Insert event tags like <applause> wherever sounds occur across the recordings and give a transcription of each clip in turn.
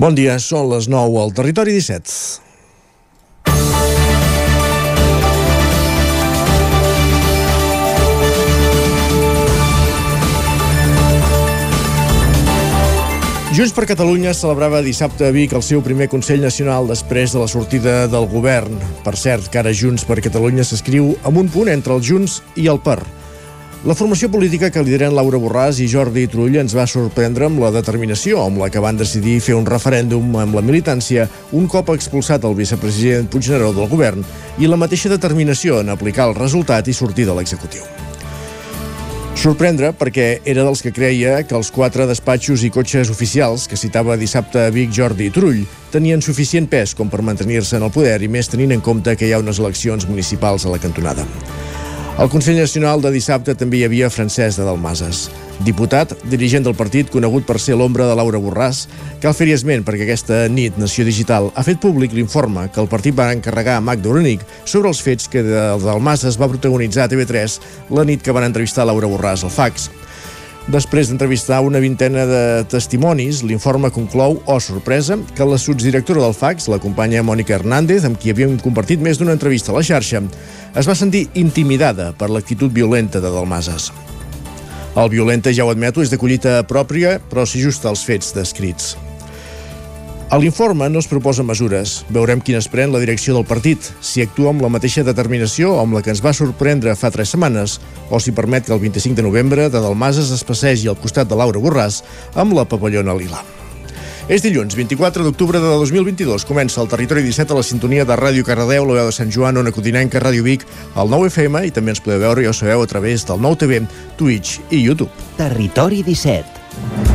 Bon dia, són les 9 al Territori 17. Junts per Catalunya celebrava dissabte a Vic el seu primer Consell Nacional després de la sortida del govern. Per cert, que ara Junts per Catalunya s'escriu amb un punt entre el Junts i el Per. La formació política que lideren Laura Borràs i Jordi Trull ens va sorprendre amb la determinació amb la que van decidir fer un referèndum amb la militància un cop expulsat el vicepresident Puigneró del govern i la mateixa determinació en aplicar el resultat i sortir de l'executiu. Sorprendre perquè era dels que creia que els quatre despatxos i cotxes oficials que citava dissabte Vic Jordi i Trull tenien suficient pes com per mantenir-se en el poder i més tenint en compte que hi ha unes eleccions municipals a la cantonada. Al Consell Nacional de dissabte també hi havia Francesc de Dalmases, diputat, dirigent del partit conegut per ser l'ombra de Laura Borràs. Cal fer-hi esment perquè aquesta nit Nació Digital ha fet públic l'informe que el partit va encarregar a Magda Orenic sobre els fets que de Dalmases va protagonitzar a TV3 la nit que van entrevistar Laura Borràs al fax. Després d'entrevistar una vintena de testimonis, l'informe conclou, oh sorpresa, que la sotsdirectora del FAX, la companya Mònica Hernández, amb qui havíem compartit més d'una entrevista a la xarxa, es va sentir intimidada per l'actitud violenta de Dalmases. El violenta, ja ho admeto, és de collita pròpia, però s'hi justa als fets descrits. A l'informe no es proposen mesures. Veurem quines pren la direcció del partit, si actua amb la mateixa determinació amb la que ens va sorprendre fa tres setmanes, o si permet que el 25 de novembre de Dalmases es passegi al costat de Laura Borràs amb la papallona lila. És dilluns, 24 d'octubre de 2022. Comença el Territori 17 a la sintonia de Ràdio Cardedeu, la veu de Sant Joan, Ona Codinenca, Ràdio Vic, el 9 FM i també ens podeu veure, ja ho sabeu, a través del 9 TV, Twitch i YouTube. Territori 17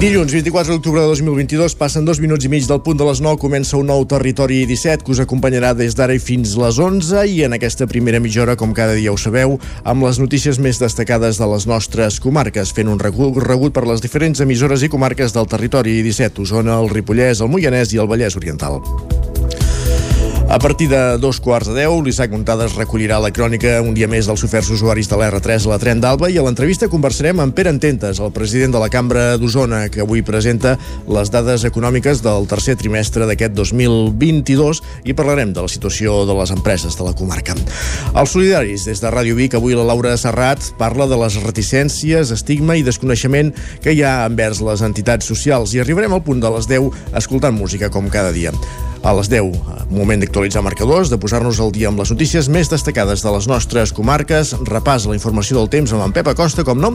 Dilluns 24 d'octubre de 2022 passen dos minuts i mig del punt de les 9 comença un nou Territori 17 que us acompanyarà des d'ara i fins les 11 i en aquesta primera mitja hora, com cada dia ho sabeu, amb les notícies més destacades de les nostres comarques, fent un recorregut per les diferents emissores i comarques del Territori 17, Osona, el Ripollès, el Moianès i el Vallès Oriental. A partir de dos quarts de deu, l'Isaac Montades recollirà la crònica un dia més dels oferts usuaris de l'R3 a la Tren d'Alba i a l'entrevista conversarem amb Pere Ententes, el president de la Cambra d'Osona, que avui presenta les dades econòmiques del tercer trimestre d'aquest 2022 i parlarem de la situació de les empreses de la comarca. Els solidaris, des de Ràdio Vic, avui la Laura Serrat parla de les reticències, estigma i desconeixement que hi ha envers les entitats socials i arribarem al punt de les 10 escoltant música com cada dia a les 10. Moment d'actualitzar marcadors, de posar-nos al dia amb les notícies més destacades de les nostres comarques, repàs la informació del temps amb en Pep Acosta, com no,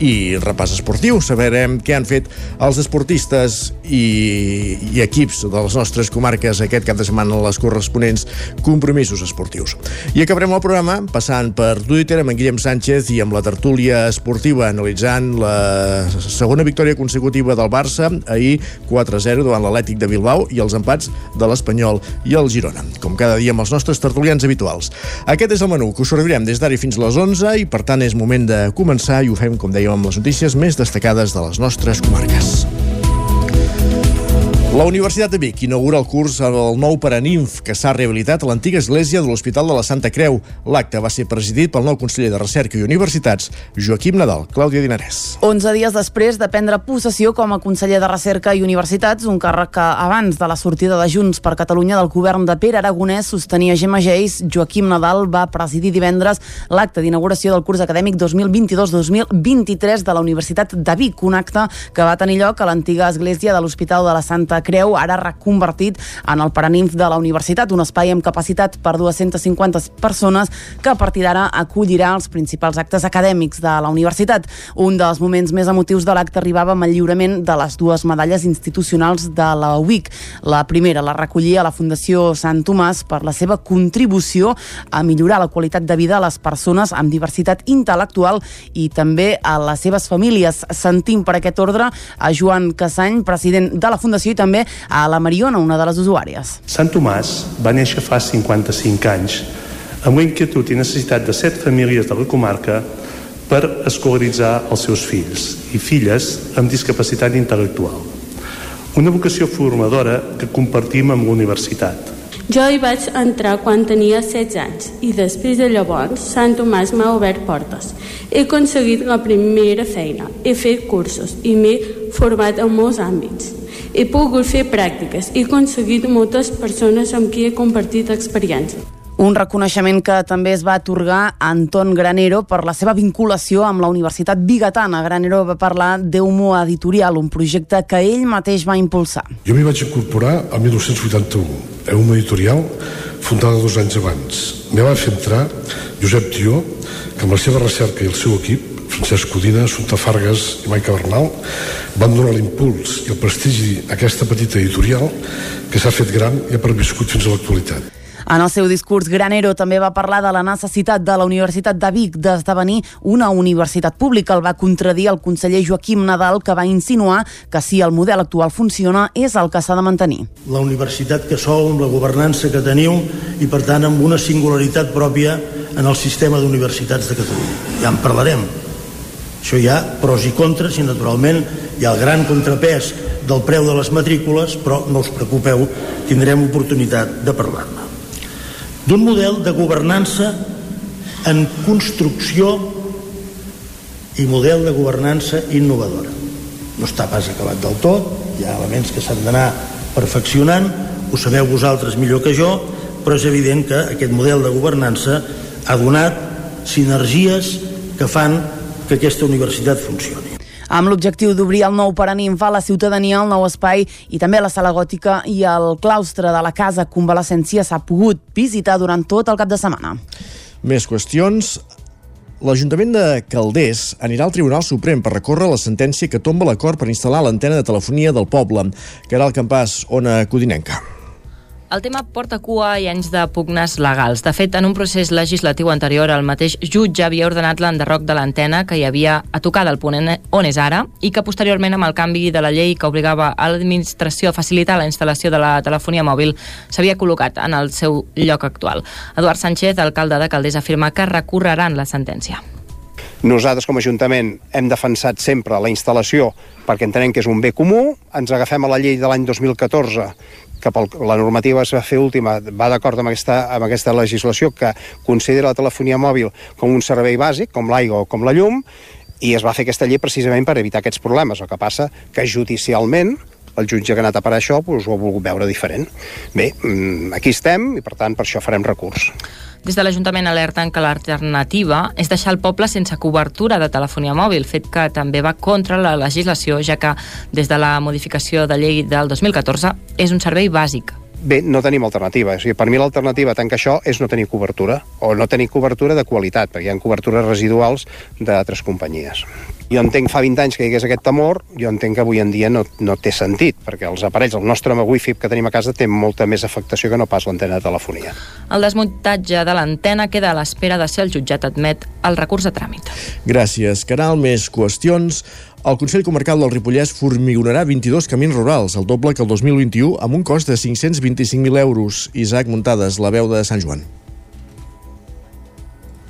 i repàs esportiu. Saberem què han fet els esportistes i, i equips de les nostres comarques aquest cap de setmana a les corresponents compromisos esportius. I acabarem el programa passant per Twitter amb en Guillem Sánchez i amb la tertúlia esportiva analitzant la segona victòria consecutiva del Barça ahir 4-0 davant l'Atlètic de Bilbao i els empats de l'Espanyol i el Girona, com cada dia amb els nostres tertulians habituals. Aquest és el menú que us servirem des d'ara fins a les 11 i per tant és moment de començar i ho fem, com dèiem, amb les notícies més destacades de les nostres comarques. La Universitat de Vic inaugura el curs el nou Paraninf, que s'ha rehabilitat a l'antiga església de l'Hospital de la Santa Creu. L'acte va ser presidit pel nou conseller de Recerca i Universitats, Joaquim Nadal. Clàudia Dinarès. 11 dies després de prendre possessió com a conseller de Recerca i Universitats, un càrrec que abans de la sortida de Junts per Catalunya del govern de Pere Aragonès sostenia Gemma Geis, Joaquim Nadal va presidir divendres l'acte d'inauguració del curs acadèmic 2022-2023 de la Universitat de Vic, un acte que va tenir lloc a l'antiga església de l'Hospital de la Santa Creu, ara reconvertit en el Paraninf de la Universitat, un espai amb capacitat per 250 persones que a partir d'ara acollirà els principals actes acadèmics de la universitat. Un dels moments més emotius de l'acte arribava amb el lliurament de les dues medalles institucionals de la UIC. La primera la recollia la Fundació Sant Tomàs per la seva contribució a millorar la qualitat de vida a les persones amb diversitat intel·lectual i també a les seves famílies. Sentim per aquest ordre a Joan Casany, president de la Fundació i també també a la Mariona, una de les usuàries. Sant Tomàs va néixer fa 55 anys amb la inquietud i necessitat de set famílies de la comarca per escolaritzar els seus fills i filles amb discapacitat intel·lectual. Una vocació formadora que compartim amb la universitat. Jo hi vaig entrar quan tenia 16 anys i després de llavors Sant Tomàs m'ha obert portes. He aconseguit la primera feina, he fet cursos i m'he format en molts àmbits. He pogut fer pràctiques i he aconseguit moltes persones amb qui he compartit experiència. Un reconeixement que també es va atorgar a Anton Granero per la seva vinculació amb la Universitat Bigatana. Granero va parlar d'Humo Editorial, un projecte que ell mateix va impulsar. Jo m'hi vaig incorporar el 1981. Humo Editorial, fundada dos anys abans. Me va fer entrar Josep Tió, que amb la seva recerca i el seu equip Francesc Codina, Assumpta Fargas i Maica Bernal van donar l'impuls i el prestigi a aquesta petita editorial que s'ha fet gran i ha perviscut fins a l'actualitat. En el seu discurs, Granero també va parlar de la necessitat de la Universitat de Vic d'esdevenir una universitat pública. El va contradir el conseller Joaquim Nadal, que va insinuar que si el model actual funciona és el que s'ha de mantenir. La universitat que sou, amb la governança que teniu i, per tant, amb una singularitat pròpia en el sistema d'universitats de Catalunya. Ja en parlarem. Això hi ha pros i contres i, naturalment, hi ha el gran contrapès del preu de les matrícules, però no us preocupeu, tindrem oportunitat de parlar-ne d'un model de governança en construcció i model de governança innovadora. No està pas acabat del tot, hi ha elements que s'han d'anar perfeccionant, ho sabeu vosaltres millor que jo, però és evident que aquest model de governança ha donat sinergies que fan que aquesta universitat funcioni amb l'objectiu d'obrir el nou per a la ciutadania, el nou espai i també la sala gòtica i el claustre de la Casa Convalescència s'ha pogut visitar durant tot el cap de setmana. Més qüestions. L'Ajuntament de Calders anirà al Tribunal Suprem per recórrer la sentència que tomba l'acord per instal·lar l'antena de telefonia del poble. Caral Campàs, Ona Codinenca. El tema porta cua i anys de pugnes legals. De fet, en un procés legislatiu anterior, el mateix jutge havia ordenat l'enderroc de l'antena que hi havia a tocar del ponent on és ara i que posteriorment, amb el canvi de la llei que obligava a l'administració a facilitar la instal·lació de la telefonia mòbil, s'havia col·locat en el seu lloc actual. Eduard Sánchez, alcalde de Caldés, afirma que recorreran la sentència. Nosaltres, com a Ajuntament, hem defensat sempre la instal·lació perquè entenem que és un bé comú. Ens agafem a la llei de l'any 2014 que pel, la normativa es va fer última va d'acord amb, aquesta, amb aquesta legislació que considera la telefonia mòbil com un servei bàsic, com l'aigua o com la llum, i es va fer aquesta llei precisament per evitar aquests problemes. El que passa que judicialment el jutge que ha anat a parar això doncs, ho ha volgut veure diferent. Bé, mm, aquí estem i per tant per això farem recurs. Des de l'Ajuntament alerten que l'alternativa és deixar el poble sense cobertura de telefonia mòbil, fet que també va contra la legislació, ja que des de la modificació de llei del 2014 és un servei bàsic Bé, no tenim alternativa. O sigui, per mi l'alternativa tant que això és no tenir cobertura, o no tenir cobertura de qualitat, perquè hi ha cobertures residuals d'altres companyies. Jo entenc fa 20 anys que hi hagués aquest temor, jo entenc que avui en dia no, no té sentit, perquè els aparells, el nostre wifi que tenim a casa té molta més afectació que no pas l'antena de telefonia. El desmuntatge de l'antena queda a l'espera de ser el jutjat admet el recurs de tràmit. Gràcies, Caral. Més qüestions. El Consell Comarcal del Ripollès formigonarà 22 camins rurals, el doble que el 2021, amb un cost de 525.000 euros. Isaac Muntades, la veu de Sant Joan.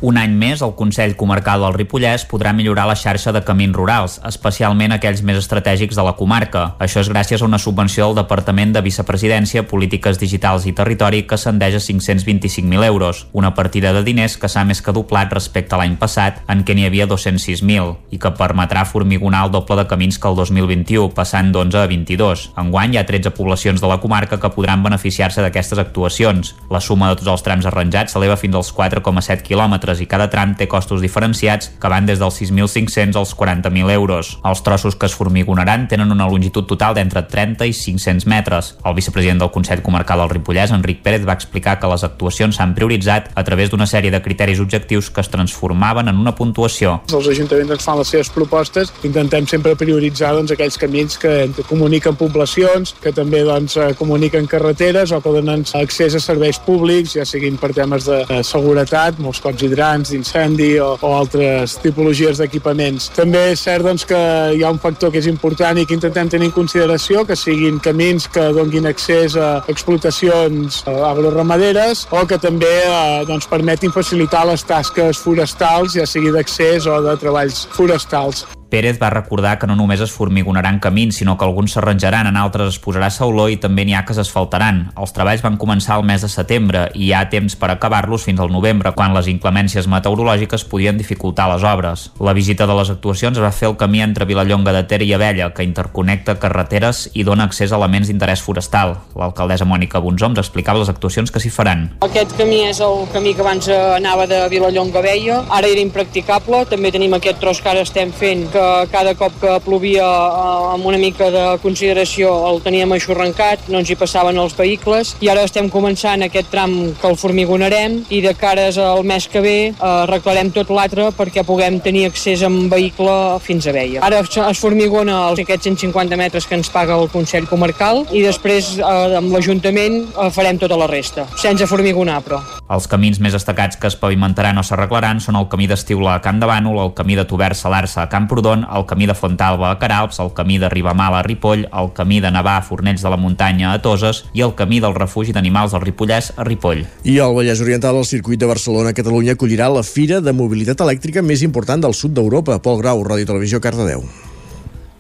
Un any més, el Consell Comarcal del Ripollès podrà millorar la xarxa de camins rurals, especialment aquells més estratègics de la comarca. Això és gràcies a una subvenció del Departament de Vicepresidència, Polítiques Digitals i Territori que ascendeix a 525.000 euros, una partida de diners que s'ha més que doblat respecte a l'any passat, en què n'hi havia 206.000, i que permetrà formigonar el doble de camins que el 2021, passant d'11 a 22. Enguany hi ha 13 poblacions de la comarca que podran beneficiar-se d'aquestes actuacions. La suma de tots els trams arranjats s'eleva fins als 4,7 quilòmetres quilòmetres i cada tram té costos diferenciats que van des dels 6.500 als 40.000 euros. Els trossos que es formigonaran tenen una longitud total d'entre 30 i 500 metres. El vicepresident del Consell Comarcal del Ripollès, Enric Pérez, va explicar que les actuacions s'han prioritzat a través d'una sèrie de criteris objectius que es transformaven en una puntuació. Els ajuntaments ens fan les seves propostes, intentem sempre prioritzar doncs, aquells camins que comuniquen poblacions, que també doncs, eh, comuniquen carreteres o que donen accés a serveis públics, ja siguin per temes de seguretat, molts cops hidràulics hidrants d'incendi o, o altres tipologies d'equipaments. També és cert doncs, que hi ha un factor que és important i que intentem tenir en consideració, que siguin camins que donguin accés a explotacions eh, agroramaderes o que també eh, doncs, permetin facilitar les tasques forestals, ja sigui d'accés o de treballs forestals. Pérez va recordar que no només es formigonaran camins, sinó que alguns s'arranjaran, en altres es posarà sauló i també n'hi ha que s'asfaltaran. Els treballs van començar el mes de setembre i hi ha temps per acabar-los fins al novembre, quan les inclemències meteorològiques podien dificultar les obres. La visita de les actuacions va fer el camí entre Vilallonga de Ter i Abella, que interconnecta carreteres i dona accés a elements d'interès forestal. L'alcaldessa Mònica Bonzoms explicava les actuacions que s'hi faran. Aquest camí és el camí que abans anava de Vilallonga a Abella, ara era impracticable, també tenim aquest tros que ara estem fent, que que cada cop que plovia eh, amb una mica de consideració el teníem aixorrancat, no ens hi passaven els vehicles i ara estem començant aquest tram que el formigonarem i de cares al mes que ve eh, arreglarem tot l'altre perquè puguem tenir accés amb vehicle fins a Veia. Ara es formigona els, aquests 150 metres que ens paga el Consell Comarcal i després eh, amb l'Ajuntament eh, farem tota la resta, sense formigonar però. Els camins més destacats que es pavimentaran o s'arreglaran són el camí d'Estiula a Camp de Bànol, el camí de Tover Salarsa a Camprodon, el camí de Fontalba a Caralps, el camí de Ribamala a Ripoll, el camí de Navà a Fornells de la Muntanya a Toses i el camí del refugi d'animals del Ripollès a Ripoll. I al Vallès Oriental, el circuit de Barcelona, Catalunya acollirà la fira de mobilitat elèctrica més important del sud d'Europa. Pol Grau, Ràdio Televisió, Cardedeu.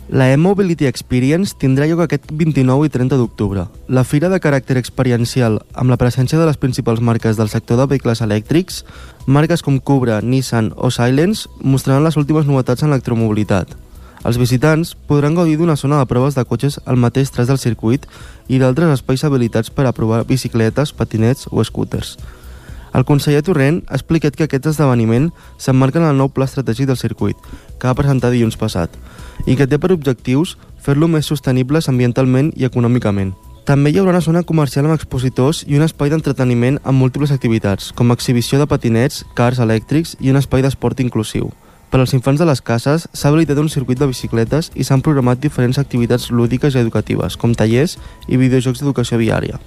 La e-Mobility Experience tindrà lloc aquest 29 i 30 d'octubre. La fira de caràcter experiencial, amb la presència de les principals marques del sector de vehicles elèctrics, marques com Cubra, Nissan o Silence, mostraran les últimes novetats en electromobilitat. Els visitants podran gaudir d'una zona de proves de cotxes al mateix tras del circuit i d'altres espais habilitats per a provar bicicletes, patinets o scooters. El conseller Torrent ha explicat que aquest esdeveniment s'emmarca en el nou pla estratègic del circuit, que va presentar dilluns passat, i que té per objectius fer-lo més sostenibles ambientalment i econòmicament. També hi haurà una zona comercial amb expositors i un espai d'entreteniment amb múltiples activitats, com exhibició de patinets, cars elèctrics i un espai d'esport inclusiu. Per als infants de les cases s'ha habilitat un circuit de bicicletes i s'han programat diferents activitats lúdiques i educatives, com tallers i videojocs d'educació viària.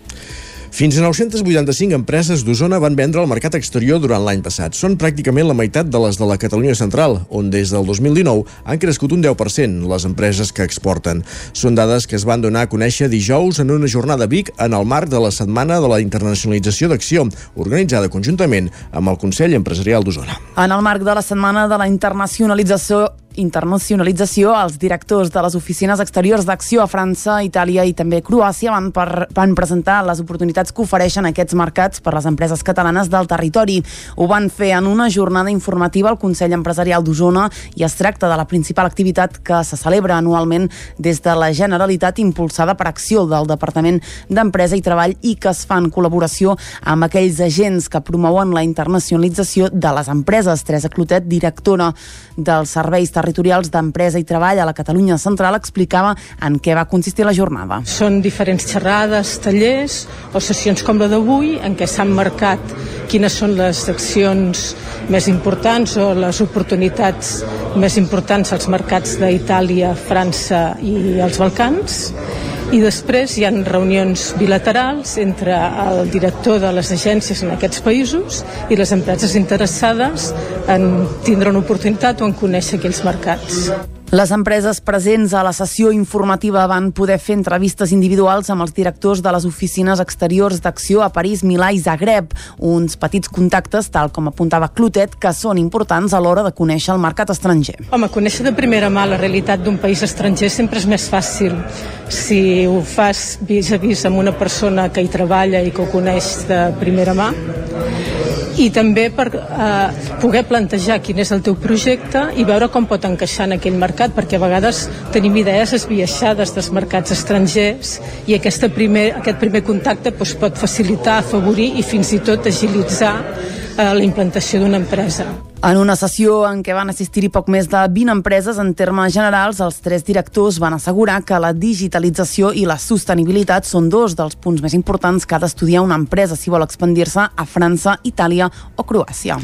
Fins a 985 empreses d'Osona van vendre al mercat exterior durant l'any passat. Són pràcticament la meitat de les de la Catalunya Central, on des del 2019 han crescut un 10% les empreses que exporten. Són dades que es van donar a conèixer dijous en una jornada a Vic en el marc de la Setmana de la Internacionalització d'Acció, organitzada conjuntament amb el Consell Empresarial d'Osona. En el marc de la Setmana de la Internacionalització internacionalització, els directors de les oficines exteriors d'acció a França, Itàlia i també Croàcia van, per, van presentar les oportunitats que ofereixen aquests mercats per les empreses catalanes del territori. Ho van fer en una jornada informativa al Consell Empresarial d'Osona i es tracta de la principal activitat que se celebra anualment des de la Generalitat impulsada per acció del Departament d'Empresa i Treball i que es fa en col·laboració amb aquells agents que promouen la internacionalització de les empreses. Teresa Clotet, directora dels serveis d'empresa i treball a la Catalunya Central explicava en què va consistir la jornada. Són diferents xerrades, tallers o sessions com la d'avui en què s'han marcat quines són les accions més importants o les oportunitats més importants als mercats d'Itàlia, França i els Balcans i després hi han reunions bilaterals entre el director de les agències en aquests països i les empreses interessades en tindre una oportunitat o en conèixer aquells mercats. Les empreses presents a la sessió informativa van poder fer entrevistes individuals amb els directors de les oficines exteriors d'acció a París, Milà i Zagreb, uns petits contactes, tal com apuntava Clotet, que són importants a l'hora de conèixer el mercat estranger. Home, conèixer de primera mà la realitat d'un país estranger sempre és més fàcil si ho fas vis a vis amb una persona que hi treballa i que ho coneix de primera mà i també per eh, poder plantejar quin és el teu projecte i veure com pot encaixar en aquell mercat, perquè a vegades tenim idees esbiaixades dels mercats estrangers i aquesta primer, aquest primer contacte doncs, pot facilitar, afavorir i fins i tot agilitzar eh, la implantació d'una empresa. En una sessió en què van assistir-hi poc més de 20 empreses en termes generals, els tres directors van assegurar que la digitalització i la sostenibilitat són dos dels punts més importants que ha d'estudiar una empresa si vol expandir-se a França, Itàlia o Croàcia.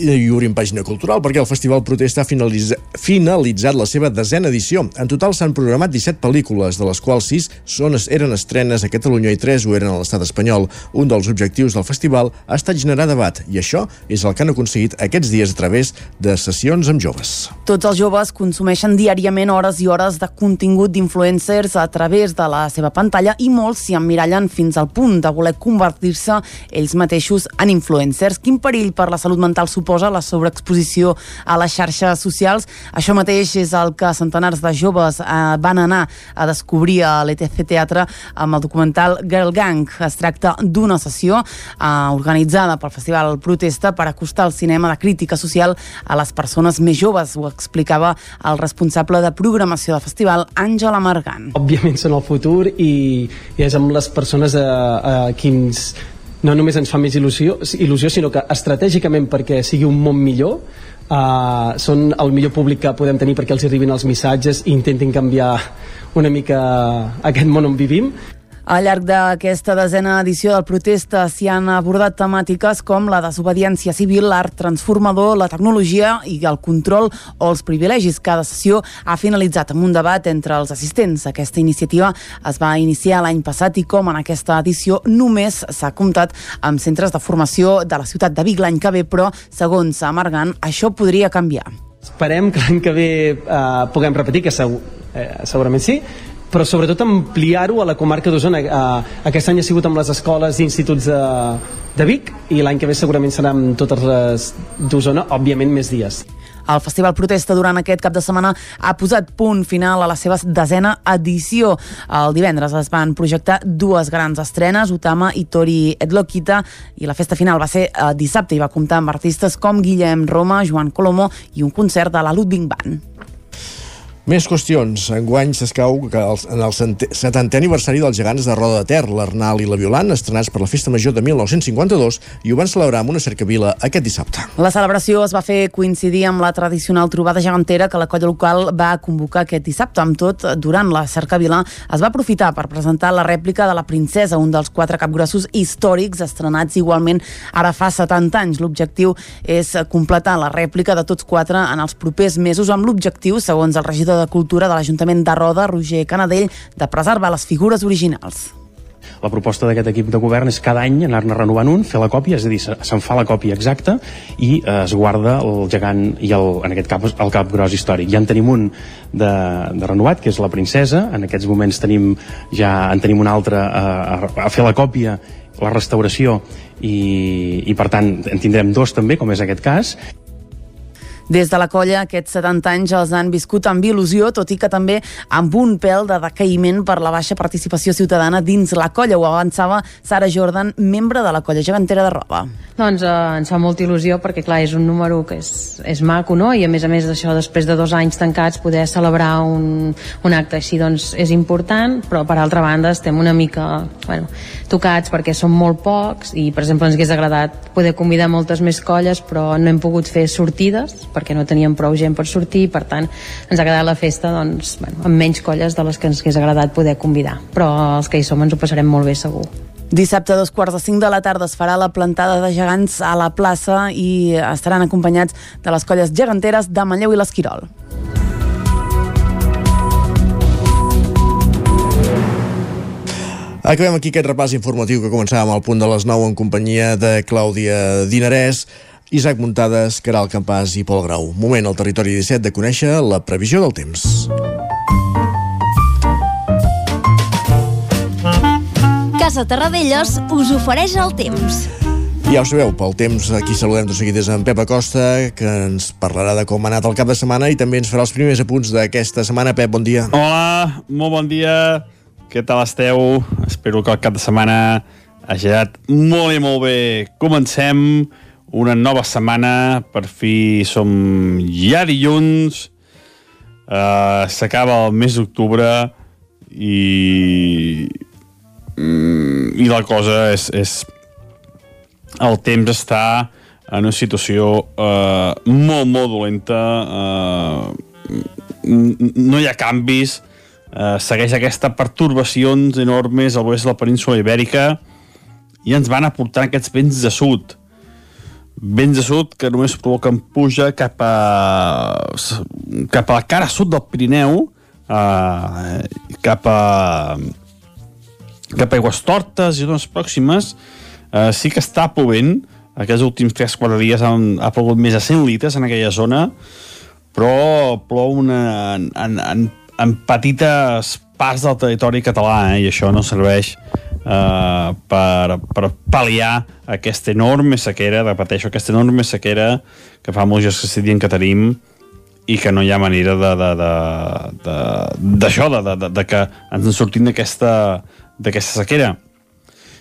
I obrim pàgina cultural perquè el Festival Protesta ha finalitza, finalitzat la seva desena edició. En total s'han programat 17 pel·lícules, de les quals 6 són, eren estrenes a Catalunya i 3 ho eren a l'estat espanyol. Un dels objectius del festival ha estat generar debat i això és el que han aconseguit aquests dies a través de sessions amb joves. Tots els joves consumeixen diàriament hores i hores de contingut d'influencers a través de la seva pantalla i molts s'hi emmirallen fins al punt de voler convertir-se ells mateixos en influencers. Quin perill per la salut mental suposa la sobreexposició a les xarxes socials? Això mateix és el que centenars de joves eh, van anar a descobrir a l'ETC Teatre amb el documental Girl Gang. Es tracta d'una sessió eh, organitzada pel Festival Protesta per acostar el cinema de crítica social a les persones més joves. Ho explicava el responsable de programació del festival, Àngela Margan. Òbviament són el futur i, i és amb les persones a, a qui ens no només ens fa més il·lusió, il·lusió sinó que estratègicament perquè sigui un món millor uh, són el millor públic que podem tenir perquè els arribin els missatges i intentin canviar una mica aquest món on vivim al llarg d'aquesta desena edició del protesta s'hi han abordat temàtiques com la desobediència civil, l'art transformador, la tecnologia i el control o els privilegis. Cada sessió ha finalitzat amb un debat entre els assistents. Aquesta iniciativa es va iniciar l'any passat i com en aquesta edició només s'ha comptat amb centres de formació de la ciutat de Vic l'any que ve, però segons Amargan això podria canviar. Esperem que l'any que ve eh, puguem repetir, que segur, eh, segurament sí, però sobretot ampliar-ho a la comarca d'Osona. Eh, aquest any ha sigut amb les escoles i instituts de, de Vic i l'any que ve segurament serà amb totes les d'Osona, òbviament més dies. El Festival Protesta durant aquest cap de setmana ha posat punt final a la seva desena edició. El divendres es van projectar dues grans estrenes, Utama i Tori Edlokita, i la festa final va ser eh, dissabte i va comptar amb artistes com Guillem Roma, Joan Colomo i un concert de la Ludwig Band. Més qüestions. Enguany s'escau que en el 70è aniversari dels gegants de Roda de Ter, l'Arnal i la Violant, estrenats per la Festa Major de 1952, i ho van celebrar amb una cercavila aquest dissabte. La celebració es va fer coincidir amb la tradicional trobada gegantera que la colla local va convocar aquest dissabte. Amb tot, durant la cercavila es va aprofitar per presentar la rèplica de la princesa, un dels quatre capgrossos històrics estrenats igualment ara fa 70 anys. L'objectiu és completar la rèplica de tots quatre en els propers mesos amb l'objectiu, segons el regidor de Cultura de l'Ajuntament de Roda, Roger Canadell, de preservar les figures originals. La proposta d'aquest equip de govern és cada any anar-ne renovant un, fer la còpia, és a dir, se'n fa la còpia exacta i eh, es guarda el gegant i el, en aquest cas el cap gros històric. Ja en tenim un de, de renovat, que és la princesa, en aquests moments tenim ja en tenim un altre a, a, a fer la còpia la restauració i, i per tant en tindrem dos també, com és aquest cas des de la colla, aquests 70 anys els han viscut amb il·lusió, tot i que també amb un pèl de decaïment per la baixa participació ciutadana dins la colla. Ho avançava Sara Jordan, membre de la colla gegantera de Roba. Doncs eh, ens fa molta il·lusió perquè, clar, és un número que és, és maco, no? I a més a més d'això, després de dos anys tancats, poder celebrar un, un acte així, doncs és important, però per altra banda estem una mica bueno, tocats perquè som molt pocs i, per exemple, ens hagués agradat poder convidar moltes més colles, però no hem pogut fer sortides, perquè no teníem prou gent per sortir per tant ens ha quedat la festa doncs, bueno, amb menys colles de les que ens hagués agradat poder convidar però els que hi som ens ho passarem molt bé segur Dissabte a dos quarts de cinc de la tarda es farà la plantada de gegants a la plaça i estaran acompanyats de les colles geganteres de Manlleu i l'Esquirol. Acabem aquí aquest repàs informatiu que començàvem al punt de les 9 en companyia de Clàudia Dinarès. Isaac Muntades, Caral Campàs i Pol Grau. Moment al territori 17 de conèixer la previsió del temps. Casa Terradellos us ofereix el temps. Ja ho sabeu, pel temps aquí saludem de seguida en Pep Acosta, que ens parlarà de com ha anat el cap de setmana i també ens farà els primers apunts d'aquesta setmana. Pep, bon dia. Hola, molt bon dia. Què tal esteu? Espero que el cap de setmana hagi anat molt i molt bé. Comencem una nova setmana, per fi som ja dilluns, uh, s'acaba el mes d'octubre i i la cosa és, és el temps està en una situació uh, molt, molt dolenta. Uh, no hi ha canvis. Uh, segueix aquesta pertorbacions enormes al oest de la península ibèrica i ens van aportar aquests vents de sud vents de sud que només provoquen puja cap a, cap a la cara sud del Pirineu, eh, cap a cap a Aigües Tortes i zones pròximes, eh, sí que està plovent, aquests últims 3-4 dies han, ha plogut més de 100 litres en aquella zona, però plou una, en, en, en petites parts del territori català, eh, i això no serveix eh, per, per pal·liar aquesta enorme sequera, repeteixo, aquesta enorme sequera que fa molts que estic dient que tenim i que no hi ha manera de, de, de, d'això, de, de, de, de que ens en sortim d'aquesta sequera.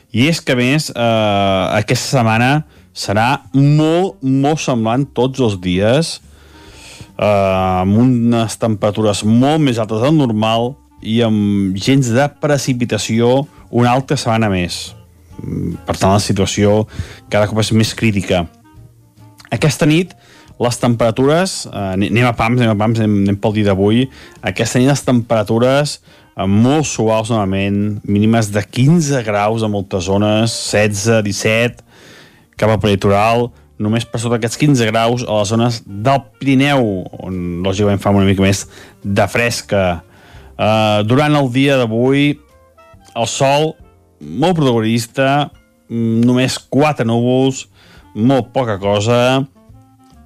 I és que, a més, eh, aquesta setmana serà molt, molt semblant tots els dies, eh, amb unes temperatures molt més altes del normal i amb gens de precipitació una altra setmana més. Per tant, la situació cada cop és més crítica. Aquesta nit, les temperatures, eh, anem a pams, anem a pams, anem, anem pel dia d'avui, aquesta nit les temperatures molt suaus novament, mínimes de 15 graus a moltes zones, 16, 17, cap al peritoral, només per sota aquests 15 graus a les zones del Pirineu, on lògicament fa una mica més de fresca. Uh, durant el dia d'avui, el sol molt protagonista, mm, només 4 núvols, molt poca cosa,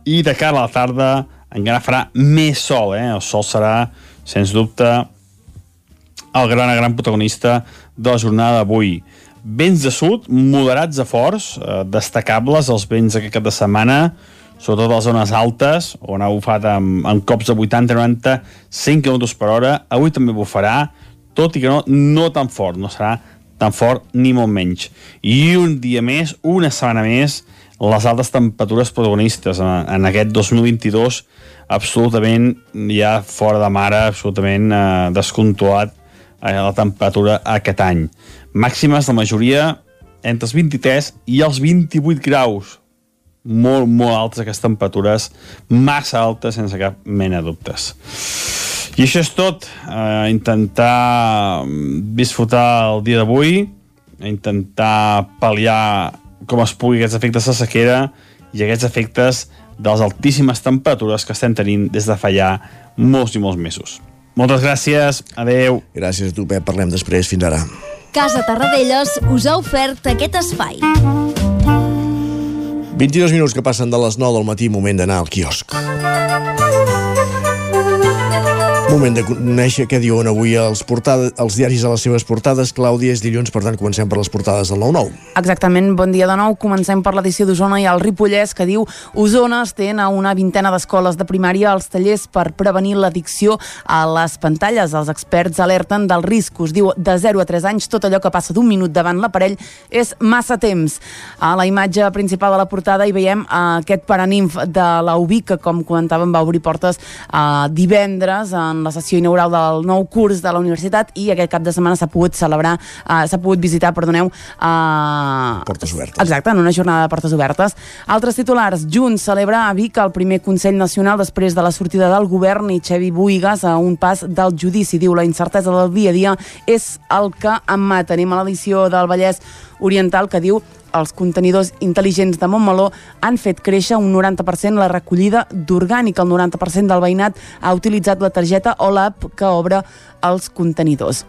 i de cara a la tarda encara farà més sol, eh? el sol serà, sens dubte, el gran gran protagonista de la jornada d'avui. Vents de sud, moderats a forts, eh, destacables els vents aquest cap de setmana, sobretot a les zones altes, on ha bufat amb, amb cops de 80, 90, 100 km per hora. Avui també bufarà, tot i que no, no tan fort, no serà tan fort ni molt menys. I un dia més, una setmana més, les altes temperatures protagonistes en, en aquest 2022 absolutament ja fora de mare, absolutament eh, descontrolat eh, la temperatura aquest any. Màximes, la majoria, entre els 23 i els 28 graus. Molt, molt altes aquestes temperatures, massa altes, sense cap mena de dubtes. I això és tot. Eh, intentar disfrutar el dia d'avui, intentar pal·liar com es pugui aquests efectes de sequera i aquests efectes de les altíssimes temperatures que estem tenint des de fa ja molts i molts mesos. Moltes gràcies, adeu. Gràcies a tu, Pep. Parlem després. Fins ara. Casa Tarradellas us ha ofert aquest espai. 22 minuts que passen de les 9 del matí, moment d'anar al quiosc. Moment de conèixer què diuen avui els, portada, els diaris a les seves portades. Clàudia, és dilluns, per tant, comencem per les portades del 9-9. Exactament, bon dia de nou. Comencem per l'edició d'Osona i el Ripollès, que diu Osona estén a una vintena d'escoles de primària als tallers per prevenir l'addicció a les pantalles. Els experts alerten dels riscos. Diu, de 0 a 3 anys, tot allò que passa d'un minut davant l'aparell és massa temps. A la imatge principal de la portada hi veiem uh, aquest paranimf de la UBIC, que, com comentàvem, va obrir portes uh, divendres en la sessió inaugural del nou curs de la universitat i aquest cap de setmana s'ha pogut celebrar, uh, s'ha pogut visitar, perdoneu, uh, Portes obertes. Exacte, en una jornada de portes obertes. Altres titulars, Junts celebra a Vic el primer Consell Nacional després de la sortida del govern i Xevi Buigas a un pas del judici. Diu, la incertesa del dia a dia és el que em mata. Anem a l'edició del Vallès Oriental que diu els contenidors intel·ligents de Montmeló han fet créixer un 90% la recollida d'orgànic. El 90% del veïnat ha utilitzat la targeta o l'app que obre els contenidors.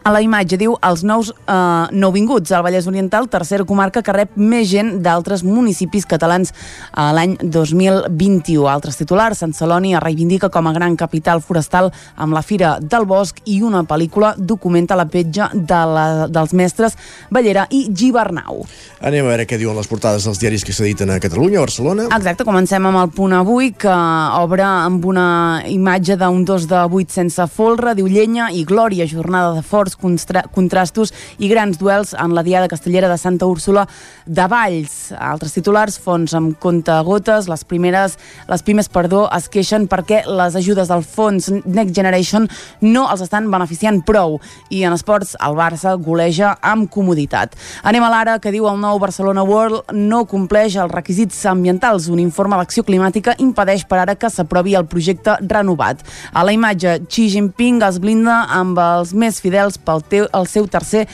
A la imatge diu els nous eh, nouvinguts al Vallès Oriental, tercera comarca que rep més gent d'altres municipis catalans eh, l'any 2021. Altres titulars, Sant Celoni es reivindica com a gran capital forestal amb la Fira del Bosc i una pel·lícula documenta la petja de la, dels mestres Ballera i Gibernau. Anem a veure què diuen les portades dels diaris que s'editen a Catalunya, a Barcelona. Exacte, comencem amb el punt avui, que obre amb una imatge d'un 2 de 8 sense folre, diu llenya i glòria, jornada de forts contra contrastos i grans duels en la Diada Castellera de Santa Úrsula de Valls. Altres titulars, fons amb compte gotes, les primeres, les pimes, perdó, es queixen perquè les ajudes del fons Next Generation no els estan beneficiant prou. I en esports, el Barça goleja amb comoditat. Anem a l'ara, que diu el nou Barcelona World no compleix els requisits ambientals. Un informe d'acció climàtica impedeix per ara que s'aprovi el projecte renovat. A la imatge, Xi Jinping es blinda amb els més fidels pel teu, el seu tercer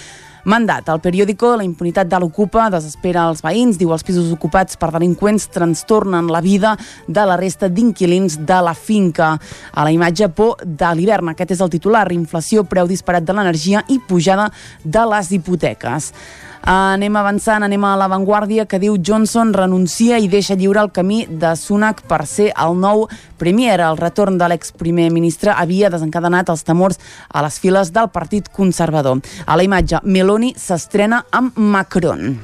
Mandat. El periòdico La impunitat de l'ocupa desespera els veïns, diu els pisos ocupats per delinqüents trastornen la vida de la resta d'inquilins de la finca. A la imatge por de l'hivern. Aquest és el titular. Inflació, preu disparat de l'energia i pujada de les hipoteques. Anem avançant, anem a l'avantguàrdia que diu Johnson renuncia i deixa lliure el camí de Sunak per ser el nou premier. El retorn de l'ex-primer ministre havia desencadenat els temors a les files del Partit Conservador. A la imatge, Meloni s'estrena amb Macron.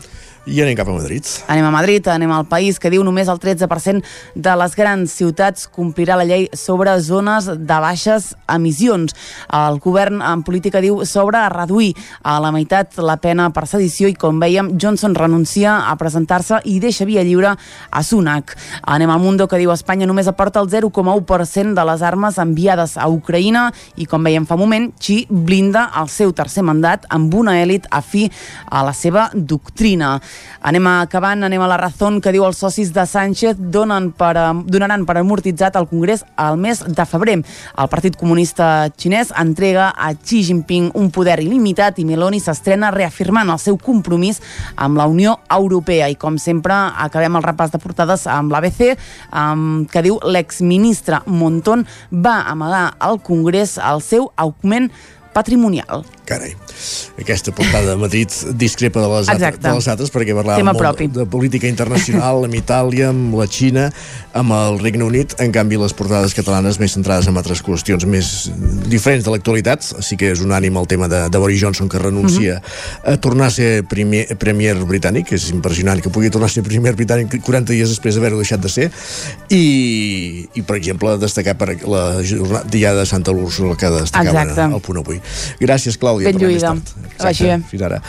I anem cap a Madrid. Anem a Madrid, anem al país que diu només el 13% de les grans ciutats complirà la llei sobre zones de baixes emissions. El govern en política diu sobre reduir a la meitat la pena per sedició i com veiem Johnson renuncia a presentar-se i deixa via lliure a Sunak. Anem al Mundo que diu Espanya només aporta el 0,1% de les armes enviades a Ucraïna i com veiem fa un moment, Xi blinda el seu tercer mandat amb una èlit afí a la seva doctrina. Anem acabant, anem a la raó que diu els socis de Sánchez donen per, donaran per amortitzat al Congrés al mes de febrer. El Partit Comunista Xinès entrega a Xi Jinping un poder il·limitat i Meloni s'estrena reafirmant el seu compromís amb la Unió Europea. I com sempre, acabem el repàs de portades amb l'ABC, que diu l'exministre Montón va amagar al Congrés el seu augment patrimonial. Carai, aquesta portada de Madrid discrepa de les, altres, de les altres perquè parlàvem molt propi. de política internacional amb Itàlia, amb la Xina, amb el Regne Unit, en canvi les portades catalanes més centrades en altres qüestions més diferents de l'actualitat, sí que és un ànim el tema de, de Boris Johnson que renuncia uh mhm. -huh. a tornar a ser primer, premier britànic, és impressionant que pugui tornar a ser primer britànic 40 dies després d'haver-ho deixat de ser, i, i per exemple destacar per la jornada de Santa Úrsula que destacava al punt avui. Gràcies, Clàudia. Ben lluïda. Exacte, fins ara.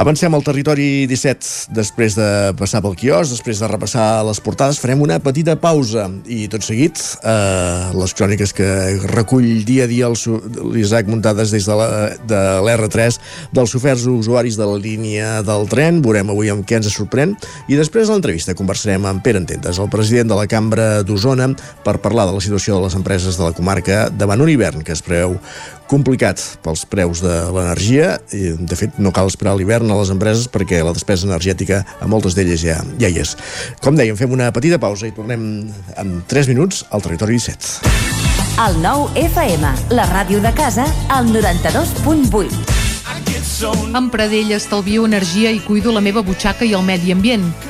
Avancem al territori 17. Després de passar pel quios, després de repassar les portades, farem una petita pausa i tot seguit eh, les cròniques que recull dia a dia l'Isaac muntades des de l'R3 dels oferts usuaris de la línia del tren. Veurem avui amb què ens sorprèn. I després de l'entrevista conversarem amb Pere Ententes, el president de la Cambra d'Osona, per parlar de la situació de les empreses de la comarca davant un hivern que es preveu complicat pels preus de l'energia i de fet no cal esperar l'hivern a les empreses perquè la despesa energètica a moltes d'elles ja, ja hi és. Com dèiem, fem una petita pausa i tornem en 3 minuts al territori 17. El nou FM, la ràdio de casa, al 92.8. En Pradell estalvio energia i cuido la meva butxaca i el medi ambient.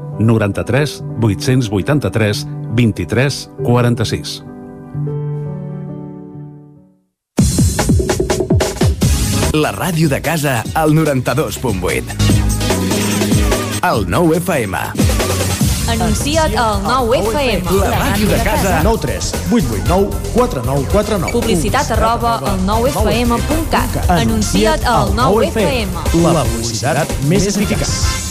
93 883 23 46. La ràdio de casa al 92.8. El nou FM. En Anuncia't al 9FM. La ràdio de casa. 9 3 8 8 9 4 9 4 9. Publicitat arroba al 9FM.cat. Anuncia't al 9FM. La publicitat més eficaç.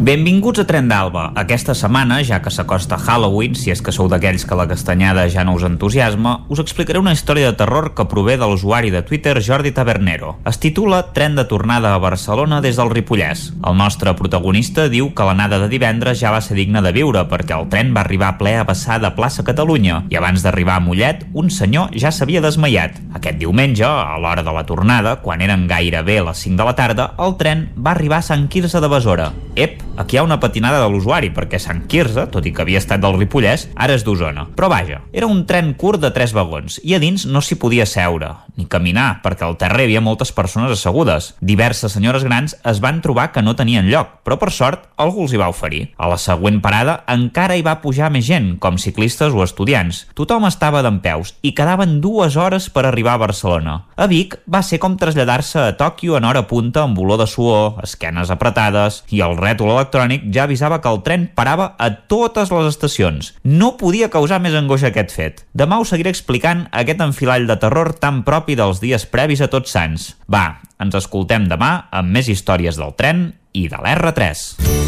Benvinguts a Tren d'Alba. Aquesta setmana, ja que s'acosta Halloween, si és que sou d'aquells que la castanyada ja no us entusiasma, us explicaré una història de terror que prové de l'usuari de Twitter Jordi Tabernero. Es titula Tren de tornada a Barcelona des del Ripollès. El nostre protagonista diu que l'anada de divendres ja va ser digna de viure perquè el tren va arribar ple a vessar de plaça Catalunya i abans d'arribar a Mollet, un senyor ja s'havia desmaiat. Aquest diumenge, a l'hora de la tornada, quan eren gairebé les 5 de la tarda, el tren va arribar a Sant Quirze de Besora. Ep, aquí hi ha una patinada de l'usuari, perquè Sant Quirze, tot i que havia estat del Ripollès, ara és d'Osona. Però vaja, era un tren curt de tres vagons, i a dins no s'hi podia seure, ni caminar, perquè al terra hi havia moltes persones assegudes. Diverses senyores grans es van trobar que no tenien lloc, però per sort algú els hi va oferir. A la següent parada encara hi va pujar més gent, com ciclistes o estudiants. Tothom estava d'en peus i quedaven dues hores per arribar a Barcelona. A Vic va ser com traslladar-se a Tòquio en hora punta amb olor de suor, esquenes apretades i el rètol electrònic ja avisava que el tren parava a totes les estacions. No podia causar més angoixa aquest fet. Demà us seguiré explicant aquest enfilall de terror tan propi dels dies previs a Tots Sants. Va, ens escoltem demà amb més històries del tren i de l'R3.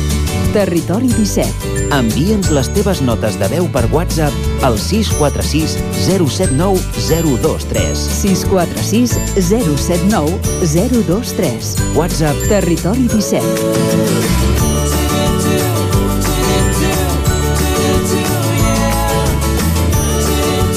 Territori 17. Envia'ns les teves notes de veu per WhatsApp al 646 079 023. 646 079 023. WhatsApp Territori 17.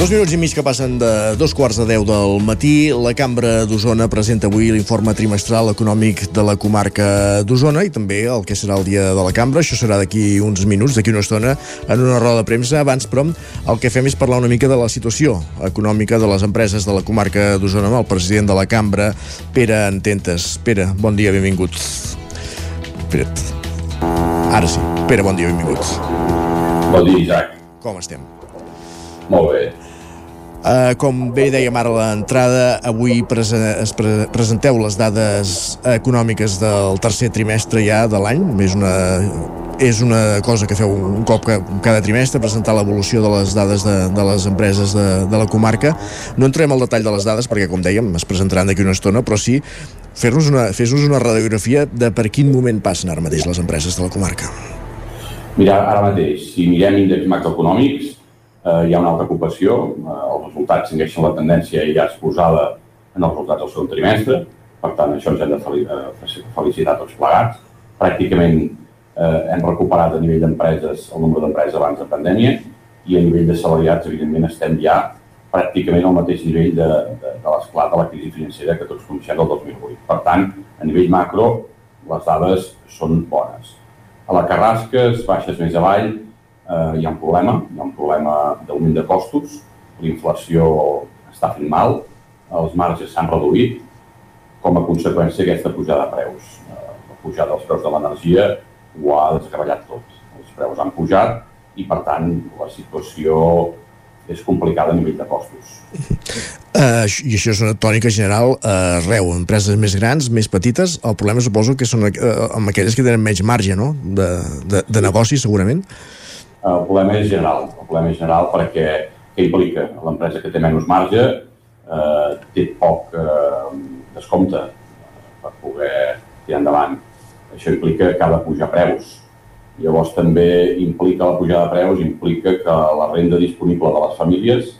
Dos minuts i mig que passen de dos quarts de deu del matí. La Cambra d'Osona presenta avui l'informe trimestral econòmic de la comarca d'Osona i també el que serà el dia de la Cambra. Això serà d'aquí uns minuts, d'aquí una estona, en una roda de premsa. Abans, però, el que fem és parlar una mica de la situació econòmica de les empreses de la comarca d'Osona amb el president de la Cambra, Pere Ententes. Pere, bon dia, benvingut. Espera't. Ara sí. Pere, bon dia, benvinguts. Bon dia, Isaac. Com estem? Molt bé. Uh, com bé dèiem ara a l'entrada, avui prese es pre presenteu les dades econòmiques del tercer trimestre ja de l'any. És una, és una cosa que feu un cop que, cada trimestre, presentar l'evolució de les dades de, de les empreses de, de la comarca. No entrem al detall de les dades perquè, com dèiem, es presentaran d'aquí una estona, però sí fer-nos una, fer una radiografia de per quin moment passen ara mateix les empreses de la comarca. Mira, ara mateix, si mirem índexs macroeconòmics, eh, hi ha una altra ocupació, eh, els resultats segueixen la tendència ja exposada en els resultats del segon trimestre, per tant, això ens hem de eh, felicitar tots plegats. Pràcticament eh, hem recuperat a nivell d'empreses el nombre d'empreses abans de pandèmia i a nivell de salariats, evidentment, estem ja pràcticament al mateix nivell de, de, de l'esclat de la crisi financera que tots coneixem del 2008. Per tant, a nivell macro, les dades són bones. A la Carrasques, baixes més avall, eh, hi ha un problema, hi ha un problema d'augment de costos, la inflació està fent mal, els marges s'han reduït com a conseqüència d'aquesta pujada de preus. Eh, la pujada dels preus de l'energia ho ha descarregat tot. Els preus han pujat i, per tant, la situació és complicada a nivell de costos. Uh, I això és una tònica general uh, arreu, empreses més grans, més petites, el problema suposo que són uh, amb aquelles que tenen menys marge, no?, de, de, de negoci, segurament. El problema és general, el problema és general perquè què implica? L'empresa que té menys marge eh, té poc eh, descompte per poder tirar endavant. Això implica que ha de pujar preus. Llavors també implica la pujada de preus, implica que la renda disponible de les famílies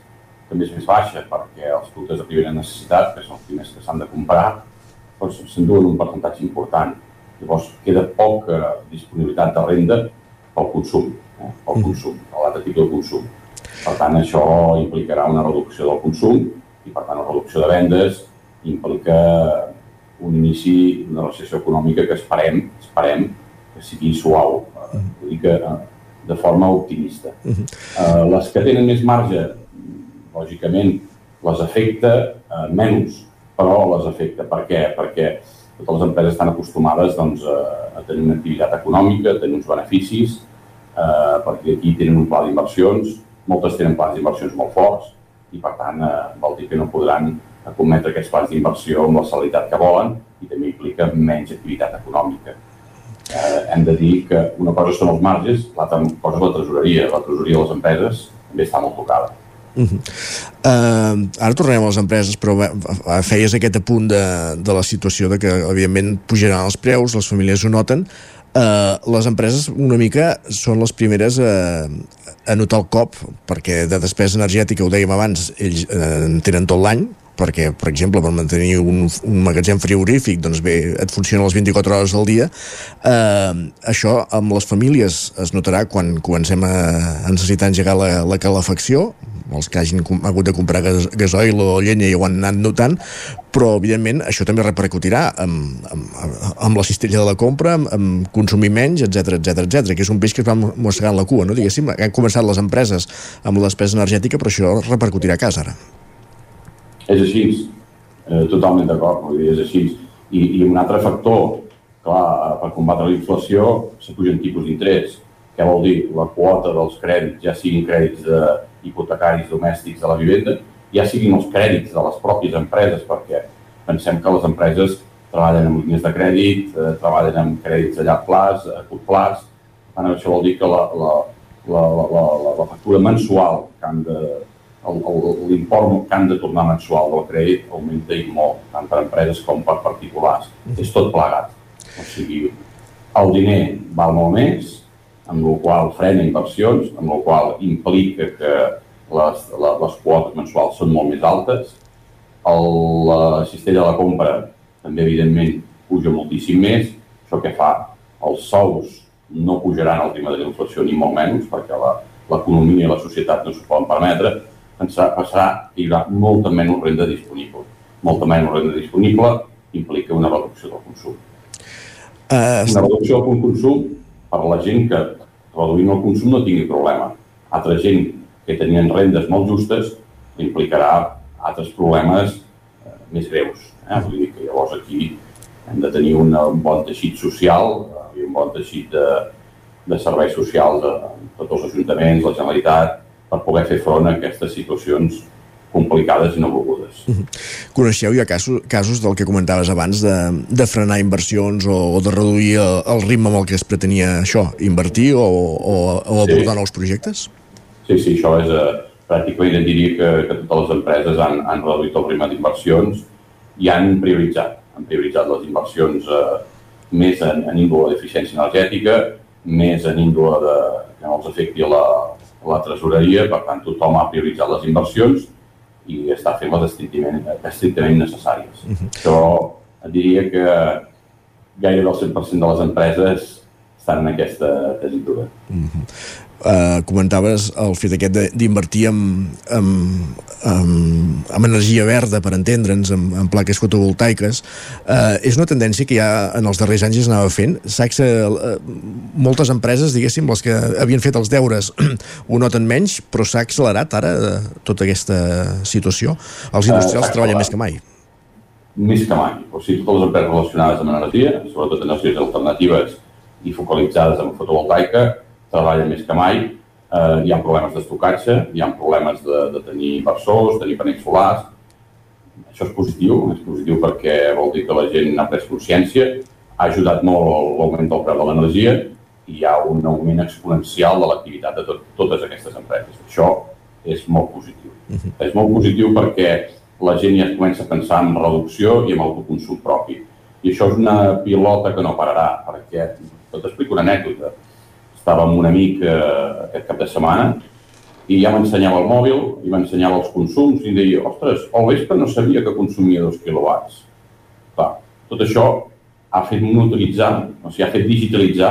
també és més baixa perquè els productes de primera necessitat, que són els primers que s'han de comprar, doncs s'enduen un percentatge important. Llavors queda poca disponibilitat de renda pel consum, eh? pel consum, a l'altre tipus de consum. Per tant, això implicarà una reducció del consum i, per tant, una reducció de vendes implica un inici d'una recessió econòmica que esperem, esperem que sigui suau, eh, vull dir que eh, de forma optimista. Eh, les que tenen més marge, lògicament, les afecta eh, menys, però les afecta. Per què? Perquè totes les empreses estan acostumades doncs, a, a tenir una activitat econòmica, a tenir uns beneficis, eh, perquè aquí tenen un pla d'inversions, moltes tenen plans d'inversions molt forts i, per tant, eh, vol dir que no podran cometre aquests plans d'inversió amb la celeritat que volen i també implica menys activitat econòmica eh, hem de dir que una cosa són els marges, l'altra cosa és la tresoreria. La tresoreria de les empreses també està molt tocada. Uh -huh. uh, ara tornarem a les empreses però feies aquest apunt de, de la situació de que evidentment pujaran els preus, les famílies ho noten uh, les empreses una mica són les primeres a, a notar el cop perquè de despesa energètica, ho dèiem abans ells uh, en tenen tot l'any perquè, per exemple, per mantenir un, un magatzem frigorífic, doncs bé, et funciona les 24 hores del dia. Eh, això amb les famílies es notarà quan comencem a, a necessitar engegar la, la calefacció, els que hagin hagut de comprar gas, gasoil o llenya i ho han anat notant, però evidentment això també repercutirà amb, amb, amb la cistella de la compra, amb, amb consumir menys, etc etc etc, que és un peix que es va mossegant la cua, no? diguéssim, han començat les empreses amb la despesa energètica, però això repercutirà a casa ara. És així, eh, totalment d'acord, vull dir, és així. I, I un altre factor, clar, per combatre la inflació s'apugen tipus d'interès. Què vol dir? La quota dels crèdits, ja siguin crèdits de, hipotecaris domèstics de la vivenda, ja siguin els crèdits de les pròpies empreses, perquè pensem que les empreses treballen amb línies de crèdit, eh, treballen amb crèdits a llarg plaç, a curt plaç, per això vol dir que la, la, la, la, la, la factura mensual que han de, l'import que han de tornar mensual del crèdit augmenta i molt, tant per empreses com per particulars. És tot plegat. O sigui, el diner val molt més, amb la qual frena inversions, amb la qual implica que les, les, les quotes mensuals són molt més altes. El, la cistella de la compra també, evidentment, puja moltíssim més. Això que fa? Els sous no pujaran al ritme de l'inflació ni molt menys, perquè l'economia i la societat no s'ho poden permetre, passarà que hi haurà molta menys renda disponible. Molta menys renda disponible implica una reducció del consum. Uh, una reducció del consum per la gent que reduint el consum no tingui problema. Altra gent que tenien rendes molt justes implicarà altres problemes eh, més greus. Eh? Vull dir que llavors aquí hem de tenir un, un bon teixit social eh, i un bon teixit de, de serveis socials de, de tots els ajuntaments, la Generalitat, per poder fer front a aquestes situacions complicades i no volgudes. Mm -hmm. Coneixeu ja casos, casos del que comentaves abans de, de frenar inversions o, o de reduir el, el ritme amb el que es pretenia això, invertir o, o, o abordar sí. nous projectes? Sí, sí, això és... Eh, pràcticament diria que, que totes les empreses han, han reduït el ritme d'inversions i han prioritzat. Han prioritzat les inversions eh, més en, en índole d'eficiència energètica, més en índole de, que no els afecti la, la tresoreria, per tant tothom ha prioritzat les inversions i està fent les estrictament, estrictament necessàries. Uh -huh. Això diria que gairebé el 100% de les empreses estan en aquesta tesitura. Mm -hmm. Uh, comentaves el fet aquest de- d'invertir en, en, en, en energia verda, per entendre'ns, en, en plaques fotovoltaiques. Uh, és una tendència que ja en els darrers anys es anava fent. Saps que uh, moltes empreses, diguéssim, les que havien fet els deures <clears throat> ho noten menys, però s'ha accelerat ara uh, tota aquesta situació. Els industrials s'ha accelerat. treballen més que mai. més que mai. O sigui, totes les empreses relacionades amb energia, sobretot energies alternatives i focalitzades en fotovoltaica, treballen més que mai. Eh, hi ha problemes d'estocatge, hi ha problemes de, de tenir inversors, tenir panells solars. Això és positiu, és positiu perquè vol dir que la gent ha pres consciència, ha ajudat molt l'augment del preu de l'energia i hi ha un augment exponencial de l'activitat de tot, totes aquestes empreses. Això és molt positiu. És molt positiu perquè la gent ja comença a pensar en reducció i en autoconsum propi. I això és una pilota que no pararà, perquè, t'explico una anècdota. Estava amb un amic eh, aquest cap de setmana i ja m'ensenyava el mòbil i m'ensenyava els consums i deia, ostres, al vespre no sabia que consumia dos quilowatts. Clar, tot això ha fet monitoritzar, o sigui, ha fet digitalitzar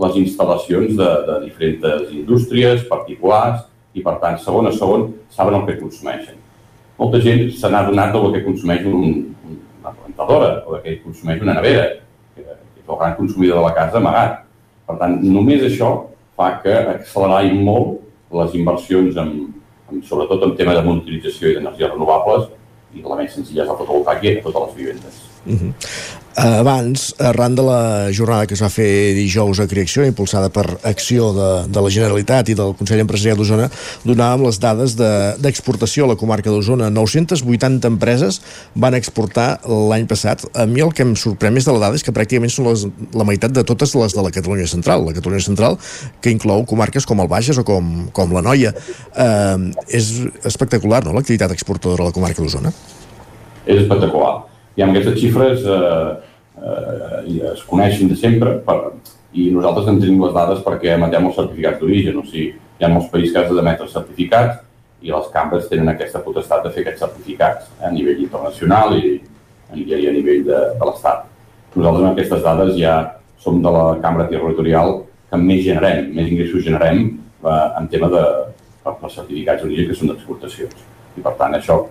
les instal·lacions de, de diferents indústries, particulars, i per tant, segon a segon, saben el que consumeixen. Molta gent se n'ha donat del que consumeix un, una rentadora o del que consumeix una nevera, que és el gran consumidor de la casa amagat. Per tant, només això fa que accelerarà molt les inversions, en, en, sobretot en tema de monitorització i d'energies renovables, i la més senzilla és la fotovoltaica a totes les vivendes. Uh -huh. Abans, arran de la jornada que es va fer dijous a Creacció, impulsada per Acció de, de la Generalitat i del Consell Empresarial d'Osona, donàvem les dades d'exportació de, a la comarca d'Osona. 980 empreses van exportar l'any passat. A mi el que em sorprèn més de la dada és que pràcticament són les, la meitat de totes les de la Catalunya Central. La Catalunya Central, que inclou comarques com el Bages o com, com la Noia. Eh, és espectacular, no?, l'activitat exportadora a la comarca d'Osona. És espectacular. I amb aquestes xifres eh, eh, es coneixen de sempre per, i nosaltres en tenim les dades perquè emetem els certificats d'origen. O sigui, hi ha molts països que has d'emetre certificats i les cambres tenen aquesta potestat de fer aquests certificats eh, a nivell internacional i, i a nivell de, de l'Estat. Nosaltres amb aquestes dades ja som de la cambra territorial que més generem, més ingressos generem eh, en tema de per certificats d'origen que són d'exportacions. I per tant, això,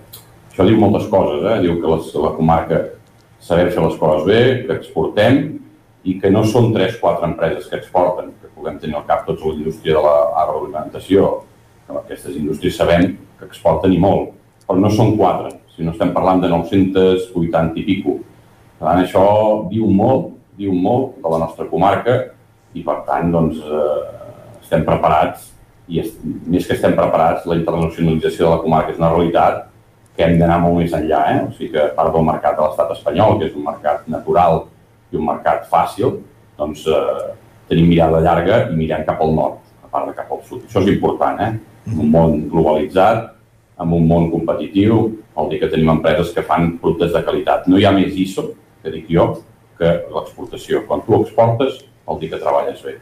això diu moltes coses, eh? diu que les, la comarca sabem fer les coses bé, que exportem i que no són 3-4 empreses que exporten, que puguem tenir al cap tota la indústria de l'agroalimentació, que aquestes indústries sabem que exporten i molt, però no són 4, si no estem parlant de 980 i pico. Per tant, això diu molt, diu molt de la nostra comarca i per tant, doncs, eh, estem preparats i est més que estem preparats, la internacionalització de la comarca és una realitat que hem d'anar molt més enllà. Eh? O sigui que a part del mercat de l'estat espanyol, que és un mercat natural i un mercat fàcil, doncs eh, tenim mirada llarga i mirem cap al nord, a part de cap al sud. Això és important, eh? En un món globalitzat, en un món competitiu, vol dir que tenim empreses que fan productes de qualitat. No hi ha més ISO, que dic jo, que l'exportació. Quan tu exportes, vol dir que treballes bé.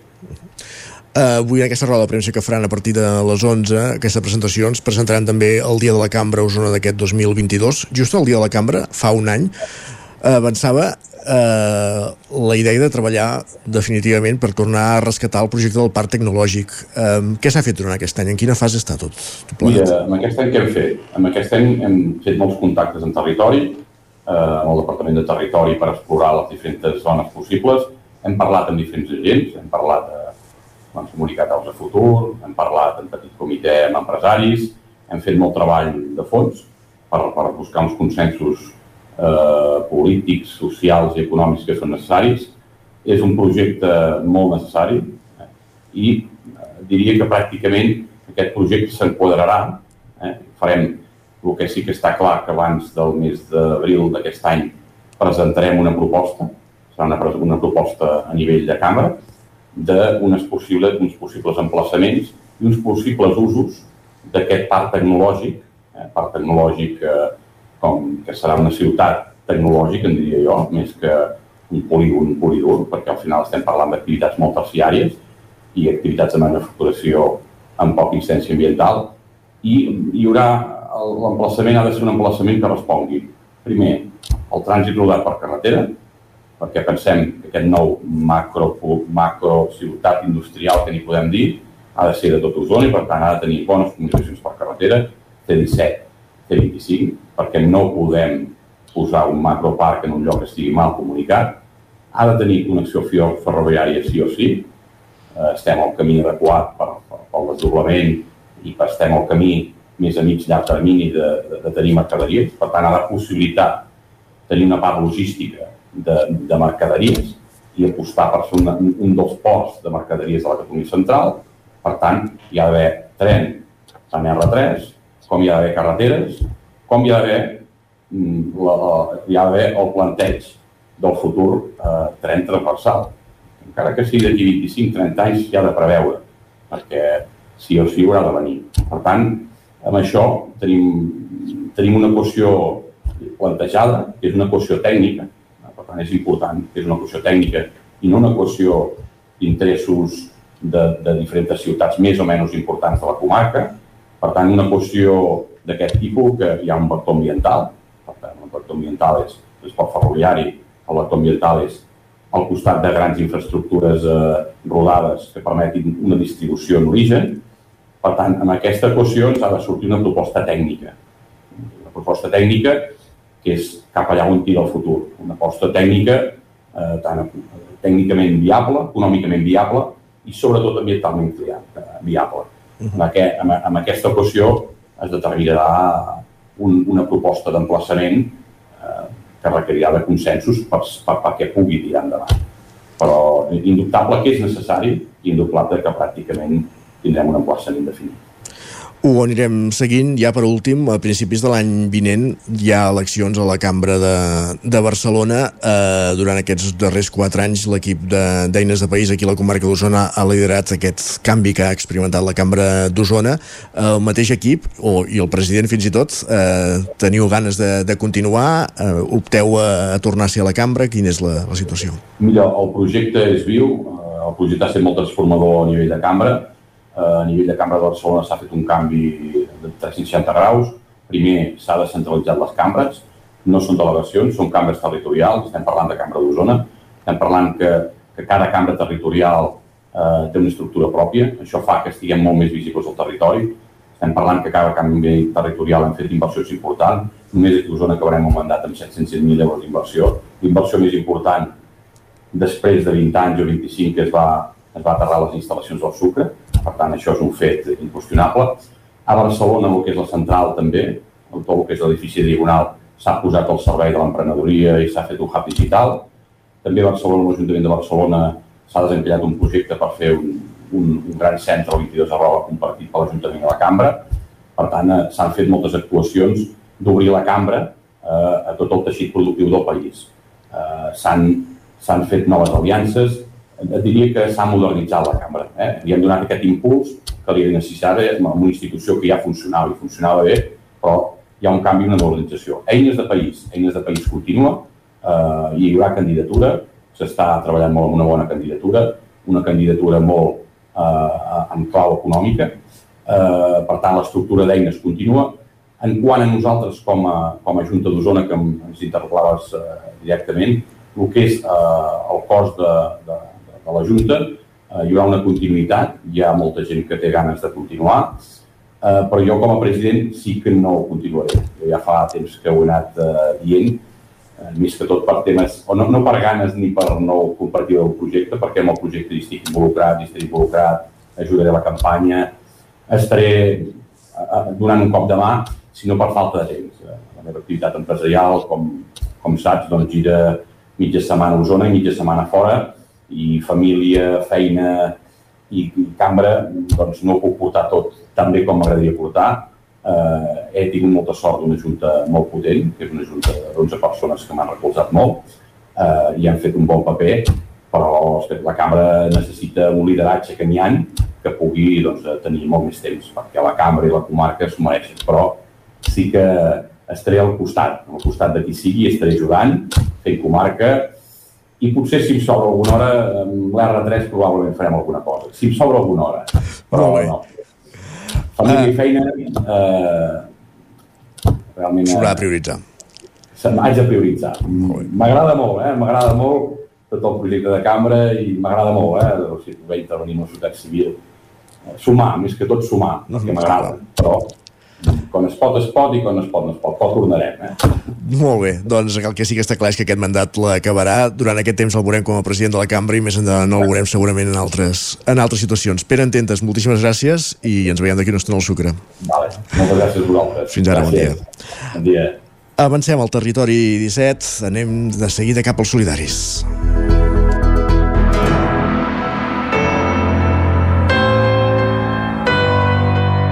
Uh, avui en aquesta roda de premsa que faran a partir de les 11, aquesta presentació ens presentaran també el Dia de la Cambra a Osona d'aquest 2022. Just el Dia de la Cambra, fa un any, uh, avançava uh, la idea de treballar definitivament per tornar a rescatar el projecte del parc tecnològic. Uh, què s'ha fet durant aquest any? En quina fase està tot? tot Mira, amb aquest any què hem fet? Amb aquest any hem fet molts contactes en territori, eh, amb el Departament de Territori per explorar les diferents zones possibles. Hem parlat amb diferents agents, hem parlat de hem comunicat a futur, hem parlat en petit comitè amb empresaris, hem fet molt treball de fons per, per buscar uns consensos eh, polítics, socials i econòmics que són necessaris. És un projecte molt necessari eh, i eh, diria que pràcticament aquest projecte s'enquadrarà. Eh, farem el que sí que està clar que abans del mes d'abril d'aquest any presentarem una proposta, serà una, una proposta a nivell de càmera, d'uns possibles, possibles emplaçaments i uns possibles usos d'aquest parc tecnològic, eh, parc tecnològic eh, com que serà una ciutat tecnològica, en diria jo, més que un polígon i dur, perquè al final estem parlant d'activitats molt terciàries i activitats de manufacturació amb poca incidència ambiental, i hi haurà, l'emplaçament ha de ser un emplaçament que respongui, primer, el trànsit rodat per carretera, perquè pensem que aquest nou macro, macro ciutat industrial que n'hi podem dir ha de ser de tot Osona i per tant ha de tenir bones comunicacions per carretera, T17, T25, perquè no podem posar un macroparc en un lloc que estigui mal comunicat, ha de tenir connexió ferroviària sí o sí, eh, estem al camí adequat per, per, pel desdoblament i estem al camí més a mig llarg termini de, de, de tenir mercaderies, per tant ha de possibilitar tenir una part logística de, de mercaderies i apostar per ser un, un dels ports de mercaderies de la Catalunya Central. Per tant, hi ha d'haver tren en R3, com hi ha d'haver carreteres, com hi ha d'haver mm, la, la, hi ha d'haver el planteig del futur eh, tren transversal. Encara que sigui d'aquí 25-30 anys, hi ha de preveure, perquè sí o sí haurà de venir. Per tant, amb això tenim, tenim una qüestió plantejada, que és una qüestió tècnica, tant és important és una qüestió tècnica i no una qüestió d'interessos de, de diferents ciutats més o menys importants de la comarca, per tant una qüestió d'aquest tipus que hi ha un vector ambiental, per tant un vector ambiental és transport ferroviari, el vector ambiental és al costat de grans infraestructures eh, rodades que permetin una distribució en origen. Per tant, en aquesta equació ens ha de sortir una proposta tècnica. Una proposta tècnica que és cap allà on tira el futur. Una aposta tècnica eh, tant tècnicament viable, econòmicament viable i sobretot ambientalment viable. En, aquest, en, en aquesta equació es determinarà un, una proposta d'emplaçament eh, que requerirà de consensos per, per, perquè pugui tirar endavant. Però indubtable que és necessari i indubtable que pràcticament tindrem un emplaçament definit. Ho anirem seguint. Ja per últim, a principis de l'any vinent hi ha eleccions a la Cambra de, de Barcelona. Eh, durant aquests darrers quatre anys l'equip d'Eines de, País aquí a la comarca d'Osona ha liderat aquest canvi que ha experimentat la Cambra d'Osona. El mateix equip, o, i el president fins i tot, eh, teniu ganes de, de continuar? Eh, opteu a, a tornar a la Cambra? Quina és la, la situació? Mira, el projecte és viu, el projecte ha estat molt transformador a nivell de cambra, a nivell de Cambra de Barcelona s'ha fet un canvi de 360 graus. Primer, s'ha descentralitzat les cambres, no són delegacions, són cambres territorials, estem parlant de Cambra d'Osona, estem parlant que, que cada cambra territorial eh, té una estructura pròpia, això fa que estiguem molt més visibles al territori, estem parlant que cada canvi territorial hem fet inversions importants, només a Osona acabarem un mandat amb 700.000 euros d'inversió. L'inversió més important després de 20 anys o 25 que es va, es va aterrar les instal·lacions del sucre, per tant, això és un fet inqüestionable. A Barcelona, el que és la central també, tot el que és l'edifici diagonal, s'ha posat al servei de l'emprenedoria i s'ha fet un hub digital. També a Barcelona, l'Ajuntament de Barcelona, s'ha desencallat un projecte per fer un, un, un gran centre, el 22 arroba, compartit per l'Ajuntament de la Cambra. Per tant, eh, s'han fet moltes actuacions d'obrir la cambra eh, a tot el teixit productiu del país. Eh, S'han fet noves aliances, et diria que s'ha modernitzat la cambra. Eh? Li hem donat aquest impuls que li necessitava amb una institució que ja funcionava i funcionava bé, però hi ha un canvi, una modernització. Eines de país, eines de país continua, eh, hi haurà candidatura, s'està treballant molt amb una bona candidatura, una candidatura molt eh, en clau econòmica, eh, per tant l'estructura d'eines continua. En quant a nosaltres com a, com a Junta d'Osona, que ens interpel·laves eh, directament, el que és eh, el cost de, de, de la Junta, eh, hi haurà una continuïtat, hi ha molta gent que té ganes de continuar, eh, però jo com a president sí que no continuaré. Jo ja fa temps que ho he anat eh, dient, eh, més que tot per temes, o no, no per ganes ni per no compartir el projecte, perquè amb el projecte hi estic involucrat, hi estaré involucrat, ajudaré la campanya, estaré eh, donant un cop de mà, sinó per falta de temps. Eh, la meva activitat empresarial, com, com saps, doncs gira mitja setmana a Osona i mitja setmana fora, i família, feina i, cambra, doncs no ho puc portar tot tan bé com m'agradaria portar. Eh, he tingut molta sort d'una junta molt potent, que és una junta d'11 persones que m'han recolzat molt eh, i han fet un bon paper, però la cambra necessita un lideratge que n'hi ha que pugui doncs, tenir molt més temps, perquè la cambra i la comarca s'ho mereixen, però sí que estaré al costat, al costat de qui sigui, estaré ajudant, fent comarca, i potser si em sobra alguna hora, amb l'R3 probablement farem alguna cosa. Si em sobra alguna hora. Però no. Família uh, i feina, eh, realment... S'haurà de prioritzar. haig de prioritzar. M'agrada molt, eh? M'agrada molt tot el projecte de cambra i m'agrada molt, eh? O sigui, poder intervenir en la societat civil. Eh, Sumar, més que tot sumar, que m'agrada. Però quan es pot, es pot i quan es pot, no es pot. Però tornarem, eh? Molt bé, doncs el que sí que està clar és que aquest mandat l'acabarà. Durant aquest temps el veurem com a president de la cambra i més endavant el veurem segurament en altres, en altres situacions. Pere Ententes, moltíssimes gràcies i ens veiem d'aquí una estona al sucre. Vale. Moltes gràcies a vosaltres. Fins ara, bon dia. Gràcies. Bon dia. Avancem al territori 17, anem de seguida cap als solidaris.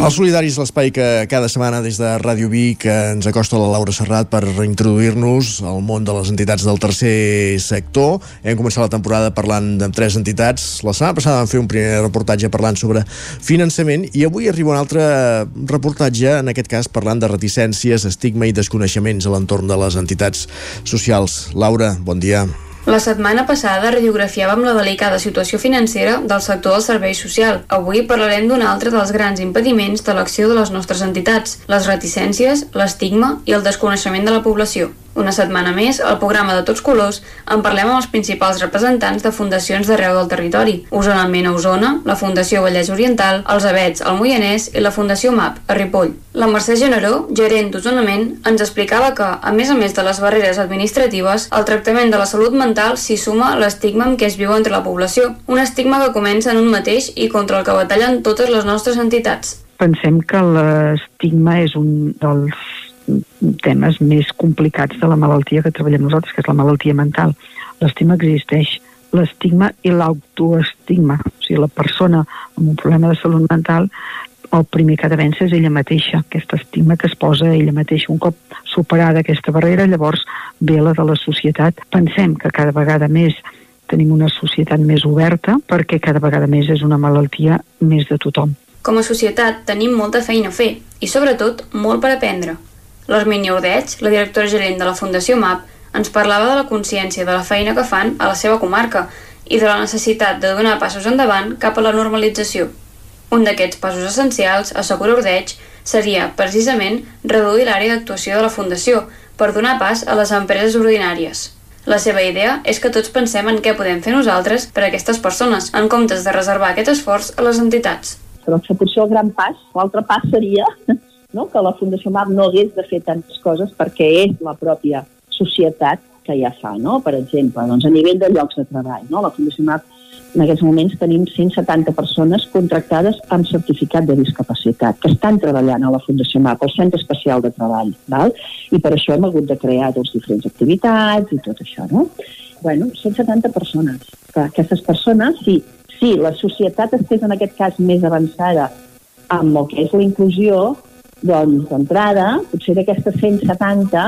Els Solidaris, l'espai que cada setmana des de Ràdio Vic ens acosta la Laura Serrat per reintroduir-nos al món de les entitats del tercer sector. Hem començat la temporada parlant de tres entitats. La setmana passada vam fer un primer reportatge parlant sobre finançament i avui arriba un altre reportatge, en aquest cas parlant de reticències, estigma i desconeixements a l'entorn de les entitats socials. Laura, bon dia. La setmana passada radiografiàvem la delicada situació financera del sector del servei social. Avui parlarem d'un altre dels grans impediments de l'acció de les nostres entitats, les reticències, l'estigma i el desconeixement de la població. Una setmana més, al programa de Tots Colors, en parlem amb els principals representants de fundacions d'arreu del territori. Osona Mena Osona, la Fundació Vallès Oriental, els Avets al Moianès i la Fundació MAP, a Ripoll. La Mercè Generó, gerent d'Osonament, ens explicava que, a més a més de les barreres administratives, al tractament de la salut mental s'hi suma l'estigma amb què es viu entre la població. Un estigma que comença en un mateix i contra el que batallen totes les nostres entitats. Pensem que l'estigma és un dels temes més complicats de la malaltia que treballem nosaltres, que és la malaltia mental. L'estigma existeix. L'estigma i l'autoestigma. O sigui, la persona amb un problema de salut mental el primer que ha de vèncer és ella mateixa, aquest estigma que es posa ella mateixa. Un cop superada aquesta barrera, llavors ve la de la societat. Pensem que cada vegada més tenim una societat més oberta perquè cada vegada més és una malaltia més de tothom. Com a societat tenim molta feina a fer i, sobretot, molt per aprendre. L'Armínia Ordeig, la directora gerent de la Fundació MAP, ens parlava de la consciència de la feina que fan a la seva comarca i de la necessitat de donar passos endavant cap a la normalització. Un d'aquests passos essencials, assegura Ordeig, seria, precisament, reduir l'àrea d'actuació de la Fundació per donar pas a les empreses ordinàries. La seva idea és que tots pensem en què podem fer nosaltres per a aquestes persones, en comptes de reservar aquest esforç a les entitats. Però potser el gran pas, l'altre pas seria no? que la Fundació MAP no hagués de fer tantes coses perquè és la pròpia societat que ja fa, no? Per exemple, doncs a nivell de llocs de treball, no? La Fundació MAP en aquests moments tenim 170 persones contractades amb certificat de discapacitat que estan treballant a la Fundació MAP, al Centre Especial de Treball, val? i per això hem hagut de crear doncs, diferents activitats i tot això, no? Bueno, 170 persones. Que aquestes persones, si, si la societat estés en aquest cas més avançada amb el que és la inclusió, doncs d'entrada, potser d'aquestes 170,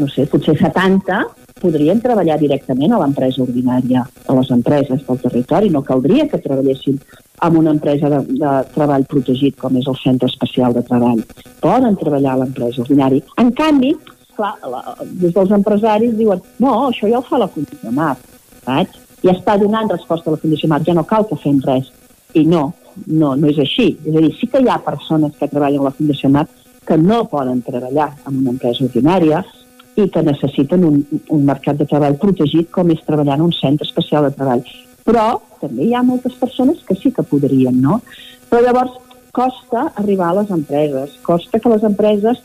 no sé, potser 70 podrien treballar directament a l'empresa ordinària, a les empreses del territori. No caldria que treballessin amb una empresa de, de treball protegit com és el Centre Especial de Treball. Poden treballar a l'empresa ordinària. En canvi, clar, la, des dels empresaris diuen no, això ja ho fa la Fundació MAP, saps? Ja està donant resposta a la Fundació MAP, ja no cal que fem res. I no, no, no és així. És a dir, sí que hi ha persones que treballen a la Fundació MAP que no poden treballar en una empresa ordinària, i que necessiten un, un mercat de treball protegit com és treballar en un centre especial de treball. Però també hi ha moltes persones que sí que podrien, no? Però llavors costa arribar a les empreses, costa que les empreses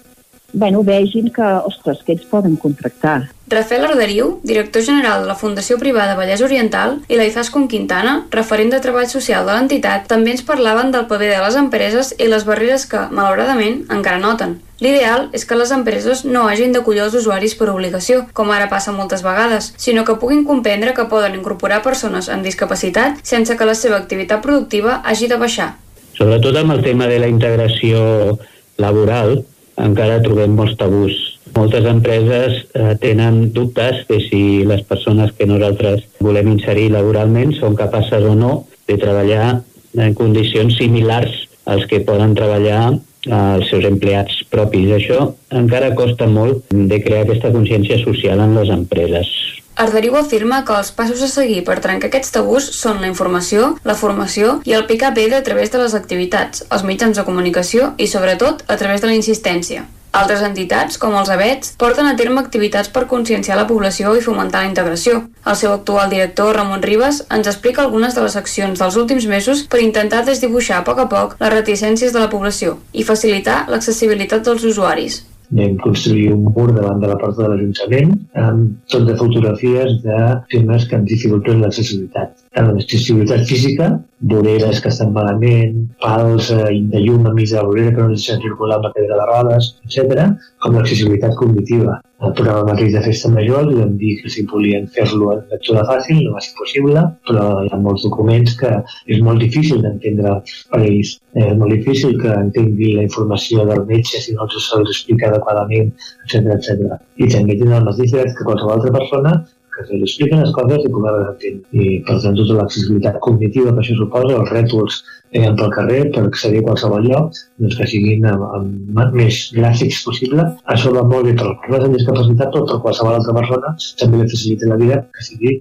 bueno, vegin que, ostres, que ells poden contractar. Rafael Arderiu, director general de la Fundació Privada Vallès Oriental, i la Izaskun Quintana, referent de treball social de l'entitat, també ens parlaven del paper de les empreses i les barreres que, malauradament, encara noten. L'ideal és que les empreses no hagin d'acollir els usuaris per obligació, com ara passa moltes vegades, sinó que puguin comprendre que poden incorporar persones amb discapacitat sense que la seva activitat productiva hagi de baixar. Sobretot amb el tema de la integració laboral, encara trobem molts tabús. Moltes empreses eh, tenen dubtes de si les persones que nosaltres volem inserir laboralment són capaces o no de treballar en condicions similars als que poden treballar als seus empleats propis. Això encara costa molt de crear aquesta consciència social en les empreses. Arderiu afirma que els passos a seguir per trencar aquests tabús són la informació, la formació i el picar pedra a través de les activitats, els mitjans de comunicació i, sobretot, a través de la insistència. Altres entitats, com els ABETs, porten a terme activitats per conscienciar la població i fomentar la integració. El seu actual director, Ramon Ribas, ens explica algunes de les accions dels últims mesos per intentar desdibuixar a poc a poc les reticències de la població i facilitar l'accessibilitat dels usuaris vam construir un mur davant de la porta de l'Ajuntament amb tot de fotografies de temes que ens dificulten l'accessibilitat. Tant l'accessibilitat física, voreres que estan malament, pals eh, de llum a mig de la vorera que no deixen circular amb la pedra de rodes, etc., com l'accessibilitat cognitiva. El programa mateix de festa major li vam dir que si volien fer-lo en lectura fàcil no va ser possible, però hi ha molts documents que és molt difícil d'entendre per ells. És molt difícil que entengui la informació del metge si no se'ls explica adequadament, etc etc. I també tenen el mateix que qualsevol altra persona que se li expliquen les coses i poder-les entendre. I, per tant, tota l'accessibilitat cognitiva que això suposa, els rètols eh, pel carrer per accedir a qualsevol lloc, doncs que siguin amb, amb més gràfics possible. Això va molt bé per les persones amb discapacitat, però per qualsevol altra persona també li facilita la vida que sigui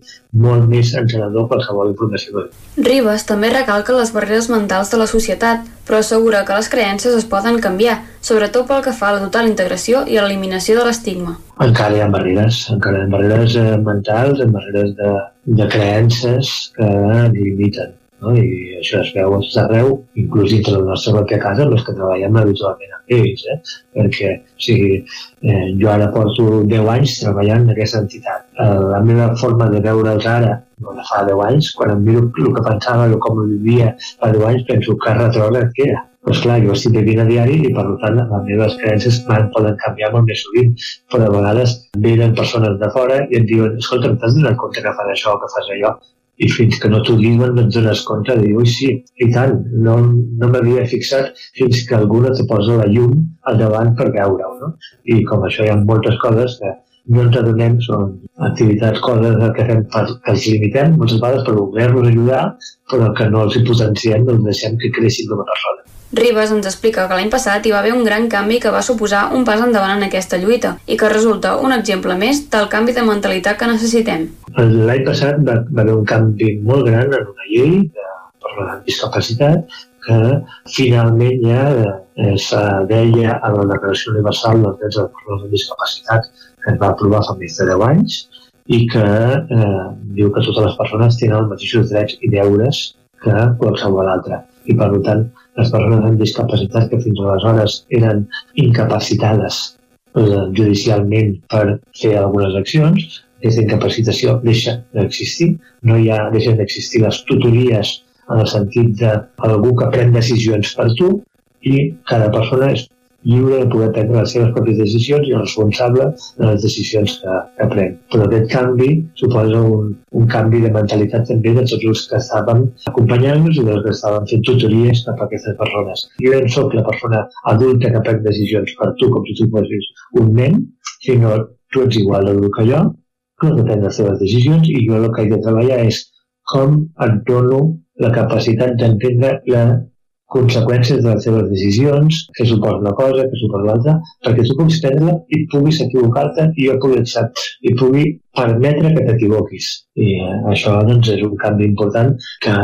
molt més encenedor qualsevol informació. Ribas també recalca les barreres mentals de la societat, però assegura que les creences es poden canviar, sobretot pel que fa a la total integració i a l'eliminació de l'estigma. Encara hi ha barreres, encara hi ha barreres eh, mentals, barreres de, de creences que limiten no? i això es veu arreu, inclús dintre de la nostra pròpia casa, els que treballem habitualment amb ells, eh? perquè o sigui, eh, jo ara porto 10 anys treballant en aquesta entitat. Eh, la meva forma de veure'ls ara, no de fa 10 anys, quan em miro el que pensava, el com vivia fa 10 anys, penso que retrògrad que era. Però esclar, jo estic vivint a diari i per tant les meves creences poden canviar molt més sovint, però a vegades venen persones de fora i em diuen escolta, t'has donat compte que fas això o que fas allò? I fins que no t'ho diuen no et dones compte de dir, ui sí, i tant, no, no m'havia fixat fins que algú no te posa la llum al davant per veure-ho, no? I com això hi ha moltes coses que no ens adonem, són activitats, coses que fem per, que els limitem moltes vegades per voler-los ajudar, però que no els hi potenciem, els deixem que creixin com a persona. Ribas ens explica que l'any passat hi va haver un gran canvi que va suposar un pas endavant en aquesta lluita i que resulta un exemple més del canvi de mentalitat que necessitem. L'any passat va, va haver un canvi molt gran en una llei de, per la discapacitat que finalment ja eh, se deia a la Declaració Universal dels Drets de Persones amb Discapacitat que es va aprovar fa més de 10 anys i que eh, diu que totes les persones tenen els mateixos drets i deures que qualsevol altre. I per tant, les persones amb discapacitat que fins aleshores eren incapacitades eh, judicialment per fer algunes accions, aquesta incapacitació deixa d'existir, no hi ha, deixen d'existir les tutories en el sentit d'algú que pren decisions per tu i cada persona és lliure de poder prendre les seves pròpies decisions i responsable de les decisions que, que pren. Però aquest canvi suposa un, un canvi de mentalitat també de tots els que estàvem acompanyant-nos i dels que estàvem fent tutories cap a aquestes persones. Jo no sóc la persona adulta que pren decisions per tu com si tu fossis un nen, sinó tu ets igual d'adult que jo, que has de prendre les teves decisions i jo el que he de treballar és com et dono la capacitat d'entendre la conseqüències de les seves decisions, que suposa una cosa, que suposa l'altra, perquè tu puguis prendre i puguis equivocar-te i jo pugui acceptar i pugui permetre que t'equivoquis. I eh, això doncs, és un canvi important que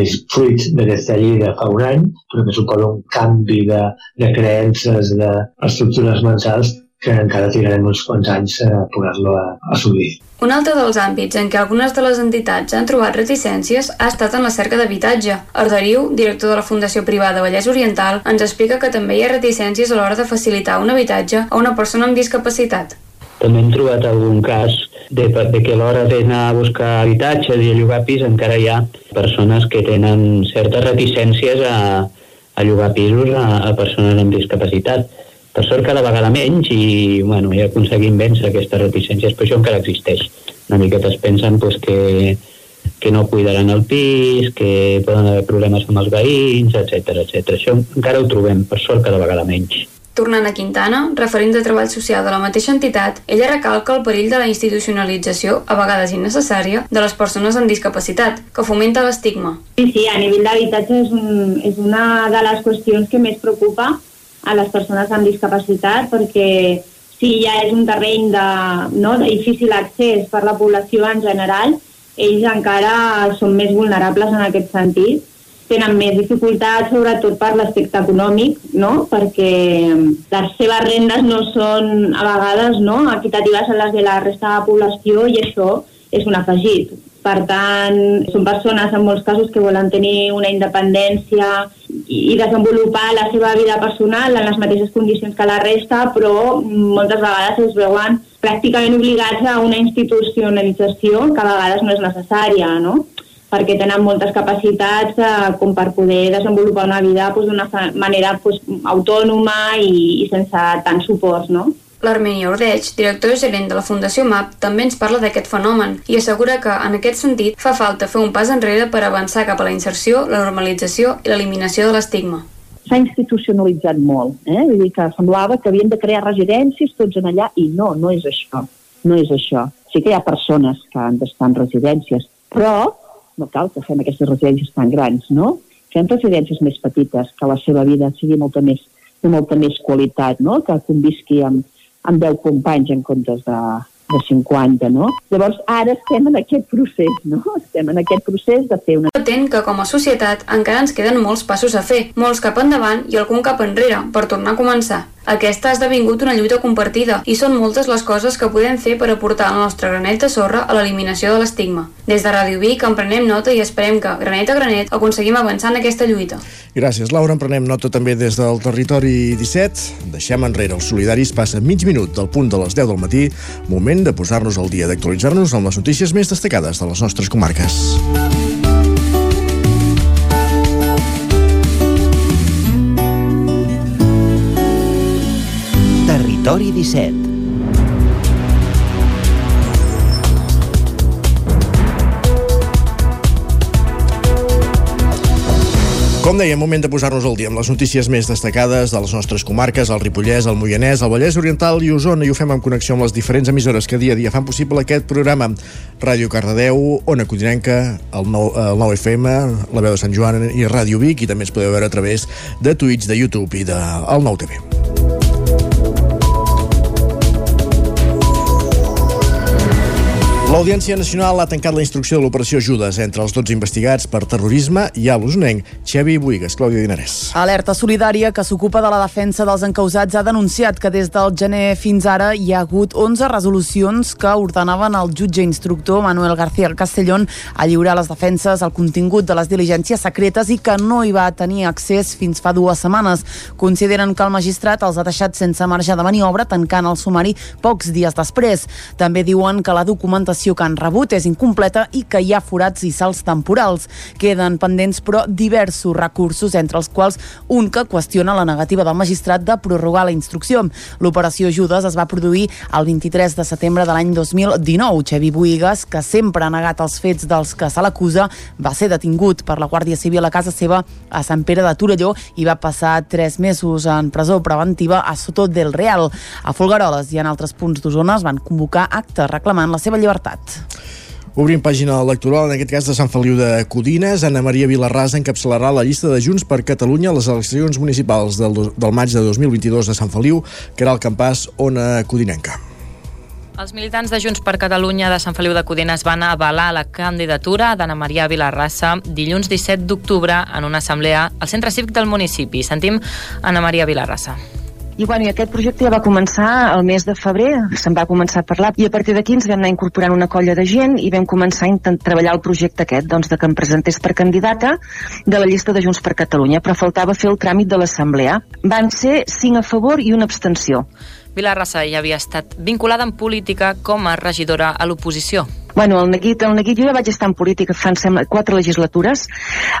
és fruit d'aquesta llei de fa un any, però que suposa un canvi de, de creences, d'estructures mentals que encara trigarem uns quants anys a poder-lo assolir. Un altre dels àmbits en què algunes de les entitats han trobat reticències ha estat en la cerca d'habitatge. Arderiu, director de la Fundació Privada Vallès Oriental, ens explica que també hi ha reticències a l'hora de facilitar un habitatge a una persona amb discapacitat. També hem trobat algun cas de, de que a l'hora d'anar a buscar habitatges i a llogar pis encara hi ha persones que tenen certes reticències a, a llogar pisos a, a persones amb discapacitat per sort cada vegada menys i bueno, ja aconseguim vèncer aquestes reticències, però això encara existeix. Una miqueta es pensen pues, que, que no cuidaran el pis, que poden haver problemes amb els veïns, etc etc. Això encara ho trobem, per sort, cada vegada menys. Tornant a Quintana, referint de treball social de la mateixa entitat, ella recalca el perill de la institucionalització, a vegades innecessària, de les persones amb discapacitat, que fomenta l'estigma. Sí, sí, a nivell d'habitatge és, un, és una de les qüestions que més preocupa a les persones amb discapacitat perquè si ja és un terreny de, no, de difícil accés per la població en general, ells encara són més vulnerables en aquest sentit. Tenen més dificultats, sobretot per l'aspecte econòmic, no? perquè les seves rendes no són a vegades no? equitatives a les de la resta de la població i això és un afegit. Per tant, són persones en molts casos que volen tenir una independència i desenvolupar la seva vida personal en les mateixes condicions que la resta, però moltes vegades es veuen pràcticament obligats a una institucionalització que a vegades no és necessària, no? perquè tenen moltes capacitats eh, com per poder desenvolupar una vida pues, d'una manera pues, autònoma i, i sense tant suports, no? L'Armeni Ordeig, director gerent de la Fundació MAP, també ens parla d'aquest fenomen i assegura que, en aquest sentit, fa falta fer un pas enrere per avançar cap a la inserció, la normalització i l'eliminació de l'estigma. S'ha institucionalitzat molt, eh? Vull dir que semblava que havien de crear residències tots en allà i no, no és això. No és això. Sí que hi ha persones que han d'estar en residències, però no cal que fem aquestes residències tan grans, no? Fem residències més petites, que la seva vida sigui molta més, de molta més qualitat, no? Que convisqui amb, amb 10 companys en comptes de, de 50, no? Llavors, ara estem en aquest procés, no? <laughs> Estem en aquest procés de fer una... Atent que com a societat encara ens queden molts passos a fer, molts cap endavant i algun cap enrere, per tornar a començar. Aquesta ha esdevingut una lluita compartida i són moltes les coses que podem fer per aportar el nostre granet de sorra a l'eliminació de l'estigma. Des de Ràdio Vic en prenem nota i esperem que, granet a granet, aconseguim avançar en aquesta lluita. Gràcies, Laura. En prenem nota també des del territori 17. Deixem enrere els solidaris. Passa mig minut del punt de les 10 del matí. Moment de posar-nos al dia, d'actualitzar-nos amb les notícies més destacades de les nostres comarques. Territori 17 Com deia, moment de posar-nos al dia amb les notícies més destacades de les nostres comarques, el Ripollès, el Moianès, el Vallès Oriental i Osona, i ho fem en connexió amb les diferents emissores que dia a dia fan possible aquest programa. Ràdio Cardedeu, Ona Codinenca, el 9, el 9 FM, la veu de Sant Joan i Ràdio Vic, i també es podeu veure a través de Twitch, de YouTube i del de, 9 TV. L'Audiència Nacional ha tancat la instrucció de l'operació Judes entre els 12 investigats per terrorisme i a l'usonenc Xevi Buigas, Clàudia Dinarès. Alerta solidària que s'ocupa de la defensa dels encausats ha denunciat que des del gener fins ara hi ha hagut 11 resolucions que ordenaven al jutge instructor Manuel García Castellón a lliurar les defenses al contingut de les diligències secretes i que no hi va tenir accés fins fa dues setmanes. Consideren que el magistrat els ha deixat sense marge de maniobra tancant el sumari pocs dies després. També diuen que la documentació informació que han rebut és incompleta i que hi ha forats i salts temporals. Queden pendents, però, diversos recursos, entre els quals un que qüestiona la negativa del magistrat de prorrogar la instrucció. L'operació Judes es va produir el 23 de setembre de l'any 2019. Xevi Buigas, que sempre ha negat els fets dels que se l'acusa, va ser detingut per la Guàrdia Civil a casa seva a Sant Pere de Torelló i va passar tres mesos en presó preventiva a Soto del Real. A Folgueroles i en altres punts d'Osona es van convocar actes reclamant la seva llibertat llibertat. Obrim pàgina electoral, en aquest cas de Sant Feliu de Codines. Anna Maria Vilarrasa encapçalarà la llista de Junts per Catalunya a les eleccions municipals del, del maig de 2022 a Sant Feliu, que era el campàs Ona Codinenca. Els militants de Junts per Catalunya de Sant Feliu de Codines van avalar la candidatura d'Anna Maria Vilarrassa dilluns 17 d'octubre en una assemblea al centre cívic del municipi. Sentim Anna Maria Vilarrassa. I, bueno, i aquest projecte ja va començar el mes de febrer, se'n va començar a parlar, i a partir d'aquí ens vam anar incorporant una colla de gent i vam començar a treballar el projecte aquest, doncs, de que em presentés per candidata de la llista de Junts per Catalunya, però faltava fer el tràmit de l'assemblea. Van ser 5 a favor i una abstenció. Vilarrassa ja havia estat vinculada en política com a regidora a l'oposició. Bueno, el neguit, el neguit, jo ja vaig estar en política fa, sembla, quatre legislatures.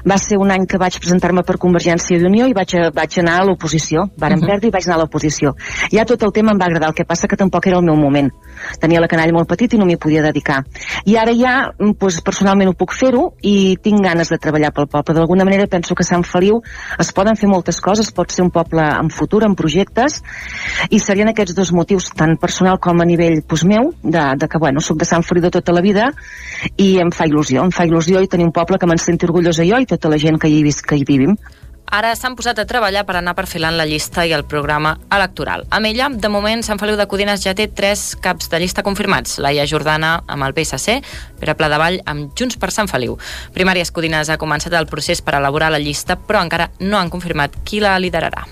Va ser un any que vaig presentar-me per Convergència i Unió i vaig, vaig anar a l'oposició. Varen uh -huh. perdre i vaig anar a l'oposició. Ja tot el tema em va agradar, el que passa que tampoc era el meu moment. Tenia la canalla molt petit i no m'hi podia dedicar. I ara ja, doncs, personalment ho puc fer-ho i tinc ganes de treballar pel poble. D'alguna manera penso que Sant Feliu es poden fer moltes coses, pot ser un poble en futur, en projectes, i serien aquests dos motius, tant personal com a nivell doncs, meu, de, de que, bueno, soc de Sant Feliu de tota la vida i em fa il·lusió, em fa il·lusió i tenir un poble que me'n senti orgullosa jo i tota la gent que hi, que hi vivim. Ara s'han posat a treballar per anar perfilant la llista i el programa electoral. Amb ella, de moment, Sant Feliu de Codines ja té tres caps de llista confirmats. Laia Jordana amb el PSC, Pere Pladevall amb Junts per Sant Feliu. Primàries Codines ha començat el procés per elaborar la llista, però encara no han confirmat qui la liderarà.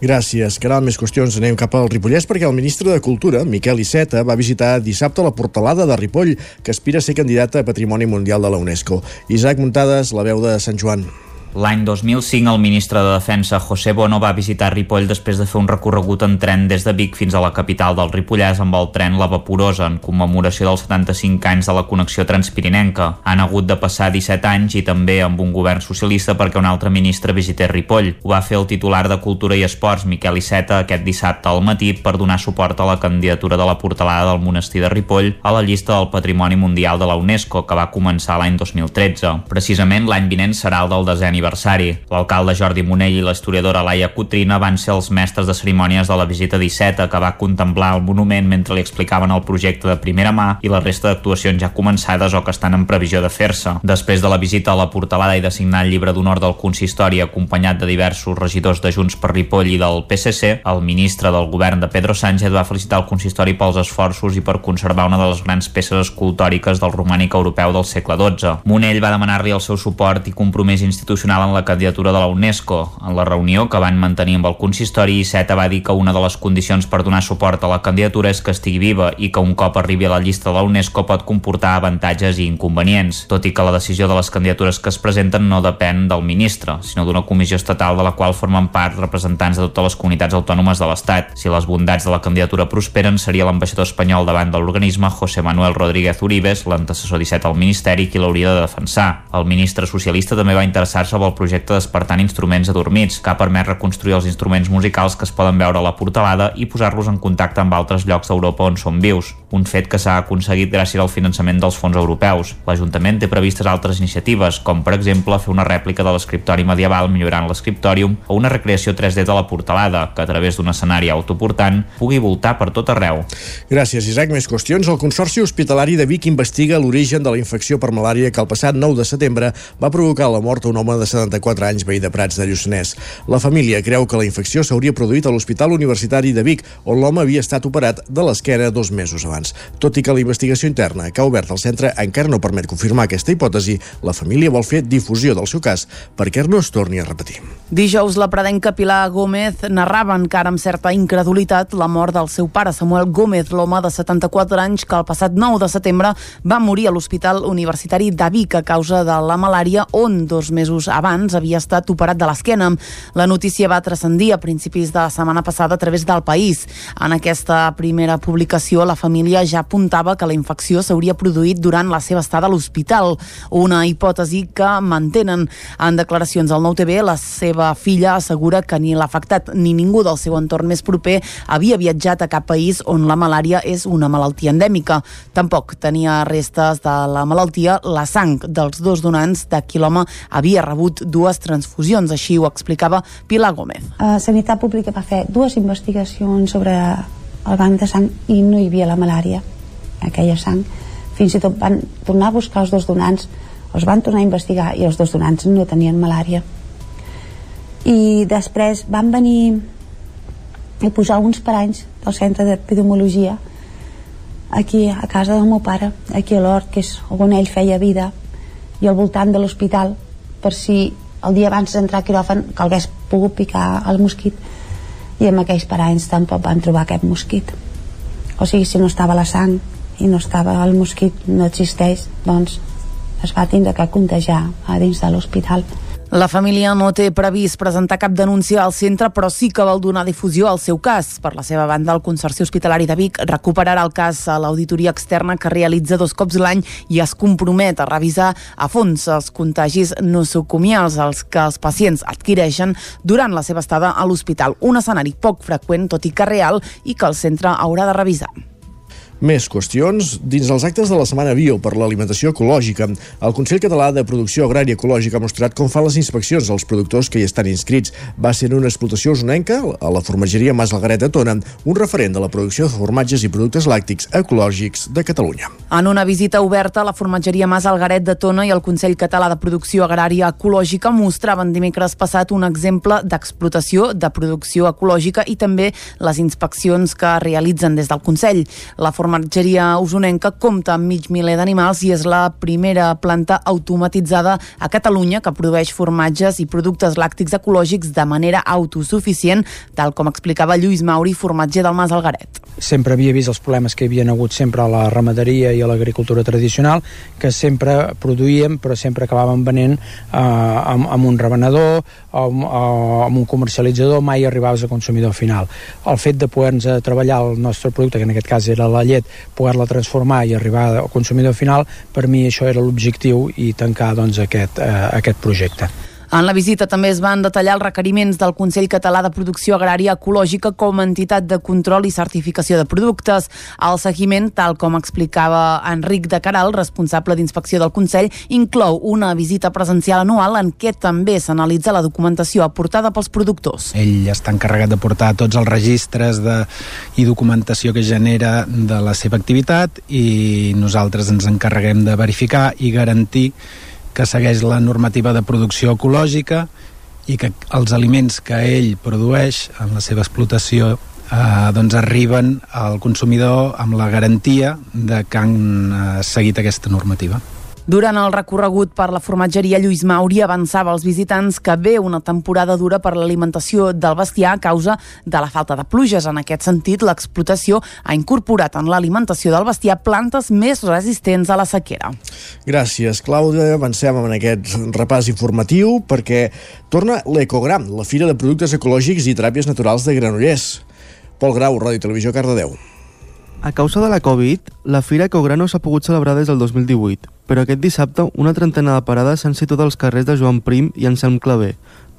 Gràcies. Caral, més qüestions. Anem cap al Ripollès perquè el ministre de Cultura, Miquel Iceta, va visitar dissabte la portalada de Ripoll, que aspira a ser candidata a Patrimoni Mundial de la UNESCO. Isaac Muntades, la veu de Sant Joan. L'any 2005, el ministre de Defensa, José Bono, va visitar Ripoll després de fer un recorregut en tren des de Vic fins a la capital del Ripollès amb el tren La Vaporosa, en commemoració dels 75 anys de la connexió transpirinenca. Han hagut de passar 17 anys i també amb un govern socialista perquè un altre ministre visités Ripoll. Ho va fer el titular de Cultura i Esports, Miquel Iceta, aquest dissabte al matí per donar suport a la candidatura de la portalada del monestir de Ripoll a la llista del Patrimoni Mundial de la UNESCO, que va començar l'any 2013. Precisament l'any vinent serà el del desè aniversari. L'alcalde Jordi Monell i l'historiadora Laia Cotrina van ser els mestres de cerimònies de la visita d'Iceta, que va contemplar el monument mentre li explicaven el projecte de primera mà i la resta d'actuacions ja començades o que estan en previsió de fer-se. Després de la visita a la portalada i de signar el llibre d'honor del consistori acompanyat de diversos regidors de Junts per Ripoll i del PSC, el ministre del govern de Pedro Sánchez va felicitar el consistori pels esforços i per conservar una de les grans peces escultòriques del romànic europeu del segle XII. Monell va demanar-li el seu suport i compromís institucional en la candidatura de la UNESCO. En la reunió que van mantenir amb el consistori, Iceta va dir que una de les condicions per donar suport a la candidatura és que estigui viva i que un cop arribi a la llista de la UNESCO pot comportar avantatges i inconvenients, tot i que la decisió de les candidatures que es presenten no depèn del ministre, sinó d'una comissió estatal de la qual formen part representants de totes les comunitats autònomes de l'Estat. Si les bondats de la candidatura prosperen, seria l'ambaixador espanyol davant de l'organisme José Manuel Rodríguez Uribes, l'antecessor 17 al Ministeri, qui l'hauria de defensar. El ministre socialista també va interessar-se sobre el projecte Despertant Instruments Adormits, que ha permès reconstruir els instruments musicals que es poden veure a la portalada i posar-los en contacte amb altres llocs d'Europa on són vius, un fet que s'ha aconseguit gràcies al finançament dels fons europeus. L'Ajuntament té previstes altres iniciatives, com per exemple fer una rèplica de l'escriptori medieval millorant l'escriptòrium o una recreació 3D de la portalada, que a través d'un escenari autoportant pugui voltar per tot arreu. Gràcies, Isaac. Més qüestions. El Consorci Hospitalari de Vic investiga l'origen de la infecció per malària que el passat 9 de setembre va provocar la mort a un home de 74 anys veí de Prats de Lluçanès. La família creu que la infecció s'hauria produït a l'Hospital Universitari de Vic, on l'home havia estat operat de l'esquena dos mesos abans. Tot i que la investigació interna que ha obert el centre encara no permet confirmar aquesta hipòtesi, la família vol fer difusió del seu cas perquè no es torni a repetir. Dijous, la predenca Pilar Gómez narrava encara amb certa incredulitat la mort del seu pare, Samuel Gómez, l'home de 74 anys que el passat 9 de setembre va morir a l'Hospital Universitari de Vic a causa de la malària, on dos mesos havia estat operat de l'esquena. La notícia va transcendir a principis de la setmana passada a través del País. En aquesta primera publicació, la família ja apuntava que la infecció s'hauria produït durant la seva estada a l'hospital, una hipòtesi que mantenen. En declaracions al Nou TV, la seva filla assegura que ni l'afectat ni ningú del seu entorn més proper havia viatjat a cap país on la malària és una malaltia endèmica. Tampoc tenia restes de la malaltia la sang dels dos donants de qui l'home havia rebut dues transfusions, així ho explicava Pilar Gómez. Uh, Sanitat Pública va fer dues investigacions sobre el banc de sang i no hi havia la malària, aquella sang. Fins i tot van tornar a buscar els dos donants, els van tornar a investigar i els dos donants no tenien malària. I després van venir a posar uns paranys del centre d'epidemiologia aquí a casa del meu pare, aquí a l'Hort, que és on ell feia vida, i al voltant de l'hospital, per si el dia abans d'entrar a quiròfan que hagués pogut picar el mosquit. I amb aquells paranys tampoc van trobar aquest mosquit. O sigui, si no estava la sang i no estava el mosquit, no existeix doncs es va tindre que contagiar a dins de l'hospital la família no té previst presentar cap denúncia al centre, però sí que vol donar difusió al seu cas. Per la seva banda, el Consorci Hospitalari de Vic recuperarà el cas a l'auditoria externa que realitza dos cops l'any i es compromet a revisar a fons els contagis nosocomials als que els pacients adquireixen durant la seva estada a l'hospital. Un escenari poc freqüent, tot i que real, i que el centre haurà de revisar. Més qüestions. Dins dels actes de la Setmana Bio per l'alimentació ecològica, el Consell Català de Producció Agrària Ecològica ha mostrat com fan les inspeccions als productors que hi estan inscrits. Va ser en una explotació usonenca, a la formatgeria Mas Algaret de Tona, un referent de la producció de formatges i productes làctics ecològics de Catalunya. En una visita oberta, la formatgeria Mas Algaret de Tona i el Consell Català de Producció Agrària Ecològica mostraven dimecres passat un exemple d'explotació de producció ecològica i també les inspeccions que realitzen des del Consell. La usonenca compta amb mig miler d'animals i és la primera planta automatitzada a Catalunya que produeix formatges i productes làctics ecològics de manera autosuficient, tal com explicava Lluís Mauri, formatger del Mas Algaret. Sempre havia vist els problemes que hi havia hagut sempre a la ramaderia i a l'agricultura tradicional, que sempre produïem però sempre acabàvem venent eh, amb, amb un revenedor o amb, o amb un comercialitzador, mai arribaves a consumidor final. El fet de poder-nos treballar el nostre producte, que en aquest cas era la llet, poder-la transformar i arribar al consumidor final, per mi això era l'objectiu i tancar doncs, aquest, eh, aquest projecte. En la visita també es van detallar els requeriments del Consell Català de Producció Agrària Ecològica com a entitat de control i certificació de productes. El seguiment, tal com explicava Enric de Caral, responsable d'inspecció del Consell, inclou una visita presencial anual en què també s'analitza la documentació aportada pels productors. Ell està encarregat de portar tots els registres de, i documentació que genera de la seva activitat i nosaltres ens encarreguem de verificar i garantir que segueix la normativa de producció ecològica i que els aliments que ell produeix en la seva explotació eh, doncs arriben al consumidor amb la garantia de que han eh, seguit aquesta normativa. Durant el recorregut per la formatgeria, Lluís Mauri avançava als visitants que ve una temporada dura per l'alimentació del bestiar a causa de la falta de pluges. En aquest sentit, l'explotació ha incorporat en l'alimentació del bestiar plantes més resistents a la sequera. Gràcies, Clàudia. Avancem en aquest repàs informatiu perquè torna l'Ecogram, la Fira de Productes Ecològics i Teràpies Naturals de Granollers. Pol Grau, Ràdio Televisió, Cardedeu. A causa de la Covid, la Fira Ecogrà no s'ha pogut celebrar des del 2018, però aquest dissabte una trentena de parades s'han situat als carrers de Joan Prim i Anselm Clavé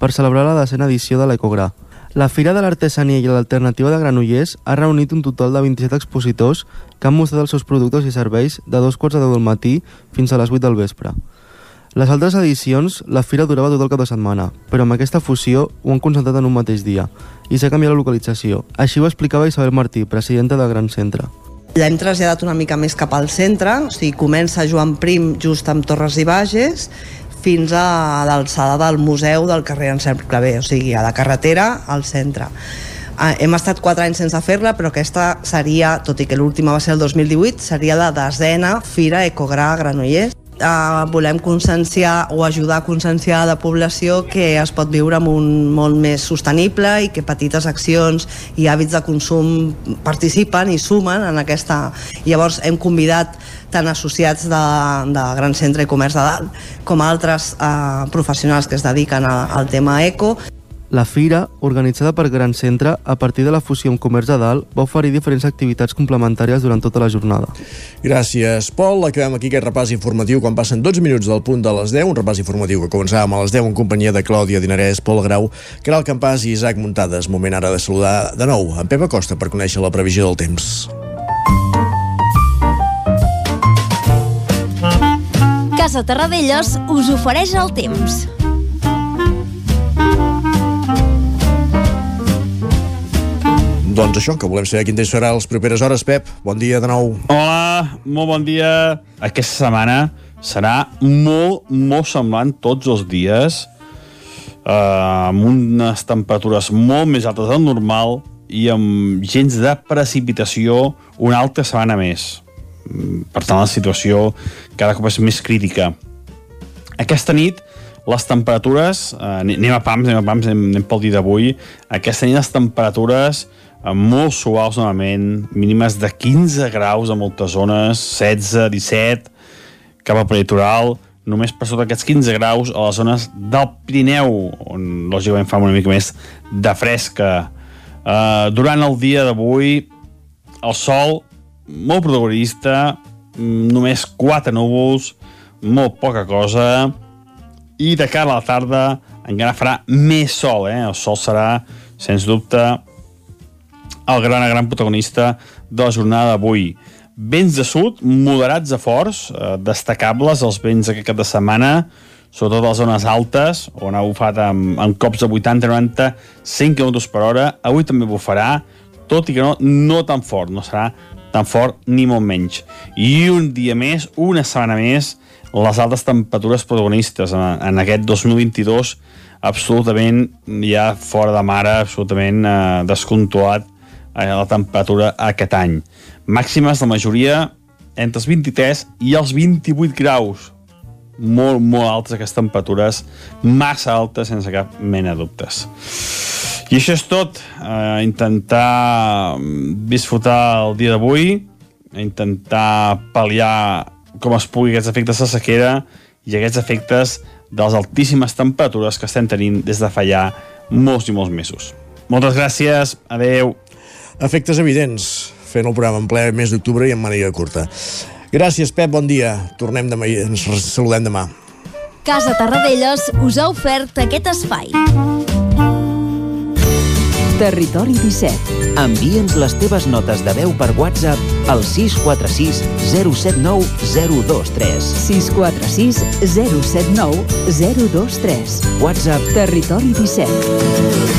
per celebrar la decena edició de l'Ecogrà. La Fira de l'Artesania i l'Alternativa de Granollers ha reunit un total de 27 expositors que han mostrat els seus productes i serveis de dos quarts de deu del matí fins a les 8 del vespre. Les altres edicions, la fira durava tot el cap de setmana, però amb aquesta fusió ho han concentrat en un mateix dia i s'ha canviat la localització. Així ho explicava Isabel Martí, presidenta del Gran Centre. L'hem traslladat una mica més cap al centre, o sigui, comença Joan Prim just amb Torres i Bages fins a l'alçada del museu del carrer Anselm Clavé, o sigui, a la carretera al centre. Uh, hem estat 4 anys sense fer-la, però aquesta seria, tot i que l'última va ser el 2018, seria la desena Fira Ecogra Granollers eh, volem conscienciar o ajudar a conscienciar la població que es pot viure amb un món més sostenible i que petites accions i hàbits de consum participen i sumen en aquesta... Llavors hem convidat tant associats de, de Gran Centre i Comerç de Dalt com altres eh, professionals que es dediquen a, al tema eco la fira, organitzada per Gran Centre, a partir de la fusió amb Comerç de Dalt, va oferir diferents activitats complementàries durant tota la jornada. Gràcies, Pol. Acabem aquí aquest repàs informatiu quan passen 12 minuts del punt de les 10, un repàs informatiu que començàvem a les 10 en companyia de Clàudia Dinarès, Pol Grau, Caral Campàs i Isaac Muntades. Moment ara de saludar de nou en Pepa Costa per conèixer la previsió del temps. Casa Terradellos us ofereix el temps. Doncs això, que volem saber quin temps farà les properes hores, Pep. Bon dia de nou. Hola, molt bon dia. Aquesta setmana serà molt, molt semblant tots els dies, eh, amb unes temperatures molt més altes del normal i amb gens de precipitació una altra setmana més. Per tant, la situació cada cop és més crítica. Aquesta nit, les temperatures, eh, anem a pams, anem a pams, anem, anem pel dia d'avui, aquesta nit les temperatures molt suaus normalment, mínimes de 15 graus a moltes zones, 16, 17, cap al litoral, només per sota aquests 15 graus a les zones del Pirineu, on lògicament fa una mica més de fresca. Uh, durant el dia d'avui, el sol molt protagonista, només 4 núvols, molt poca cosa, i de cara a la tarda encara farà més sol, eh? el sol serà, sens dubte, el gran, gran protagonista de la jornada d'avui. vents de sud, moderats a forts, eh, destacables els vents aquest cap de setmana, sobretot a les zones altes, on ha bufat amb, amb cops de 80, 90, 100 km per hora. Avui també bufarà, tot i que no, no tan fort, no serà tan fort ni molt menys. I un dia més, una setmana més, les altes temperatures protagonistes en, en aquest 2022 absolutament ja fora de mare, absolutament eh, descontrolat eh, la temperatura aquest any. Màximes de majoria entre els 23 i els 28 graus. Molt, molt altes aquestes temperatures, massa altes sense cap mena de dubtes. I això és tot. Eh, intentar disfrutar el dia d'avui, intentar pal·liar com es pugui aquests efectes de sequera i aquests efectes de les altíssimes temperatures que estem tenint des de fa ja molts i molts mesos. Moltes gràcies, adeu. Efectes evidents, fent el programa en ple mes d'octubre i en màniga curta. Gràcies, Pep, bon dia. Tornem demà i ens saludem demà. Casa Tarradellas us ha ofert aquest espai. Territori 17. Envia'ns les teves notes de veu per WhatsApp al 646 079 023. 646 079 023. WhatsApp Territori 17.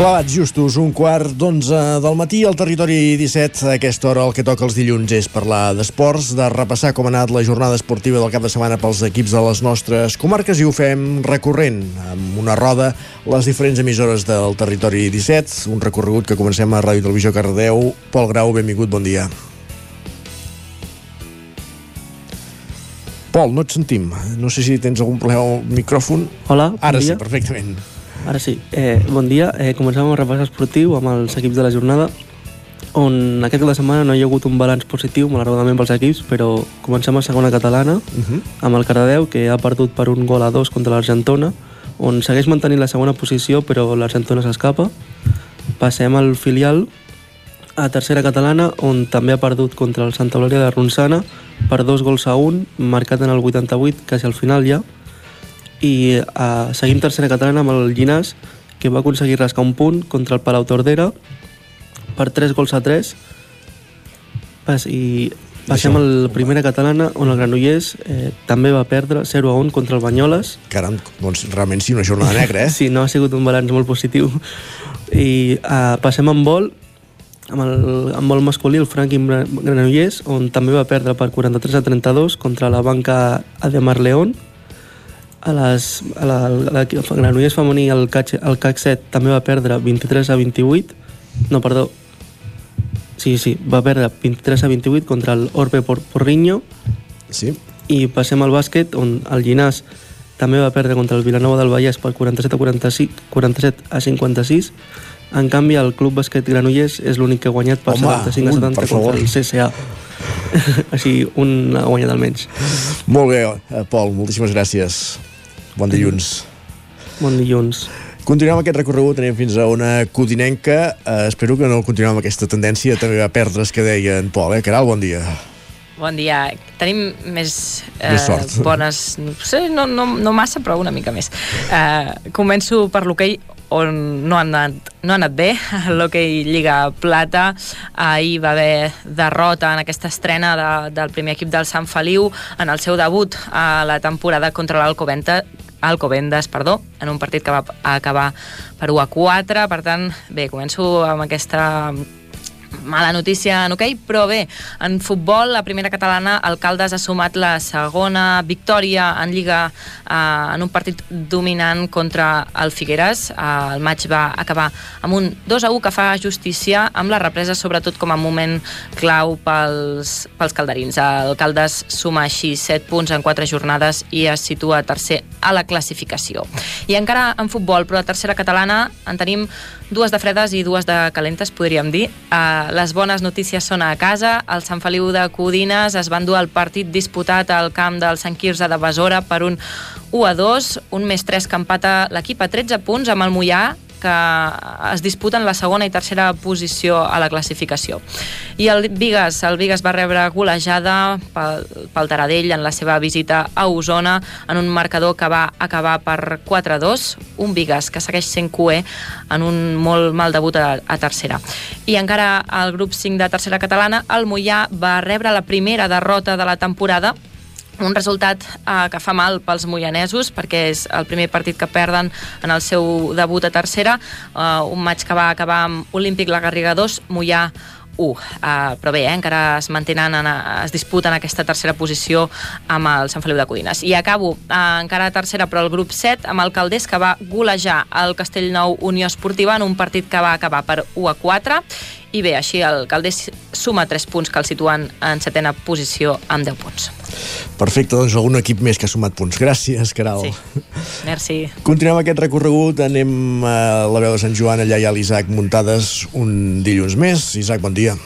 Clavats justos, un quart d'onze del matí al territori 17. A aquesta hora el que toca els dilluns és parlar d'esports, de repassar com ha anat la jornada esportiva del cap de setmana pels equips de les nostres comarques i ho fem recorrent amb una roda les diferents emissores del territori 17. Un recorregut que comencem a Ràdio Televisió Cardeu. Pol Grau, benvingut, bon dia. Pol, no et sentim. No sé si tens algun problema al micròfon. Hola, bon Ara dia. sí, perfectament. Ara sí, eh, bon dia. Eh, comencem amb el repàs esportiu amb els equips de la jornada, on aquest cap de setmana no hi ha hagut un balanç positiu, malauradament pels equips, però comencem a segona catalana, Uh -huh. amb el Cardedeu, que ha perdut per un gol a dos contra l'Argentona, on segueix mantenint la segona posició, però l'Argentona s'escapa. Passem al filial, a tercera catalana, on també ha perdut contra el Santa Eulàlia de Ronçana per dos gols a un, marcat en el 88, quasi al final ja, i eh, seguim tercera catalana amb el Llinàs que va aconseguir rascar un punt contra el Palau Tordera per 3 gols a 3 Pas, i passem a la primera catalana on el Granollers eh, també va perdre 0 a 1 contra el Banyoles. Caram, doncs realment sí, una jornada negra, eh? <laughs> sí, no ha sigut un balanç molt positiu. I eh, passem amb vol amb el amb vol masculí el Franklin Gra- Granollers on també va perdre per 43 a 32 contra la banca Ademar León a les, a la, a la, a Granollers femení el CAC, el CAC 7 també va perdre 23 a 28 no, perdó sí, sí, va perdre 23 a 28 contra el Orbe Por Porriño. Sí. i passem al bàsquet on el Llinàs també va perdre contra el Vilanova del Vallès per 47 a 46, 47 a 56 en canvi el Club Bàsquet Granollers és l'únic que ha guanyat per Home, 75 a un, 70 per contra el CSA <laughs> així un ha guanyat almenys Molt bé, eh, Pol, moltíssimes gràcies. Bon dilluns. Bon dilluns. Continuem aquest recorregut, anem fins a una codinenca. Eh, espero que no continuem amb aquesta tendència també a perdre's que deia en Pol, eh? Caral, bon dia. Bon dia. Tenim més, eh, Més sort. bones... No, sé, no, no, no massa, però una mica més. Eh, començo per l'hoquei on no ha anat, no ha anat bé. <laughs> L'hoquei Lliga Plata. Ahir va haver derrota en aquesta estrena de, del primer equip del Sant Feliu en el seu debut a la temporada contra l'Alcoventa Alcobendas, perdó, en un partit que va acabar per 1 a 4. Per tant, bé, començo amb aquesta mala notícia en hoquei, però bé, en futbol, la primera catalana, el Caldes ha sumat la segona victòria en Lliga eh, en un partit dominant contra el Figueres. Eh, el maig va acabar amb un 2 a 1 que fa justícia amb la represa, sobretot com a moment clau pels, pels calderins. El Caldes suma així 7 punts en 4 jornades i es situa tercer a la classificació. I encara en futbol, però a tercera catalana en tenim dues de fredes i dues de calentes, podríem dir. Eh, les bones notícies són a casa. El Sant Feliu de Codines es van dur el partit disputat al camp del Sant Quirze de Besora per un 1 a 2, un més 3 que empata l'equip a 13 punts amb el Mollà que es disputen la segona i tercera posició a la classificació. I el Vigas, el Vigas va rebre golejada pel, pel Taradell en la seva visita a Osona en un marcador que va acabar per 4-2, un Vigas que segueix sent cué en un molt mal debut a, a tercera. I encara al grup 5 de tercera catalana, el Mollà va rebre la primera derrota de la temporada un resultat eh, que fa mal pels moianesos perquè és el primer partit que perden en el seu debut a tercera eh, un maig que va acabar amb Olímpic La Garriga 2, Mollà 1. Uh, però bé, eh, encara es mantenen, en, es disputen aquesta tercera posició amb el Sant Feliu de Codines. I acabo uh, encara a tercera, però el grup 7, amb el Caldés, que va golejar el Castellnou Unió Esportiva en un partit que va acabar per 1 a 4 i bé, així el Caldés suma 3 punts que el situen en setena posició amb 10 punts. Perfecte, doncs algun equip més que ha sumat punts. Gràcies, Caral. Sí, merci. Continuem aquest recorregut, anem a la veu de Sant Joan, allà hi ha l'Isaac Muntades un dilluns més. Isaac, bon dia.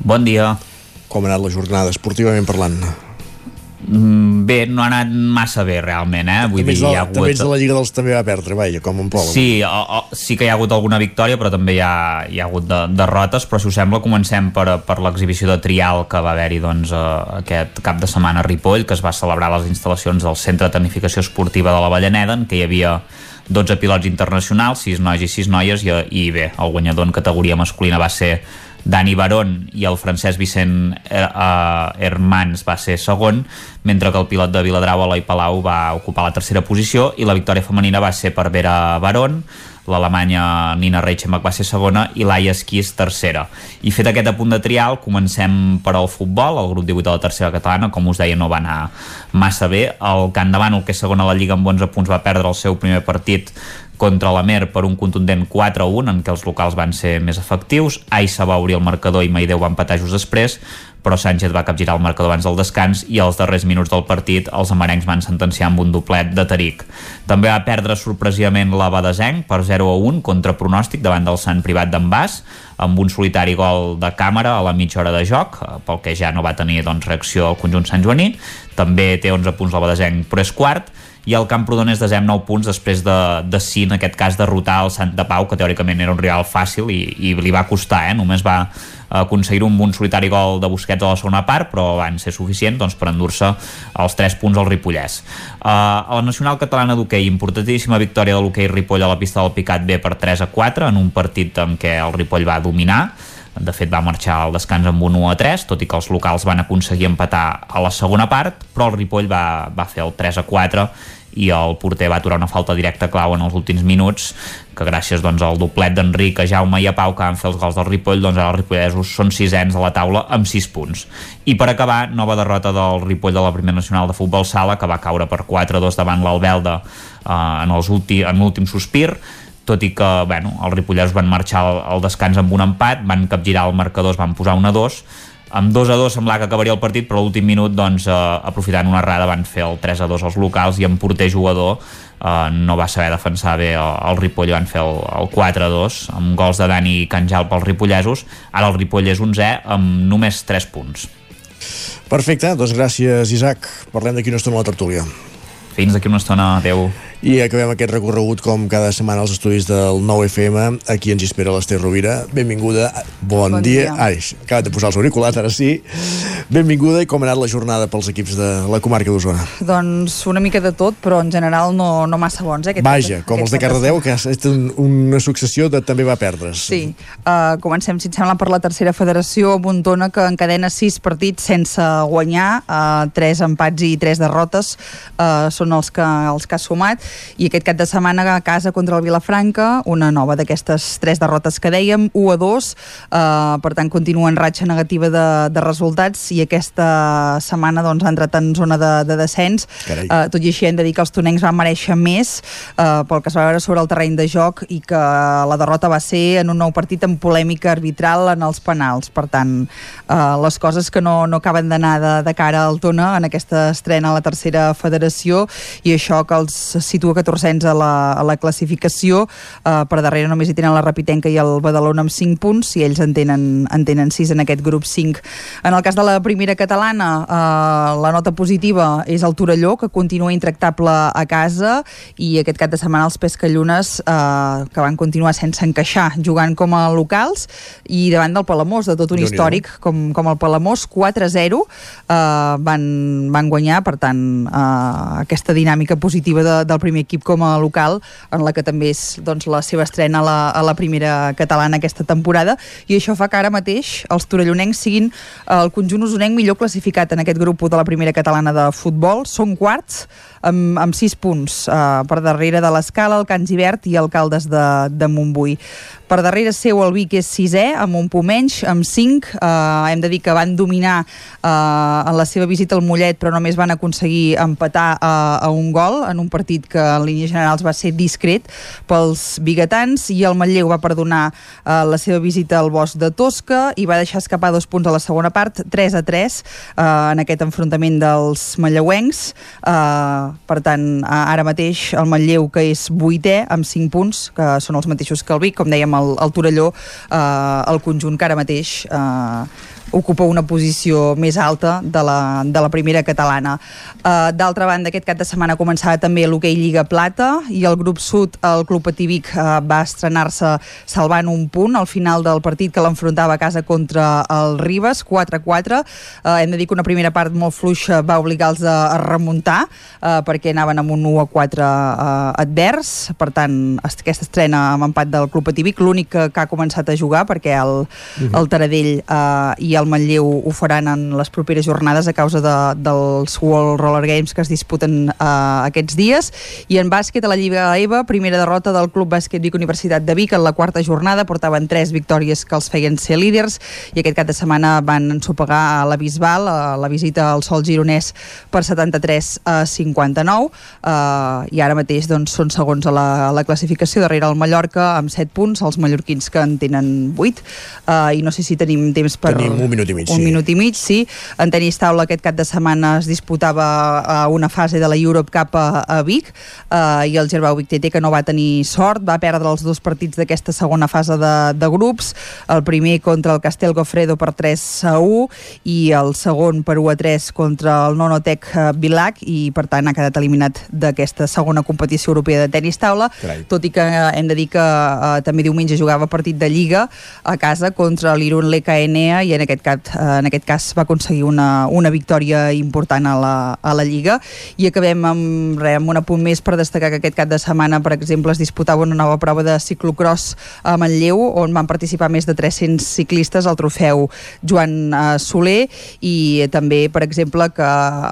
Bon dia. Com ha anat la jornada, esportivament parlant? Mm, bé, no ha anat massa bé realment, eh? Vull també, dir, de, hi ha hagut... també ets de la Lliga dels també va perdre, vaja, com un plou. Sí, o, o, sí que hi ha hagut alguna victòria, però també hi ha, hi ha hagut de, derrotes, però si us sembla comencem per, per l'exhibició de trial que va haver-hi doncs, eh, aquest cap de setmana a Ripoll, que es va celebrar a les instal·lacions del Centre de Tecnificació Esportiva de la Vallaneda, en què hi havia 12 pilots internacionals, 6 nois i 6 noies, i, i bé, el guanyador en categoria masculina va ser Dani Barón i el francès Vicent eh, Hermans va ser segon, mentre que el pilot de Viladrau, Eloi Palau, va ocupar la tercera posició i la victòria femenina va ser per Vera Barón, l'alemanya Nina Reichenbach va ser segona i Laia Esquís tercera. I fet aquest apunt de trial, comencem per al futbol, el grup 18 de la tercera catalana, com us deia, no va anar massa bé. El Can Davant, el que és segon a la Lliga amb 11 punts, va perdre el seu primer partit contra la Mer per un contundent 4-1 en què els locals van ser més efectius. Aissa va obrir el marcador i Maideu va empatar just després, però Sánchez va capgirar el marcador abans del descans i als darrers minuts del partit els amarencs van sentenciar amb un doblet de Taric. També va perdre sorpresivament la Badesenc per 0-1 contra pronòstic davant del Sant Privat d'en Bas amb un solitari gol de càmera a la mitja hora de joc, pel que ja no va tenir doncs, reacció al conjunt Sant Joaní. També té 11 punts la Badesenc, però és quart i el Camprodon és desem 9 punts després de, de sí, en aquest cas, derrotar el Sant de Pau, que teòricament era un rival fàcil i, i li va costar, eh? només va aconseguir un bon solitari gol de Busquets a la segona part, però van ser suficient doncs, per endur-se els 3 punts al Ripollès. Uh, a la Nacional Catalana d'Hockey, importantíssima victòria de l'hoquei Ripoll a la pista del Picat B per 3 a 4, en un partit en què el Ripoll va dominar, de fet va marxar al descans amb un 1 a 3 tot i que els locals van aconseguir empatar a la segona part però el Ripoll va, va fer el 3 a 4 i el porter va aturar una falta directa clau en els últims minuts que gràcies doncs, al doblet d'Enric, a Jaume i a Pau que van fer els gols del Ripoll, doncs ara els ripollesos són sisens a la taula amb 6 punts. I per acabar, nova derrota del Ripoll de la Primera Nacional de Futbol Sala que va caure per 4-2 davant l'Albelda eh, en l'últim sospir tot i que bueno, els ripollesos van marxar al, al descans amb un empat, van capgirar el marcador, es van posar un a 2, amb 2 a 2 semblava que acabaria el partit, però a l'últim minut, doncs, eh, aprofitant una errada, van fer el 3 a 2 als locals i en porter jugador eh, no va saber defensar bé el, el Ripoll, van fer el, el 4 a 2 amb gols de Dani Canjal pels ripollesos. Ara el Ripoll és 11 amb només 3 punts. Perfecte, doncs gràcies Isaac. Parlem d'aquí una estona a la tertúlia. Fins d'aquí una estona, adeu. I acabem aquest recorregut com cada setmana als estudis del 9FM. Aquí ens espera l'Ester Rovira. Benvinguda. Bon, Bon dia. dia. Ai, acabat de posar els auriculars, ara sí. Benvinguda i com ha anat la jornada pels equips de la comarca d'Osona? Doncs una mica de tot, però en general no, no massa bons. Eh, aquest Vaja, com aquest els de Cardedeu, que ha estat un, una successió de també va perdre's. Sí, uh, comencem, si et sembla, per la tercera federació, Montona, que encadena sis partits sense guanyar, uh, tres empats i tres derrotes uh, són els que, els que ha sumat, i aquest cap de setmana a casa contra el Vilafranca, una nova d'aquestes tres derrotes que dèiem, 1 a 2, uh, per tant continua en ratxa negativa de, de resultats, i aquesta setmana doncs, ha entrat en zona de, de descens, Carai. uh, tot i així hem de dir que els tonencs van mereixer més uh, pel que es va veure sobre el terreny de joc i que la derrota va ser en un nou partit amb polèmica arbitral en els penals. Per tant, uh, les coses que no, no acaben d'anar de, de cara al Tona en aquesta estrena a la tercera federació i això que els situa 14 a la, a la classificació, eh, per darrere només hi tenen la Rapitenca i el Badalona amb 5 punts, i ells en tenen, en tenen 6 en aquest grup 5. En el cas de la primera catalana, eh, la nota positiva és el Torelló, que continua intractable a casa, i aquest cap de setmana els Pescallunes, eh, que van continuar sense encaixar, jugant com a locals, i davant del Palamós, de tot un històric com, com el Palamós, 4-0 eh, van, van guanyar, per tant, eh, aquesta dinàmica positiva de, del primer equip com a local, en la que també és doncs, la seva estrena a la, a la primera catalana aquesta temporada, i això fa que ara mateix els torellonencs siguin el conjunt usonenc millor classificat en aquest grup de la primera catalana de futbol, són quarts, amb, amb 6 punts uh, per darrere de l'Escala, el Can Givert i el Caldes de, de Montbui. Per darrere seu el Vic és sisè, amb un punt menys, amb 5. Uh, hem de dir que van dominar uh, en la seva visita al Mollet, però només van aconseguir empatar uh, a un gol en un partit que en línies generals va ser discret pels biguetans i el Matlleu va perdonar uh, la seva visita al bosc de Tosca i va deixar escapar dos punts a la segona part, 3 a 3 uh, en aquest enfrontament dels malleuencs. Uh, per tant, ara mateix el Matlleu, que és vuitè, amb 5 punts, que són els mateixos que el Vic, com dèiem, el, el Torelló, eh, el conjunt que ara mateix eh, ocupa una posició més alta de la, de la primera catalana. Uh, D'altra banda, aquest cap de setmana començava també l'hoquei Lliga Plata i el grup sud, el Club Pativic, uh, va estrenar-se salvant un punt al final del partit que l'enfrontava a casa contra el Ribes, 4-4. Uh, hem de dir que una primera part molt fluixa va obligar-los a, remuntar uh, perquè anaven amb un 1-4 uh, advers, per tant, aquesta estrena amb empat del Club Pativic, l'únic que, que ha començat a jugar perquè el, uh -huh. el Taradell uh, i el Manlleu ho faran en les properes jornades a causa de, dels World Roller Games que es disputen uh, aquests dies. I en bàsquet a la Lliga EVA primera derrota del Club Bàsquet Vic Universitat de Vic en la quarta jornada. Portaven tres victòries que els feien ser líders i aquest cap de setmana van ensopegar a la Bisbal a la visita al Sol Gironès per 73 a 59 uh, i ara mateix doncs, són segons a la, a la classificació darrere el Mallorca amb 7 punts, els mallorquins que en tenen 8 uh, i no sé si tenim temps per... Tenim un minut i mig, un sí. minut i mig, sí. En tenis taula aquest cap de setmana es disputava uh, una fase de la Europe Cup a, a Vic uh, i el Gerbau Vic TT que no va tenir sort, va perdre els dos partits d'aquesta segona fase de, de grups, el primer contra el Castel Gofredo per 3 a 1 i el segon per 1 a 3 contra el Nonotec Vilac i per tant ha quedat eliminat d'aquesta segona competició europea de tenis taula, Carai. tot i que uh, hem de dir que uh, també diumenge jugava partit de Lliga a casa contra l'Irun l'EKNA i en aquest cap eh, en aquest cas va aconseguir una, una victòria important a la, a la Lliga i acabem amb, re, amb un apunt més per destacar que aquest cap de setmana per exemple es disputava una nova prova de ciclocross a Manlleu on van participar més de 300 ciclistes al trofeu Joan eh, Soler i també per exemple que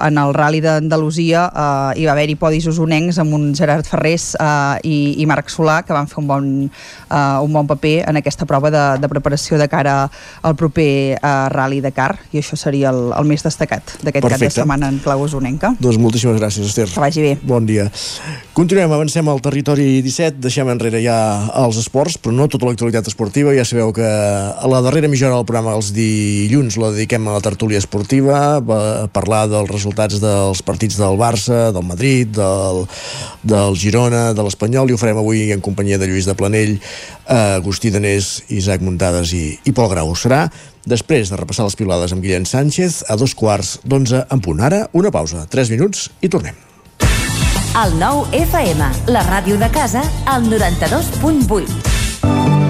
en el Rally d'Andalusia eh, hi va haver-hi podis usonencs amb un Gerard Ferrés eh, i, i Marc Solà que van fer un bon, eh, un bon paper en aquesta prova de, de preparació de cara al proper eh, Rally Dakar i això seria el, el més destacat d'aquest cap de setmana en clau usonenca. Doncs moltíssimes gràcies, Esther. Que vagi bé. Bon dia. Continuem, avancem al territori 17, deixem enrere ja els esports, però no tota l'actualitat esportiva. Ja sabeu que a la darrera mitja hora del programa els dilluns la dediquem a la tertúlia esportiva, a parlar dels resultats dels partits del Barça, del Madrid, del, del Girona, de l'Espanyol, i ho farem avui en companyia de Lluís de Planell, eh, Agustí Danés, Isaac Muntades i, i Pol Grau. Serà després de repassar les pilades amb Guillem Sánchez a dos quarts d'onze en punt. Ara, una pausa, tres minuts i tornem. El nou FM, la ràdio de casa, al 92.8.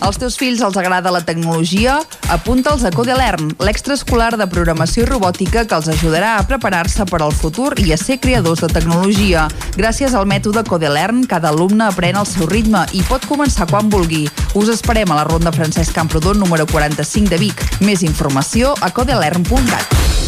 Als teus fills els agrada la tecnologia? Apunta'ls a Codelearn, l'extraescolar de programació i robòtica que els ajudarà a preparar-se per al futur i a ser creadors de tecnologia. Gràcies al mètode Codelearn, cada alumne aprèn al seu ritme i pot començar quan vulgui. Us esperem a la Ronda Francesc Camprodon número 45 de Vic. Més informació a codelearn.cat.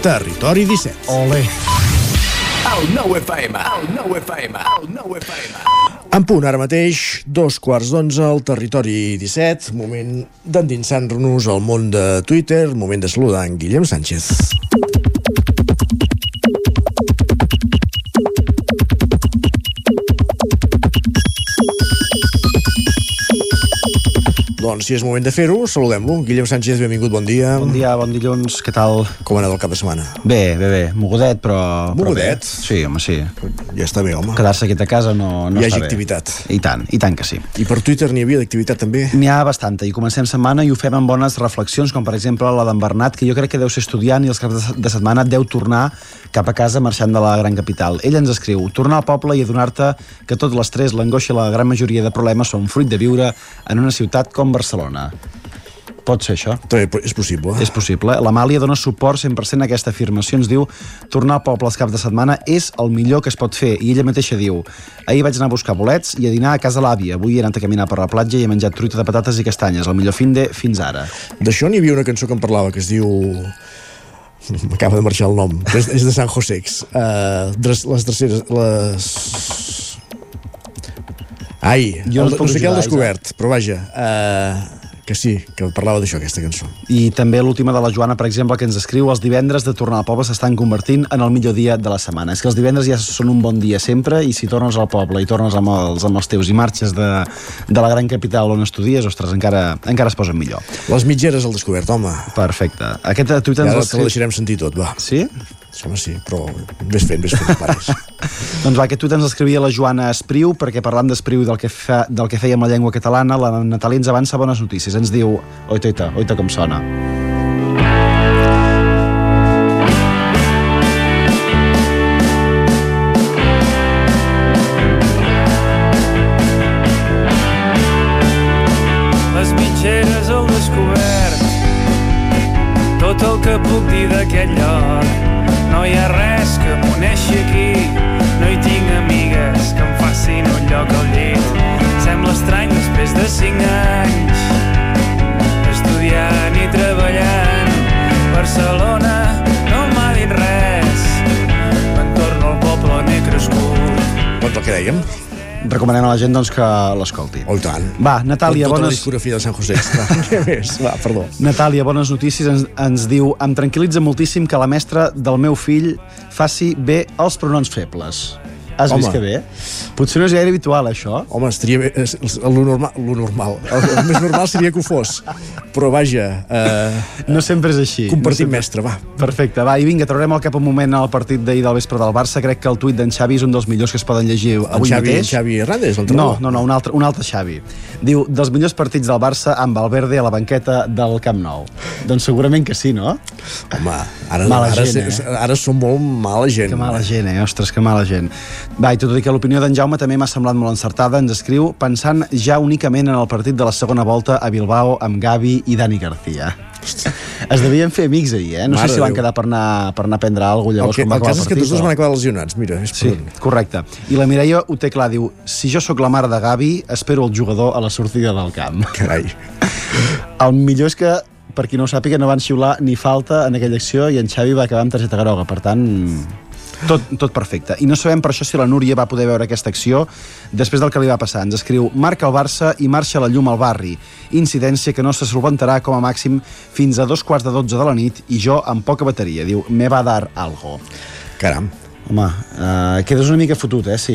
Territori 17. Ole. El 9 FM, el 9 FM, el 9 FM. En punt, ara mateix, dos quarts d'onze al Territori 17, moment d'endinsar-nos al món de Twitter, moment de saludar en Guillem Sánchez. Doncs si és moment de fer-ho, saludem-lo. Guillem Sánchez, benvingut, bon dia. Bon dia, bon dilluns, què tal? Com ha anat el cap de setmana? Bé, bé, bé. Mogudet, però... Mogudet? Però bé. Sí, home, sí. Ja està bé, home. Quedar-se aquí a casa no, no Hi hagi està bé. activitat. I tant, i tant que sí. I per Twitter n'hi havia d'activitat també? N'hi ha bastanta, i comencem setmana i ho fem amb bones reflexions, com per exemple la d'en Bernat, que jo crec que deu ser estudiant i els caps de setmana deu tornar cap a casa marxant de la gran capital. Ell ens escriu, tornar al poble i adonar-te que tot l'estrès, l'angoixa i la gran majoria de problemes són fruit de viure en una ciutat com Barcelona. Pot ser això? També és possible. És possible. L'Amàlia dona suport 100% a aquesta afirmació. Ens diu, tornar al poble els caps de setmana és el millor que es pot fer. I ella mateixa diu, ahir vaig anar a buscar bolets i a dinar a casa l'àvia. Avui he anat a caminar per la platja i he menjat truita de patates i castanyes. El millor fin de fins ara. D'això n'hi havia una cançó que em parlava que es diu <laughs> m'acaba de marxar el nom és, és de San Josex uh, les terceres les... ai, Jo el, no sé què el descobert però vaja uh, que sí, que parlava d'això aquesta cançó I també l'última de la Joana, per exemple, que ens escriu els divendres de tornar al poble s'estan convertint en el millor dia de la setmana. És que els divendres ja són un bon dia sempre i si tornes al poble i tornes amb els, amb els teus i marxes de, de la gran capital on estudies, ostres, encara, encara es posen millor. les mitgeres al descobert, home Perfecte. Aquest tuit I ens ara el te la deixarem sentir tot, va Sí? Home, sí, però vés fent, vés fent, pares. <laughs> Doncs va, aquest tuit ens escrivia la Joana Espriu, perquè parlant d'Espriu i del que, fa, del que feia amb la llengua catalana, la Natàlia ens avança bones notícies. Ens diu, oita, oita, oita com sona. les mitgeres al descobert tot el que puc dèiem Recomanem a la gent doncs, que l'escolti. Oh, tant. Va, Natàlia, Tota la bones... discografia de San José. <laughs> Què més? Va, perdó. Natàlia, bones notícies, ens, ens diu em tranquil·litza moltíssim que la mestra del meu fill faci bé els pronoms febles. Has Home. vist que bé? Potser no és gaire habitual, això. Home, estaria bé, és, és, lo, normal, lo normal. El, el més normal seria que ho fos. Però vaja... Eh, no sempre és així. Compartim no sempre... mestre, va. Perfecte, va, i vinga, traurem al cap un moment al partit d'ahir del vespre del Barça. Crec que el tuit d'en Xavi és un dels millors que es poden llegir avui Xavi, mateix. en Xavi Hernández, No, l'entrenador? no, no, un altre, un altre Xavi. Diu, dels millors partits del Barça amb Valverde a la banqueta del Camp Nou. Doncs segurament que sí, no? Home, ara, Mala ara, gent, eh? ara som molt mala gent. Que mala gent, eh? Ostres, que mala gent. Va, i tot i que l'opinió d'en Jaume també m'ha semblat molt encertada, ens escriu pensant ja únicament en el partit de la segona volta a Bilbao amb Gavi i Dani García. Es devien fer amics ahir, eh? No Mare sé si van quedar per anar, per anar a prendre alguna cosa llavors que, quan va el acabar cas el és que tots dos van acabar lesionats, mira, és Sí, correcte. I la Mireia ho té clar, diu si jo sóc la mare de Gavi, espero el jugador a la sortida del camp. Carai. El millor és que, per qui no ho sàpiga, no van xiular ni falta en aquella acció i en Xavi va acabar amb targeta groga. Per tant, tot, tot perfecte. I no sabem per això si la Núria va poder veure aquesta acció després del que li va passar. Ens escriu, marca el Barça i marxa la llum al barri. Incidència que no se solventarà com a màxim fins a dos quarts de dotze de la nit i jo amb poca bateria. Diu, me va dar algo. Caram. Home, uh, quedes una mica fotut, eh? Si,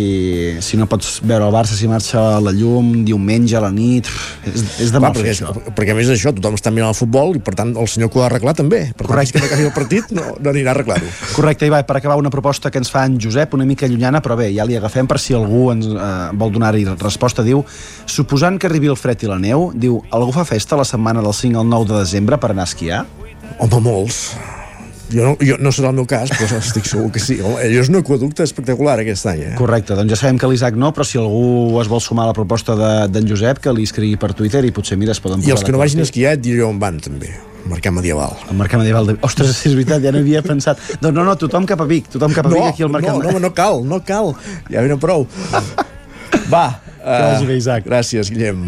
si no pots veure el Barça, si marxa la llum, diumenge a la nit... És, és de Clar, mal fer, perquè, això. perquè a més d'això, tothom està mirant el futbol i per tant el senyor que ho ha arreglat també. Per tant, fins que no el partit no, no anirà a arreglar-ho. Correcte, i va, per acabar una proposta que ens fa en Josep, una mica llunyana, però bé, ja li agafem per si algú ens eh, vol donar-hi resposta. Diu, suposant que arribi el fred i la neu, diu, algú fa festa la setmana del 5 al 9 de desembre per anar a esquiar? Home, molts. Jo no, jo, no serà el meu cas, però estic segur que sí. Home, allò és un aquaducte espectacular aquest any, eh? Correcte, doncs ja sabem que l'Isaac no, però si algú es vol sumar a la proposta de- d'en Josep, que li escrigui per Twitter i potser, mira, es poden I els que no vagin a esquiar et diré on van, també. Mercat Medieval. El mercat medieval de... Ostres, és veritat, ja no havia pensat. Doncs no, no, tothom cap a Vic, tothom cap a Vic No, aquí al mercat no, no, no cal, no cal. Ja vine prou. Va. Que vagi bé, Isaac. Gràcies, Guillem.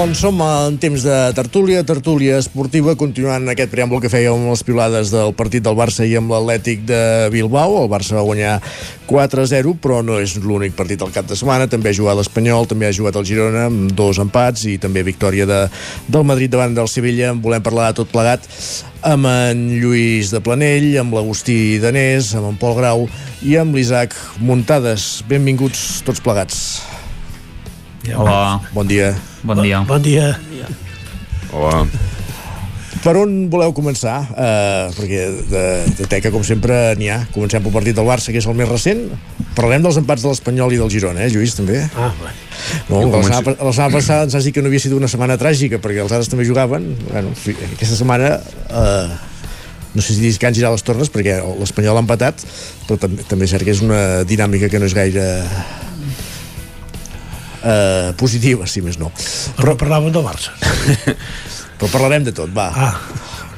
Doncs som en temps de tertúlia, tertúlia esportiva, continuant aquest preàmbul que fèiem amb les pilades del partit del Barça i amb l'Atlètic de Bilbao. El Barça va guanyar 4-0, però no és l'únic partit del cap de setmana. També ha jugat l'Espanyol, també ha jugat el Girona, amb dos empats, i també victòria de, del Madrid davant del Sevilla. En volem parlar de tot plegat amb en Lluís de Planell, amb l'Agustí Danés, amb en Pol Grau i amb l'Isaac Muntades. Benvinguts tots plegats. Hola. Bon dia. Bon dia. Bon dia. Hola. Per on voleu començar? Uh, perquè de, de teca, com sempre, n'hi ha. Comencem pel partit del Barça, que és el més recent. Parlarem dels empats de l'Espanyol i del Girona, eh, Lluís, també? Ah, bé. No, la, començo. la setmana passada ens has dit que no havia sigut una setmana tràgica, perquè els altres també jugaven. Bueno, aquesta setmana... Uh, no sé si descans girar les tornes perquè l'Espanyol ha empatat però també, també és cert que és una dinàmica que no és gaire uh, positiva, si més no Però parlàvem del Barça. <laughs> però parlarem de tot, va ah.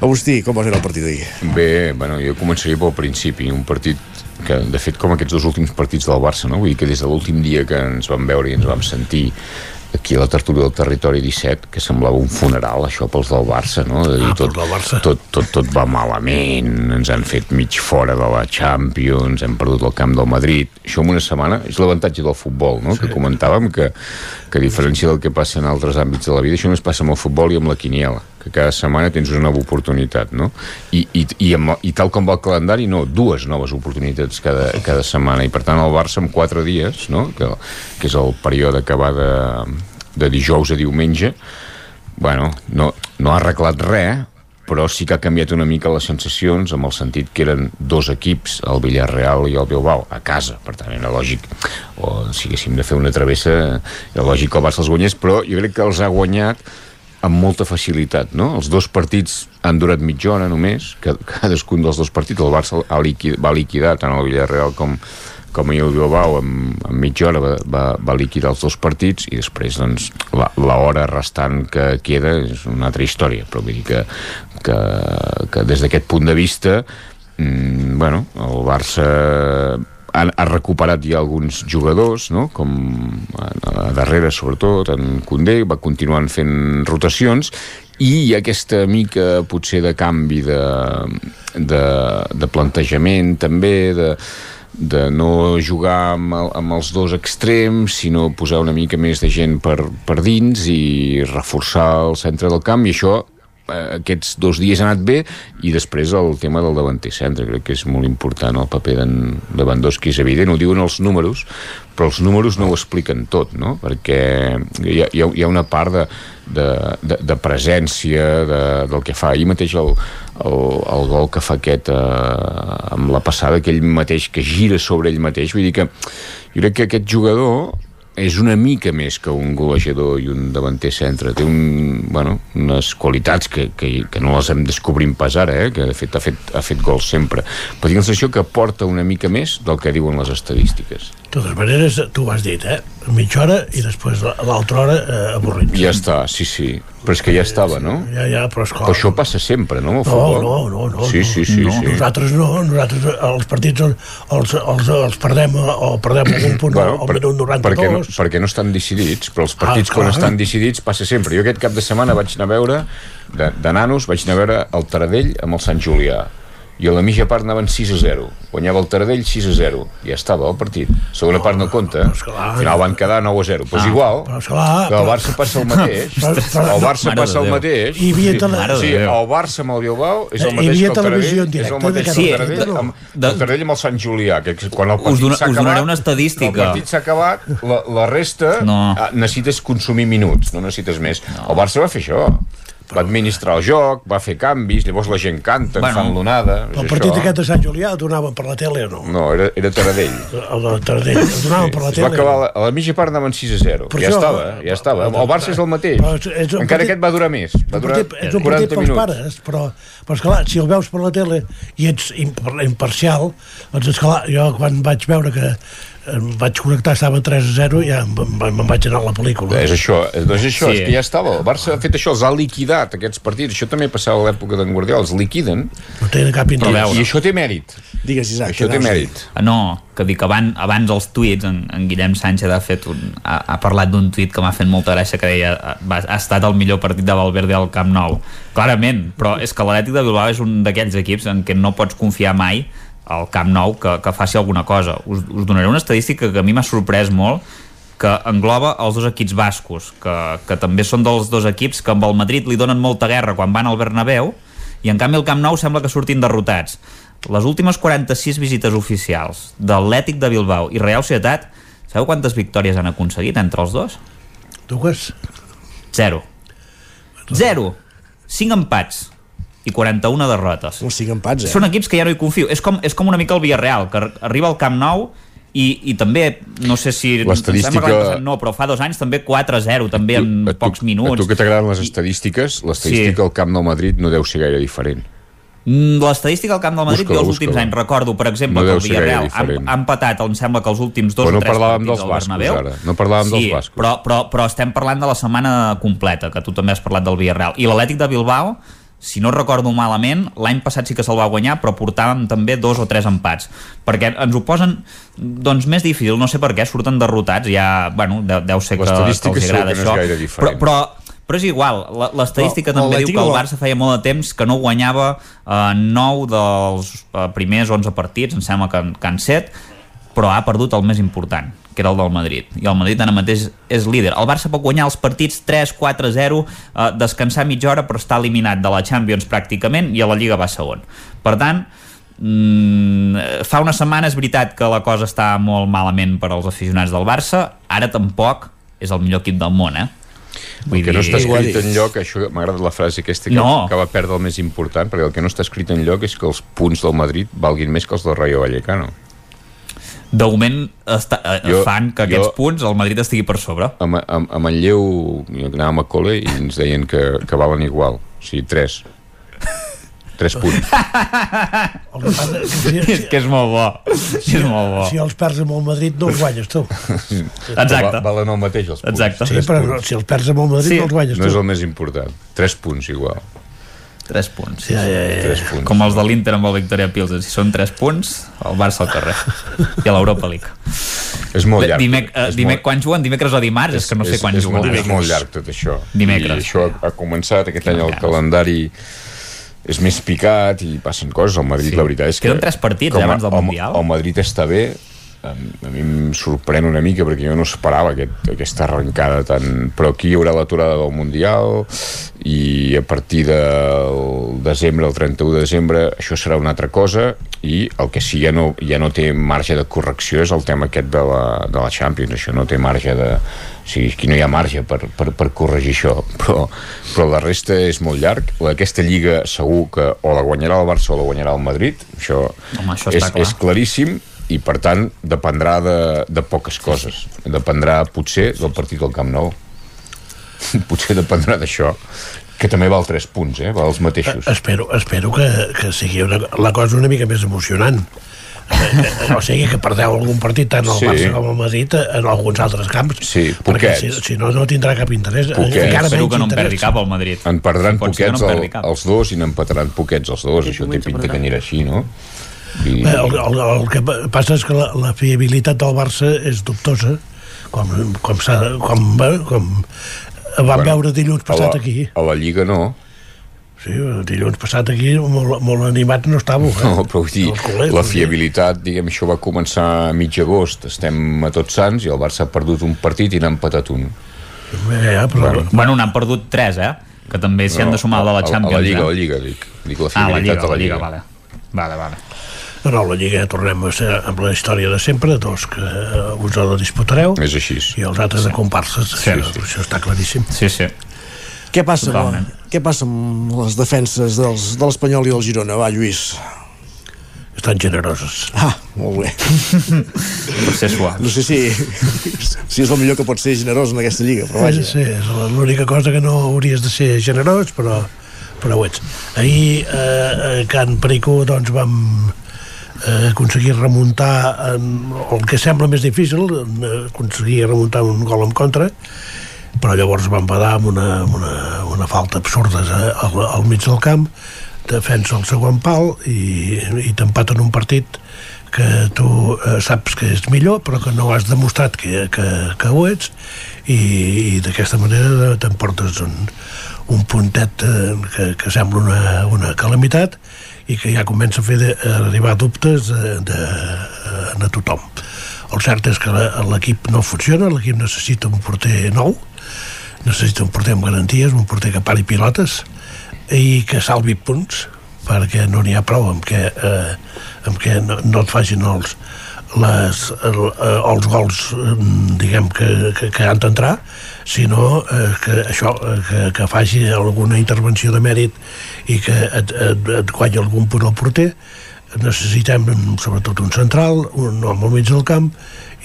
Agustí, com va ser el partit d'ahir? Bé, bueno, jo començaria pel principi, un partit que, de fet, com aquests dos últims partits del Barça, no? Vull dir que des de l'últim dia que ens vam veure i ens vam sentir aquí a la tertúlia del territori 17, que semblava un funeral, això pels del Barça, no? De dir, Ah, tot, Barça. tot, tot, tot va malament, ens han fet mig fora de la Champions, hem perdut el camp del Madrid. Això en una setmana és l'avantatge del futbol, no? Sí. Que comentàvem que, que a diferència del que passa en altres àmbits de la vida, això no es passa amb el futbol i amb la quiniela que cada setmana tens una nova oportunitat, no? I, i, i, amb, i tal com va el calendari, no, dues noves oportunitats cada, cada setmana, i per tant el Barça en quatre dies, no? que, que és el període que va de, de dijous a diumenge, bueno, no, no ha arreglat res, però sí que ha canviat una mica les sensacions amb el sentit que eren dos equips, el Villarreal i el Bilbao, a casa, per tant era lògic o si haguéssim de fer una travessa era lògic que el Barça els guanyés, però jo crec que els ha guanyat amb molta facilitat, no? Els dos partits han durat mitja hora només, que cadascun dels dos partits, el Barça ha liquid, va liquidar tant el Villarreal com, com el Bilbao en, en mitja hora va, va, va liquidar els dos partits i després doncs la, la hora restant que queda és una altra història però vull dir que, que, que des d'aquest punt de vista mm, bueno, el Barça ha, ha recuperat ja alguns jugadors, no? com a, a darrere sobretot, en Condé, va continuant fent rotacions, i aquesta mica potser de canvi de, de, de plantejament també, de, de no jugar amb, el, amb els dos extrems, sinó posar una mica més de gent per, per dins i reforçar el centre del camp, i això eh, aquests dos dies ha anat bé i després el tema del davanter centre crec que és molt important el paper d'en Lewandowski és evident, ho diuen els números però els números no ho expliquen tot no? perquè hi ha, hi ha una part de, de, de, de presència de, del que fa ahir mateix el, el, el gol que fa aquest eh, amb la passada que ell mateix que gira sobre ell mateix vull dir que jo crec que aquest jugador és una mica més que un golejador i un davanter centre té un, bueno, unes qualitats que, que, que no les hem descobrim pas ara eh? que de fet ha fet, ha fet gols sempre però tinc la sensació que porta una mica més del que diuen les estadístiques totes maneres, tu ho has dit, eh? mitja hora i després l'altra hora eh, avorrit. Ja està, sí, sí. Però és que ja estava, no? Ja, ja, però esclar... Però això passa sempre, no, no, no, no, no. Sí, sí, sí. No. sí. Nosaltres no, nosaltres els partits els, els, els, els perdem o perdem algun punt bueno, al minut 92. Perquè no, perquè no estan decidits, però els partits ah, quan estan decidits passa sempre. Jo aquest cap de setmana vaig anar a veure, de, de nanos, vaig anar a veure el Taradell amb el Sant Julià i a la mitja part anaven 6 a 0 guanyava el Taradell 6 a 0 ja estava el partit, segona part no compta. Al final van quedar 9 a 0 però és igual, però esclar, que el Barça passa el <laughs> mateix. El Barça passa el mateix. Hi havia tele... sí, el Barça amb el Bilbao és el mateix que el Taradell és el mateix que el Taradell amb, el Taradell amb el Sant Julià que quan el partit s'ha acabat una estadística. el partit s'ha acabat la, la resta no. necessites consumir minuts no necessites més. No. el Barça va fer això va administrar el joc, va fer canvis, llavors la gent canta, bueno, fan l'onada... El partit això. aquest de Sant Julià el donaven per la tele o no? No, era, era Taradell. El de Taradell, el donaven sí. per la tele. Va acabar, a la, a la mitja part anaven 6 a 0. Per ja això, estava, ja estava. El Barça és el mateix. Però és, Encara partit, aquest va durar més. Va durar partit, és un partit pels pares, però, però esclar, si el veus per la tele i ets imparcial, doncs esclar, jo quan vaig veure que em vaig connectar, estava 3 a 0 i ja me'n vaig anar a la pel·lícula. És això, doncs això, sí. és que ja estava. El Barça ha fet això, els ha liquidat aquests partits. Això també passava a l'època d'en Guardiola, els liquiden. No té cap interès. I això té mèrit. Digues, Isaac. Això té mèrit. Ah, no, que dic, abans, abans els tuits, en, en Guillem Sánchez ha, fet un, ha, ha parlat d'un tuit que m'ha fet molta gràcia, que deia ha, ha estat el millor partit de Valverde al Camp Nou. Clarament, però és que l'Atlètic de Bilbao és un d'aquells equips en què no pots confiar mai al Camp Nou que, que faci alguna cosa. Us, us donaré una estadística que a mi m'ha sorprès molt, que engloba els dos equips bascos, que, que també són dels dos equips que amb el Madrid li donen molta guerra quan van al Bernabéu, i en canvi el Camp Nou sembla que surtin derrotats. Les últimes 46 visites oficials d'Atlètic de Bilbao i Real Societat, sabeu quantes victòries han aconseguit entre els dos? Dues? Zero. Zero. Cinc empats i 41 derrotes. Els cinc empats, eh? Són equips que ja no hi confio. És com, és com una mica el Villarreal, que arriba al Camp Nou i, i també, no sé si l'estadística... no, però fa dos anys també 4-0 també en tu, pocs minuts a tu que t'agraden les estadístiques l'estadística sí. al Camp Nou Madrid no deu ser gaire diferent mm, L'estadística al Camp del Madrid dels últims anys, recordo, per exemple, no que el Villarreal ha, ha empatat, em sembla que els últims dos però no o tres parlàvem dels bascos, Bernabéu. ara. No parlàvem sí, dels bascos. Però, però, però estem parlant de la setmana completa, que tu també has parlat del Villarreal. I l'Atlètic de Bilbao, si no recordo malament, l'any passat sí que se'l va guanyar, però portàvem també dos o tres empats, perquè ens ho posen doncs més difícil, no sé per què, surten derrotats, ja, bueno, deu, deu ser que, que els agrada això, no però, però però és igual, l'estadística també diu que el Barça feia molt de temps que no guanyava eh, 9 dels eh, primers 11 partits, em sembla que, que en 7, però ha perdut el més important, que era el del Madrid. I el Madrid ara mateix és líder. El Barça pot guanyar els partits 3, 4, 0, eh, descansar mitja hora, però està eliminat de la Champions pràcticament i a la Lliga va segon. Per tant, mm, fa una setmana és veritat que la cosa està molt malament per als aficionats del Barça, ara tampoc és el millor equip del món, eh? Vull el que no està escrit en lloc, això m'agrada la frase aquesta que, no. que va perdre el més important, perquè el que no està escrit en lloc és que els punts del Madrid valguin més que els del Rayo Vallecano. De moment està, eh, Jo- fan que aquests jo- punts el Madrid estigui per sobre. A, Ma- a, a Manlleu jo anàvem a col·le i ens deien que, que valen igual. O sigui, tres. Tres punts. <laughs> <laughs> és que és molt bo. Si, és molt bo. si els perds amb el Madrid no els guanyes tu. Exacte. Va, valen el mateix els punts. Exacte. Sí, però no, si els perds amb el Madrid Sí. no els guanyes No és tu. el més important. Tres punts igual. 3 punts. Ja, ja, ja. Tres punts. Com els de l'Inter amb el Victoria Pilsen. Si són 3 punts, el Barça al carrer. I a l'Europa League. És molt llarg. Dimec, eh, És dimec, molt- quan juguen? Dimecres o dimarts? És, que no sé quan és, juguen. molt, és molt llarg tot això. Dimecres. I això ha, ha començat aquest any el calendari és més picat i passen coses al Madrid, Sí. la veritat és que... Queden tres partits, com eh, a- abans del el- Mundial. El Madrid està bé, a mi em sorprèn una mica perquè jo no esperava aquest, aquesta arrencada tan... però aquí hi haurà l'aturada del Mundial i a partir del desembre, el 31 de desembre això serà una altra cosa i el que sí ja no, ja no té marge de correcció és el tema aquest de la, de la Champions. Això no té marge de... O sigui, aquí no hi ha marge per, per, per corregir això <laughs> però, però la resta és molt llarg. Aquesta lliga segur que o la guanyarà el Barça o la guanyarà el Madrid. Això, Home, això és, està clar. és claríssim i per tant dependrà de, de poques coses dependrà potser del partit del Camp Nou <laughs> potser dependrà d'això que també val 3 punts, eh? val els mateixos Espero, espero que, que sigui una, la cosa una mica més emocionant. Eh, o sigui que perdeu algun partit tant al Sí. Barça com al Madrid eh, en alguns altres camps Sí, perquè si, si no no tindrà cap interès eh, Poquets. encara Espero que no en perdi cap al Madrid. en perdran Si poquets no en el, els dos i n'empataran poquets els dos això té pinta que anirà així, no? I, Bé, el, el, el que passa és que la, la fiabilitat del Barça és dubtosa com, com, com, com vam Bueno, veure dilluns passat a la, aquí a la Lliga no sí, dilluns passat aquí molt, molt animat no estàveu eh? No, però vull dir, culers, la vull dir. fiabilitat, diguem, això va començar a mig agost, estem a tots sants i el Barça ha perdut un partit i n'ha empatat un. Bé, ja, però, Bueno. Bueno, n'han perdut 3, eh? Que també s'hi han de sumar el de la a- Champions. A la Lliga, eh? a la Lliga, dic. Dic la Ah, la fiabilitat Lliga, de la Lliga, vale. Vale, vale. No, no, la Lliga ja tornem a ser amb la història de sempre, dos que eh, us la disputareu És així. i els altres de comparses, Sí, això, sí. això està claríssim. Sí, sí. Què passa, amb, Totalment. què passa amb les defenses dels, de l'Espanyol i del Girona? Va, Lluís. Estan generoses. Ah, molt bé. Per ser suaus. No sé si, si és el millor que pot ser generós en aquesta lliga, però vaja. Sí, és l'única cosa que no hauries de ser generós, però, però ho ets. Ahir eh, a Can Perico doncs, vam eh, aconseguir remuntar en, el que sembla més difícil, eh, aconseguir remuntar un gol en contra, però llavors van badar amb una, una, una falta absurda eh, al, al mig del camp, defensa el segon pal i, i t'empaten un partit que tu eh, saps que és millor però que no has demostrat que, que, que ho ets i, i d'aquesta manera t'emportes un, un puntet eh, que, que sembla una, una calamitat i que ja comença a fer de, a arribar dubtes de, de, de, a tothom. El cert és que l'equip no funciona l'equip necessita un porter nou necessita un porter amb garanties un porter que pari pilotes i que salvi punts perquè no n'hi ha prou amb que, eh, amb que no, no et facin els, les, el, eh, els gols eh, diguem que, que, que han d'entrar sinó eh, que això eh, que, que faci alguna intervenció de mèrit i que et, et, et guanyi algun punt al porter necessitem sobretot un central un home al mig del camp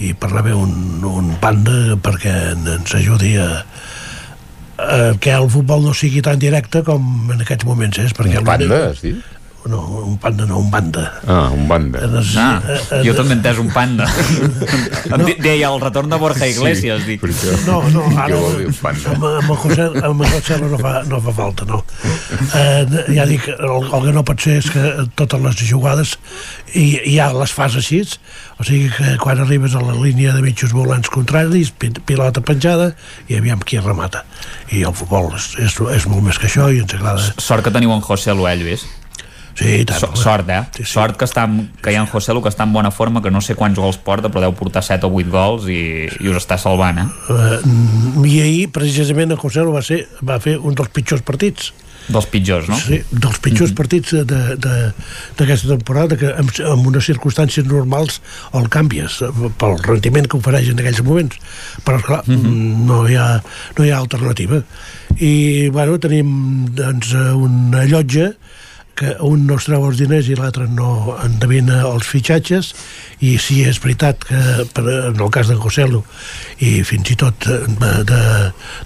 i per anar bé un, un banda perquè ens ajudi a, eh, que el futbol no sigui tan directe com en aquests moments és perquè Un panda, has dit? No, un panda no, un banda Ah, un banda. Ah, Eh, eh, jo també entès un panda. <laughs> Em di- Deia el retorn de Borja Iglesias, dic. No, no, ara amb, amb, el José, amb el José no fa, no fa falta, no. Eh, ja dic, el, el que no pot ser és que totes les jugades i, i ja les fas així, o sigui que quan arribes a la línia de mitjos volants contraris, pi- pilota penjada i aviam qui remata. I el futbol és, és, és molt més que això i ens agrada. Sort que teniu en José Lu, eh, Lluís? Sí, tant. So, sort, eh? Sí, sí. Sort que, està, en- que hi ha en José Lu que està en bona forma, que no sé quants gols porta, però deu portar 7 o 8 gols i, i us està salvant, eh? Uh, I ahir, precisament, el José va, ser, va fer un dels pitjors partits. Dels pitjors, no? Sí, dels pitjors partits de- de- d'aquesta temporada, que en, en unes circumstàncies normals el canvies eh, pel rendiment que ofereix en aquells moments. Però, esclar, mm -hmm. no, hi ha, no hi ha alternativa. I, bueno, tenim doncs, eh, una llotja que un no es treu els diners i l'altre no endevina els fitxatges i si és veritat que per, en el cas de Goselo i fins i tot de, de,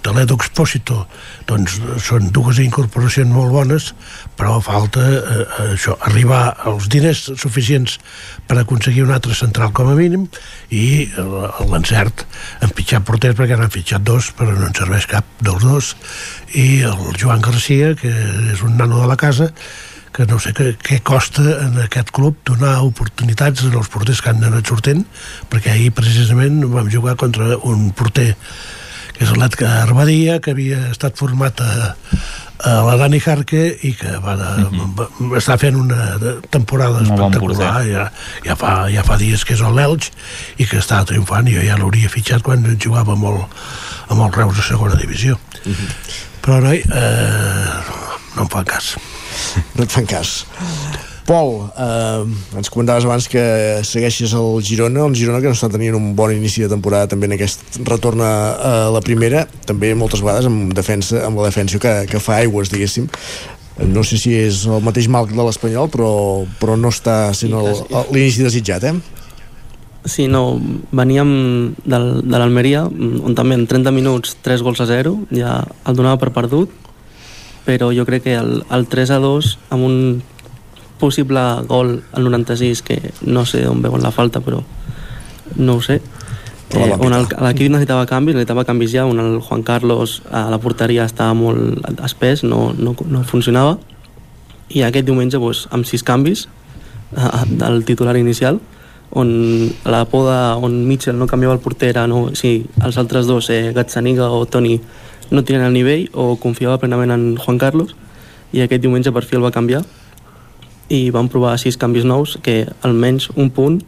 de l'Edo Expósito doncs són dues incorporacions molt bones però falta eh, això, arribar als diners suficients per aconseguir un altre central com a mínim i l'encert en pitjar porters perquè n'han fitxat dos però no en serveix cap dels dos i el Joan Garcia que és un nano de la casa que no sé què, què costa en aquest club donar oportunitats als porters que han anat sortint, perquè ahir precisament vam jugar contra un porter que és l'Atca Arbadia, que havia estat format a, a la Dani Jarque i que va, de, -huh. va està fent una temporada Molt espectacular ja, ja, fa, ja fa dies que és a l'Elx i que està triomfant i jo ja l'hauria fitxat quan jugava el, amb el Reus de segona divisió uh -huh. però noi eh, no em fan cas <laughs> no et fan cas Pol, eh, ens comentaves abans que segueixes el Girona, el Girona que no està tenint un bon inici de temporada també en aquest retorn a, la primera, també moltes vegades amb, defensa, amb la defensa que, que fa aigües, diguéssim. No sé si és el mateix mal de l'Espanyol, però, però no està sent l'inici desitjat, eh? Sí, no, veníem del, de l'Almeria, on també en 30 minuts 3 gols a 0, ja el donava per perdut, però jo crec que el, el 3 a 2, amb un possible gol al 96, que no sé on veuen la falta, però no ho sé, eh, on l'equip necessitava canvis, necessitava canvis ja, on el Juan Carlos a la porteria estava molt espès, no, no, no funcionava, i aquest diumenge doncs, amb sis canvis eh, del titular inicial on la poda on Mitchell no canviava el porter no, si els altres dos, eh, Gazzaniga o Toni no tenen el nivell o confiava plenament en Juan Carlos i aquest diumenge per fi el va canviar i van provar sis canvis nous que almenys un punt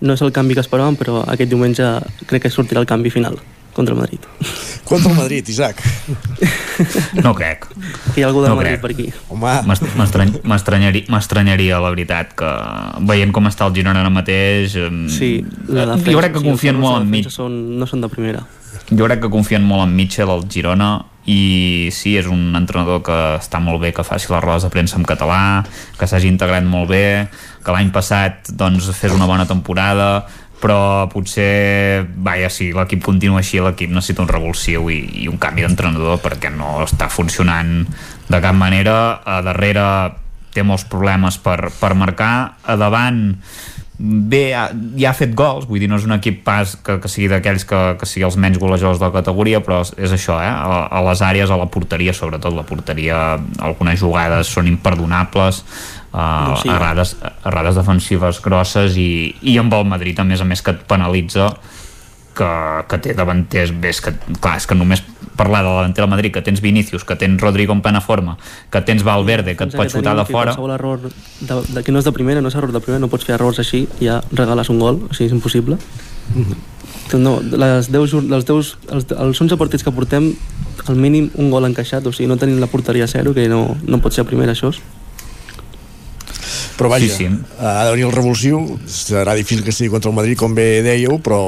no és el canvi que esperàvem però aquest diumenge crec que sortirà el canvi final contra el Madrid Contra el Madrid, Isaac. No crec. que hi ha algú del No Madrid crec. per aquí Home. M'estranyaria, la veritat, que veient com està el Girona ara mateix... sí, la eh, defensa, jo crec que sí, confien de molt en Mitchell. són, no són de primera Jo crec que confien molt en Mitchell, el Girona, i sí, és un entrenador que està molt bé, que faci les rodes de premsa en català, que s'hagi integrat molt bé, que l'any passat doncs, fes una bona temporada, però potser, vaja, si l'equip continua així, l'equip necessita un revulsiu i, i un canvi d'entrenador perquè no està funcionant de cap manera. A darrere té molts problemes per, per marcar, a davant bé, ha, ja ha fet gols vull dir, no és un equip pas que, que sigui d'aquells que, que sigui els menys golejadors de la categoria però és això, eh? a, a les àrees a la porteria, sobretot la porteria algunes jugades són imperdonables uh, No, sí. errades, errades defensives grosses i, i amb el Madrid a més a més que et penalitza que, que té davanters bé, és que, clar, és que només parlar de la davantera del Madrid, que tens Vinícius, que tens Rodrigo en plena forma, que tens Valverde, que et Pensa pot xutar de que fora Qualsevol error de, de, que no és de primera, no és error de primera, no pots fer errors així, ja regales un gol, o sigui, és impossible. Que No, les 10, jur- les 10, els, els 11 partits que portem, al mínim un gol encaixat, o sigui, no tenim la porteria a zero, que no, no pot ser a primera, això. Però vaja, Sí, sí. ha de venir el revulsiu, serà difícil que sigui contra el Madrid, com bé dèieu, però,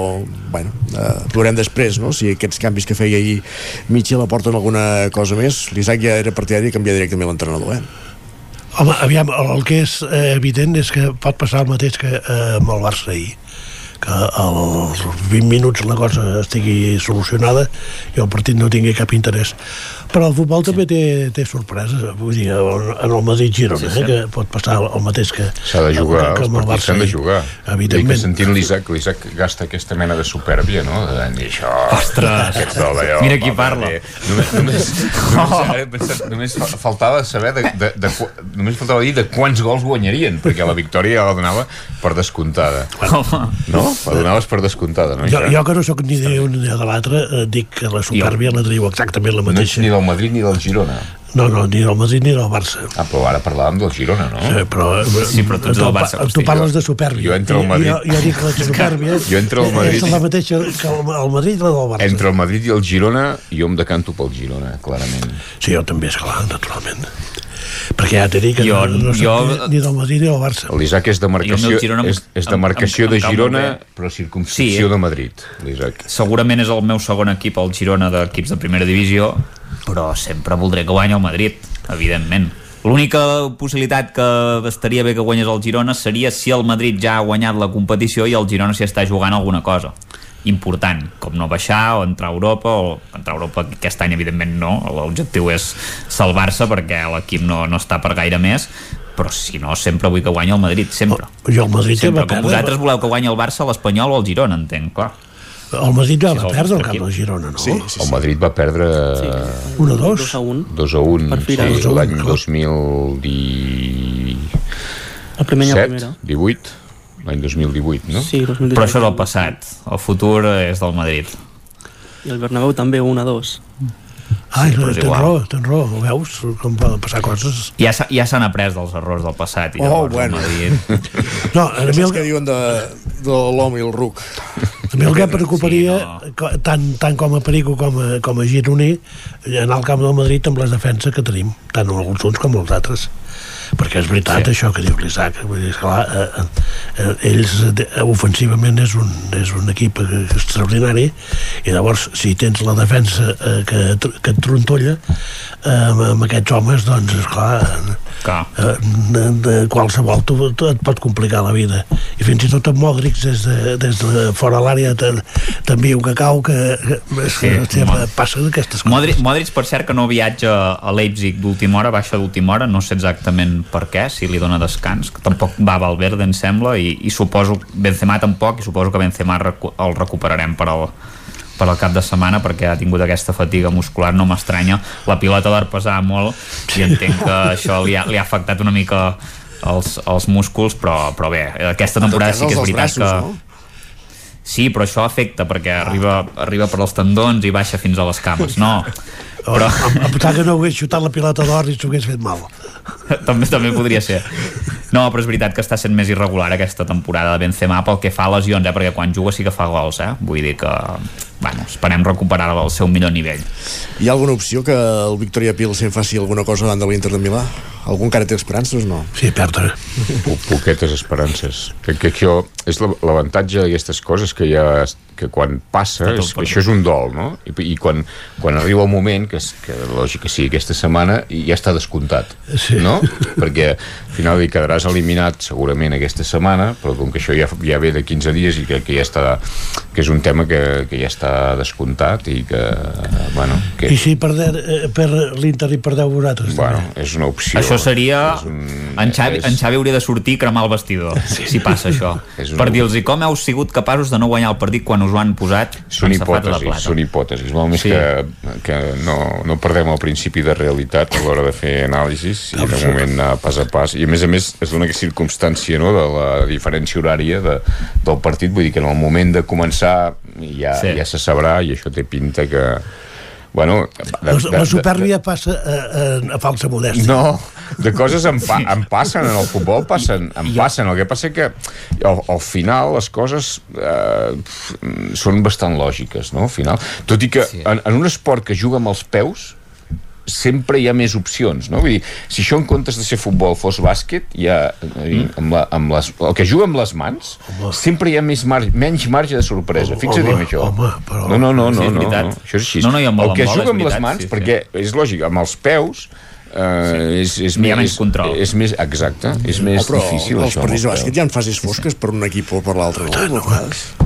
bueno, eh, veurem després, no?, si aquests canvis que feia ahir Mitchell aporten alguna cosa més. L'Isaac ja era partidari de canviar directament l'entrenador, eh? Home, aviam, el, el que és eh, evident és que pot passar el mateix que eh, amb el Barça ahir que als 20 minuts la cosa estigui solucionada i el partit no tingui cap interès però el futbol també té, té sorpreses vull dir, en el Madrid Girona Sí, sí, sí. sí. Eh, que pot passar el mateix que S'ha de jugar, que els amb el partits Barça s'han de jugar. Evidentment. I que sentint l'Isaac, l'Isaac gasta aquesta mena de supèrbia, no? De dir això... Ostres! Aquest dol, allò, Mira qui va, parla. bé. Només, només, <laughs> només, he pensat, només fa- faltava saber de, de, de, qu- només faltava dir de quants gols guanyarien, perquè la victòria ja la donava per descomptada. No? La donaves per descomptada, no? jo, jo que no sóc ni d'un ni de l'altre eh, dic que la supèrbia la teniu exactament la No ets mateixa ni del Madrid ni del Girona. no, no, ni del Madrid ni del Barça Ah, però ara parlàvem del Girona, no? Sí, però, Sí, però tu ets del Barça, Tu, tu parles de supèrbia. Jo entro al Madrid. Jo, jo dic la supèrbia. <laughs> Jo entro al Madrid. És la mateixa que el, el Madrid i la del Barça. Entre el Madrid i el Girona, jo em decanto pel Girona, clarament. Sí, jo també, esclar, naturalment. Perquè ja t'he dit que Jo- no, no jo- ni, ni del Madrid ni del Barça. L'Isaac és demarcació, amb Girona em- és, és em- demarcació em- de em cau molt Girona, però circumscripció Sí. de Madrid, segurament és el meu segon equip el Girona d'equips de primera divisió però sempre voldré que guanyi el Madrid evidentment L'única possibilitat que estaria bé que guanyés el Girona seria si el Madrid ja ha guanyat la competició i el Girona s'hi està jugant alguna cosa important, com no baixar o entrar a Europa, o entrar a Europa aquest any evidentment no, l'objectiu és salvar-se perquè l'equip no, no està per gaire més però si no, sempre vull que guanyi el Madrid, sempre. Oh, jo el Madrid sempre. Com perdre. vosaltres voleu que guanyi el Barça, l'Espanyol o el Girona, entenc, clar. El Madrid ja va perdre el camp del Girona, no? Sí, sí, sí. El Madrid va perdre... Sí. 1 a 2. 2 a 1. 2 a 1, Per sí, l'any clar. 2017, El primer any a primera. 18, l'any 2018, no? Sí, 2017. Però això és el passat. El futur és del Madrid. I el Bernabéu també 1 a 2. Ai, és tens igual. raó, tens raó, ho veus? Com poden passar coses. Ja, ja s'han après dels errors del passat. I Oh, bueno. <laughs> No, a mi el, que diuen de, de l'home i el ruc. a mi el que preocuparia, sí, no. tant, tant com a Perico com a, com a gironí, anar al camp del Madrid amb les defenses que tenim, tant alguns uns com els altres perquè és veritat sí. això que diu l'Isaac vull dir, clar, eh, eh, ells eh, ofensivament és un, és un equip extraordinari i llavors si tens la defensa eh, que, que et trontolla eh, amb, aquests homes doncs esclar Clar. eh, de, de qualsevol tu, tu et pot complicar la vida i fins i tot amb Modric des de, des de fora l'àrea t'envia un cacau que, que, Sí, que home. passen aquestes coses Modric, Modric, per cert, que no viatja a Leipzig d'última hora, baixa d'última hora, no sé exactament per què, si li dona descans, que tampoc va a Valverde, em sembla, i, i suposo, Benzema tampoc, i suposo que Benzema recu el recuperarem per al, per al cap de setmana perquè ha tingut aquesta fatiga muscular, no m'estranya la pilota l'ha pesar molt i entenc que això li ha, li ha afectat una mica els, els músculs però, però bé, aquesta temporada sí que és veritat braços, que no? Sí, però això afecta perquè arriba, arriba per als tendons i baixa fins a les cames. No, però em, em que no hagués xutat la pilota d'or i s'ho hagués fet mal <laughs> també, també podria ser. No, però és veritat que està sent més irregular aquesta temporada de Benzema pel que fa a lesions, eh? perquè quan juga sí que fa gols, eh? Vull dir que, bueno, esperem recuperar al seu millor nivell. Hi ha alguna opció que el Victoria Pilsen faci alguna cosa davant de l'Inter de Milà? Algun encara té esperances, no? Sí, perdre. Po poquetes esperances. Que, que això és la- l'avantatge d'aquestes coses que ja que quan passa, és, perdut. això és un dol, no? I, i quan, quan arriba el moment, que, és, que lògic que sí, aquesta setmana ja està descomptat, Sí. no? Perquè al final hi quedaràs eliminat segurament aquesta setmana, però com que això ja, ja ve de 15 dies i que, que ja està que és un tema que, que ja està descomptat i que, bueno, que, I si perder, eh, per l'Inter i perdeu vosaltres bueno, és una opció. Això seria... Un, En Xavi, és- en Xavi hauria de sortir i cremar el vestidor, <laughs> si passa això. <laughs> És una- Per dir-los com heu sigut capaços de no guanyar el partit quan us ho han posat són hipòtesis, plata. són hipòtesis molt més Sí. sí. que, que no, no perdem el principi de realitat a l'hora de fer anàlisis i de moment anar pas a pas i a més a més es dona aquesta circumstància no, de la diferència horària de, del partit vull dir que en el moment de començar ja, Sí. sí. ja se sabrà i això té pinta que bueno, de, la, la supèrbia passa a, a, a falsa modèstia no, de coses em, pa, em passen en el futbol, passen, em passen. El que passa que al, al final les coses eh, són bastant lògiques, no? Al final. Tot i que sí. en, en un esport que juga amb els peus sempre hi ha més opcions, no? Vull dir, si això en comptes de ser futbol fos bàsquet, hi ha, mm. amb la, amb les, el que juga amb les mans, home. sempre hi ha més marge, menys marge de sorpresa. Fixa't en això. home, però- No, no, no, Sí, no, no, veritat. no, això és així. No, no, amb el el que juga amb les mans, sí, sí. perquè és lògic, amb els peus eh, és, és Hi ha més, menys control. És més, exacte, és més Oh, però difícil els això. partits de bàsquet hi ha fases fosques per un equip o per l'altre, no?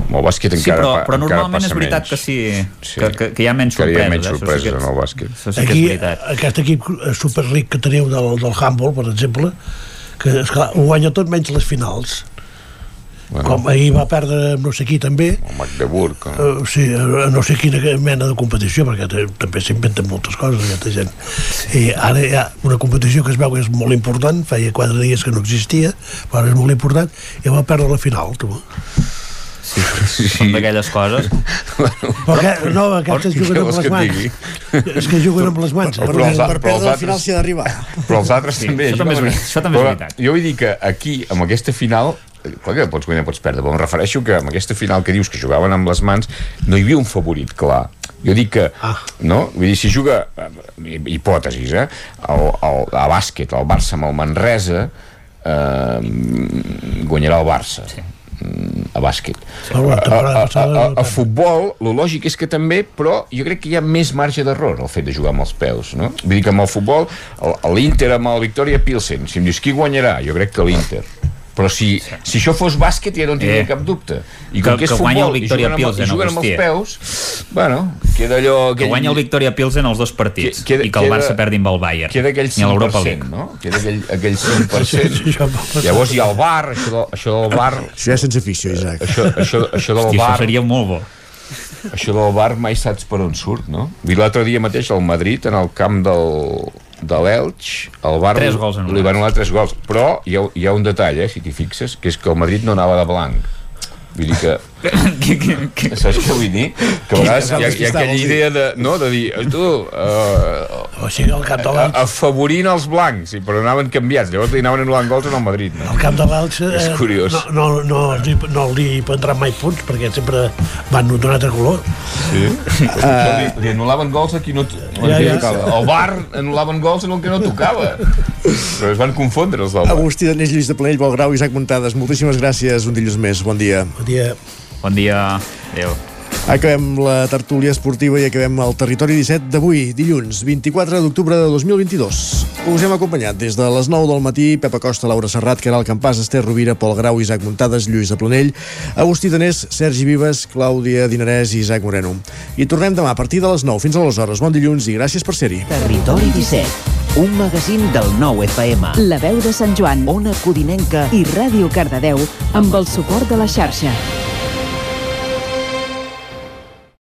Amb el bàsquet Sí, encara, però, però encara normalment és veritat menys. que sí, Sí. que, que, que hi ha menys Encara hi sorpreses. ha menys sí sorpreses que- en el bàsquet. Sí que Aquí, és aquest equip eh, superric que teniu del, del handball, per exemple, que esclar, ho guanya tot menys les finals. Bueno, Com ahir va perdre no sé qui també, el Magdeburg. eh? uh, sí, a no sé quina mena de competició, perquè te- també s'inventen moltes coses aquesta gent. I ara hi ha una competició que es veu que és molt important, feia quatre dies que no existia, però és molt important, i va perdre la final, tu. Sí, sí. Són d'aquelles coses. <laughs> Però que, no, aquestes juguen amb les que mans. digui? És que juguen amb les mans. Però Per, els- per però els perdre la final s'hi ha d'arribar. Però els altres Sí, també. això també és veritat, això també és Però veritat. Jo vull dir que aquí, amb aquesta final, eh, clar que pots guanyar, pots perdre, però em refereixo que amb aquesta final que dius que jugaven amb les mans, no hi havia un favorit clar. Jo dic que, Ah. no? Vull dir, si juga, eh, hipòtesis, eh? El, el, a bàsquet, el Barça amb el Manresa, eh, guanyarà el Barça. Sí. a bàsquet. La A, a, a, a, a futbol, lo lògic és que també, però jo crec que hi ha més marge d'error el fet de jugar amb els peus, no? Vull dir que amb el futbol, l'Inter amb el Victoria Pilsen, si em dius qui guanyarà, jo crec que l'Inter. Però si, si això fos bàsquet ja no en tindria Eh. cap dubte. I Que- com que, és que guanya futbol el Victoria i juguen, amb, Pilsen, i juguen amb els peus, bueno, queda allò... Que guanya el Victoria Pilsen els dos partits Queda- i que el queda- Barça perdi amb el Bayern. Queda aquell Ni a l'Europa 5%, League. no? Queda aquell, aquell 5%. Llavors hi ha el bar, això, del, això del bar... Això ja sense ficció, Isaac. Això, això, això del Hosti, bar... això seria molt bo. Això del bar mai saps per on surt, no? I l'altre dia mateix al Madrid, en el camp del, de l'Elx, el bar Tres gols anul·lats. li van anul·lar tres gols. Però hi ha, hi ha un detall, eh, si t'hi fixes, que és que el Madrid no anava de blanc. Vull dir que... Saps què vull dir? Que a vegades hi ha, hi ha aquella idea de, no, de dir, tu, uh, o sigui, al cap de afavorint els blancs, i però anaven canviats. Llavors li anaven anul·lant gols en el Madrid. No? al camp de l'Elx eh, És curiós. no, no, no, li, no li prendran mai punts perquè sempre van d'un altre color Sí. Uh, li, li anul·laven gols a qui no, a Ja, ja. tocava. Al bar anul·laven gols en el que no tocava. Però es van confondre els del bar. Agustí Danés, Lluís de Planell, Belgrau, Isaac Muntades, moltíssimes gràcies, un dilluns més, bon dia. Bon dia. Bon dia. Adéu. Acabem la tertúlia esportiva i acabem el Territori 17 d'avui, dilluns, 24 d'octubre de 2022. Us hem acompanyat des de les 9 del matí, Pepa Costa, Laura Serrat, Caral Campàs, Esther Rovira, Pol Grau, Isaac Muntades, Lluís de Planell, Agustí Danés, Sergi Vives, Clàudia Dinarès i Isaac Moreno. I tornem demà a partir de les 9 fins a les hores. Bon dilluns i gràcies per ser-hi. Territori 17, un magazín del nou FM. La veu de Sant Joan, Ona Codinenca i Ràdio Cardedeu amb el suport de la xarxa.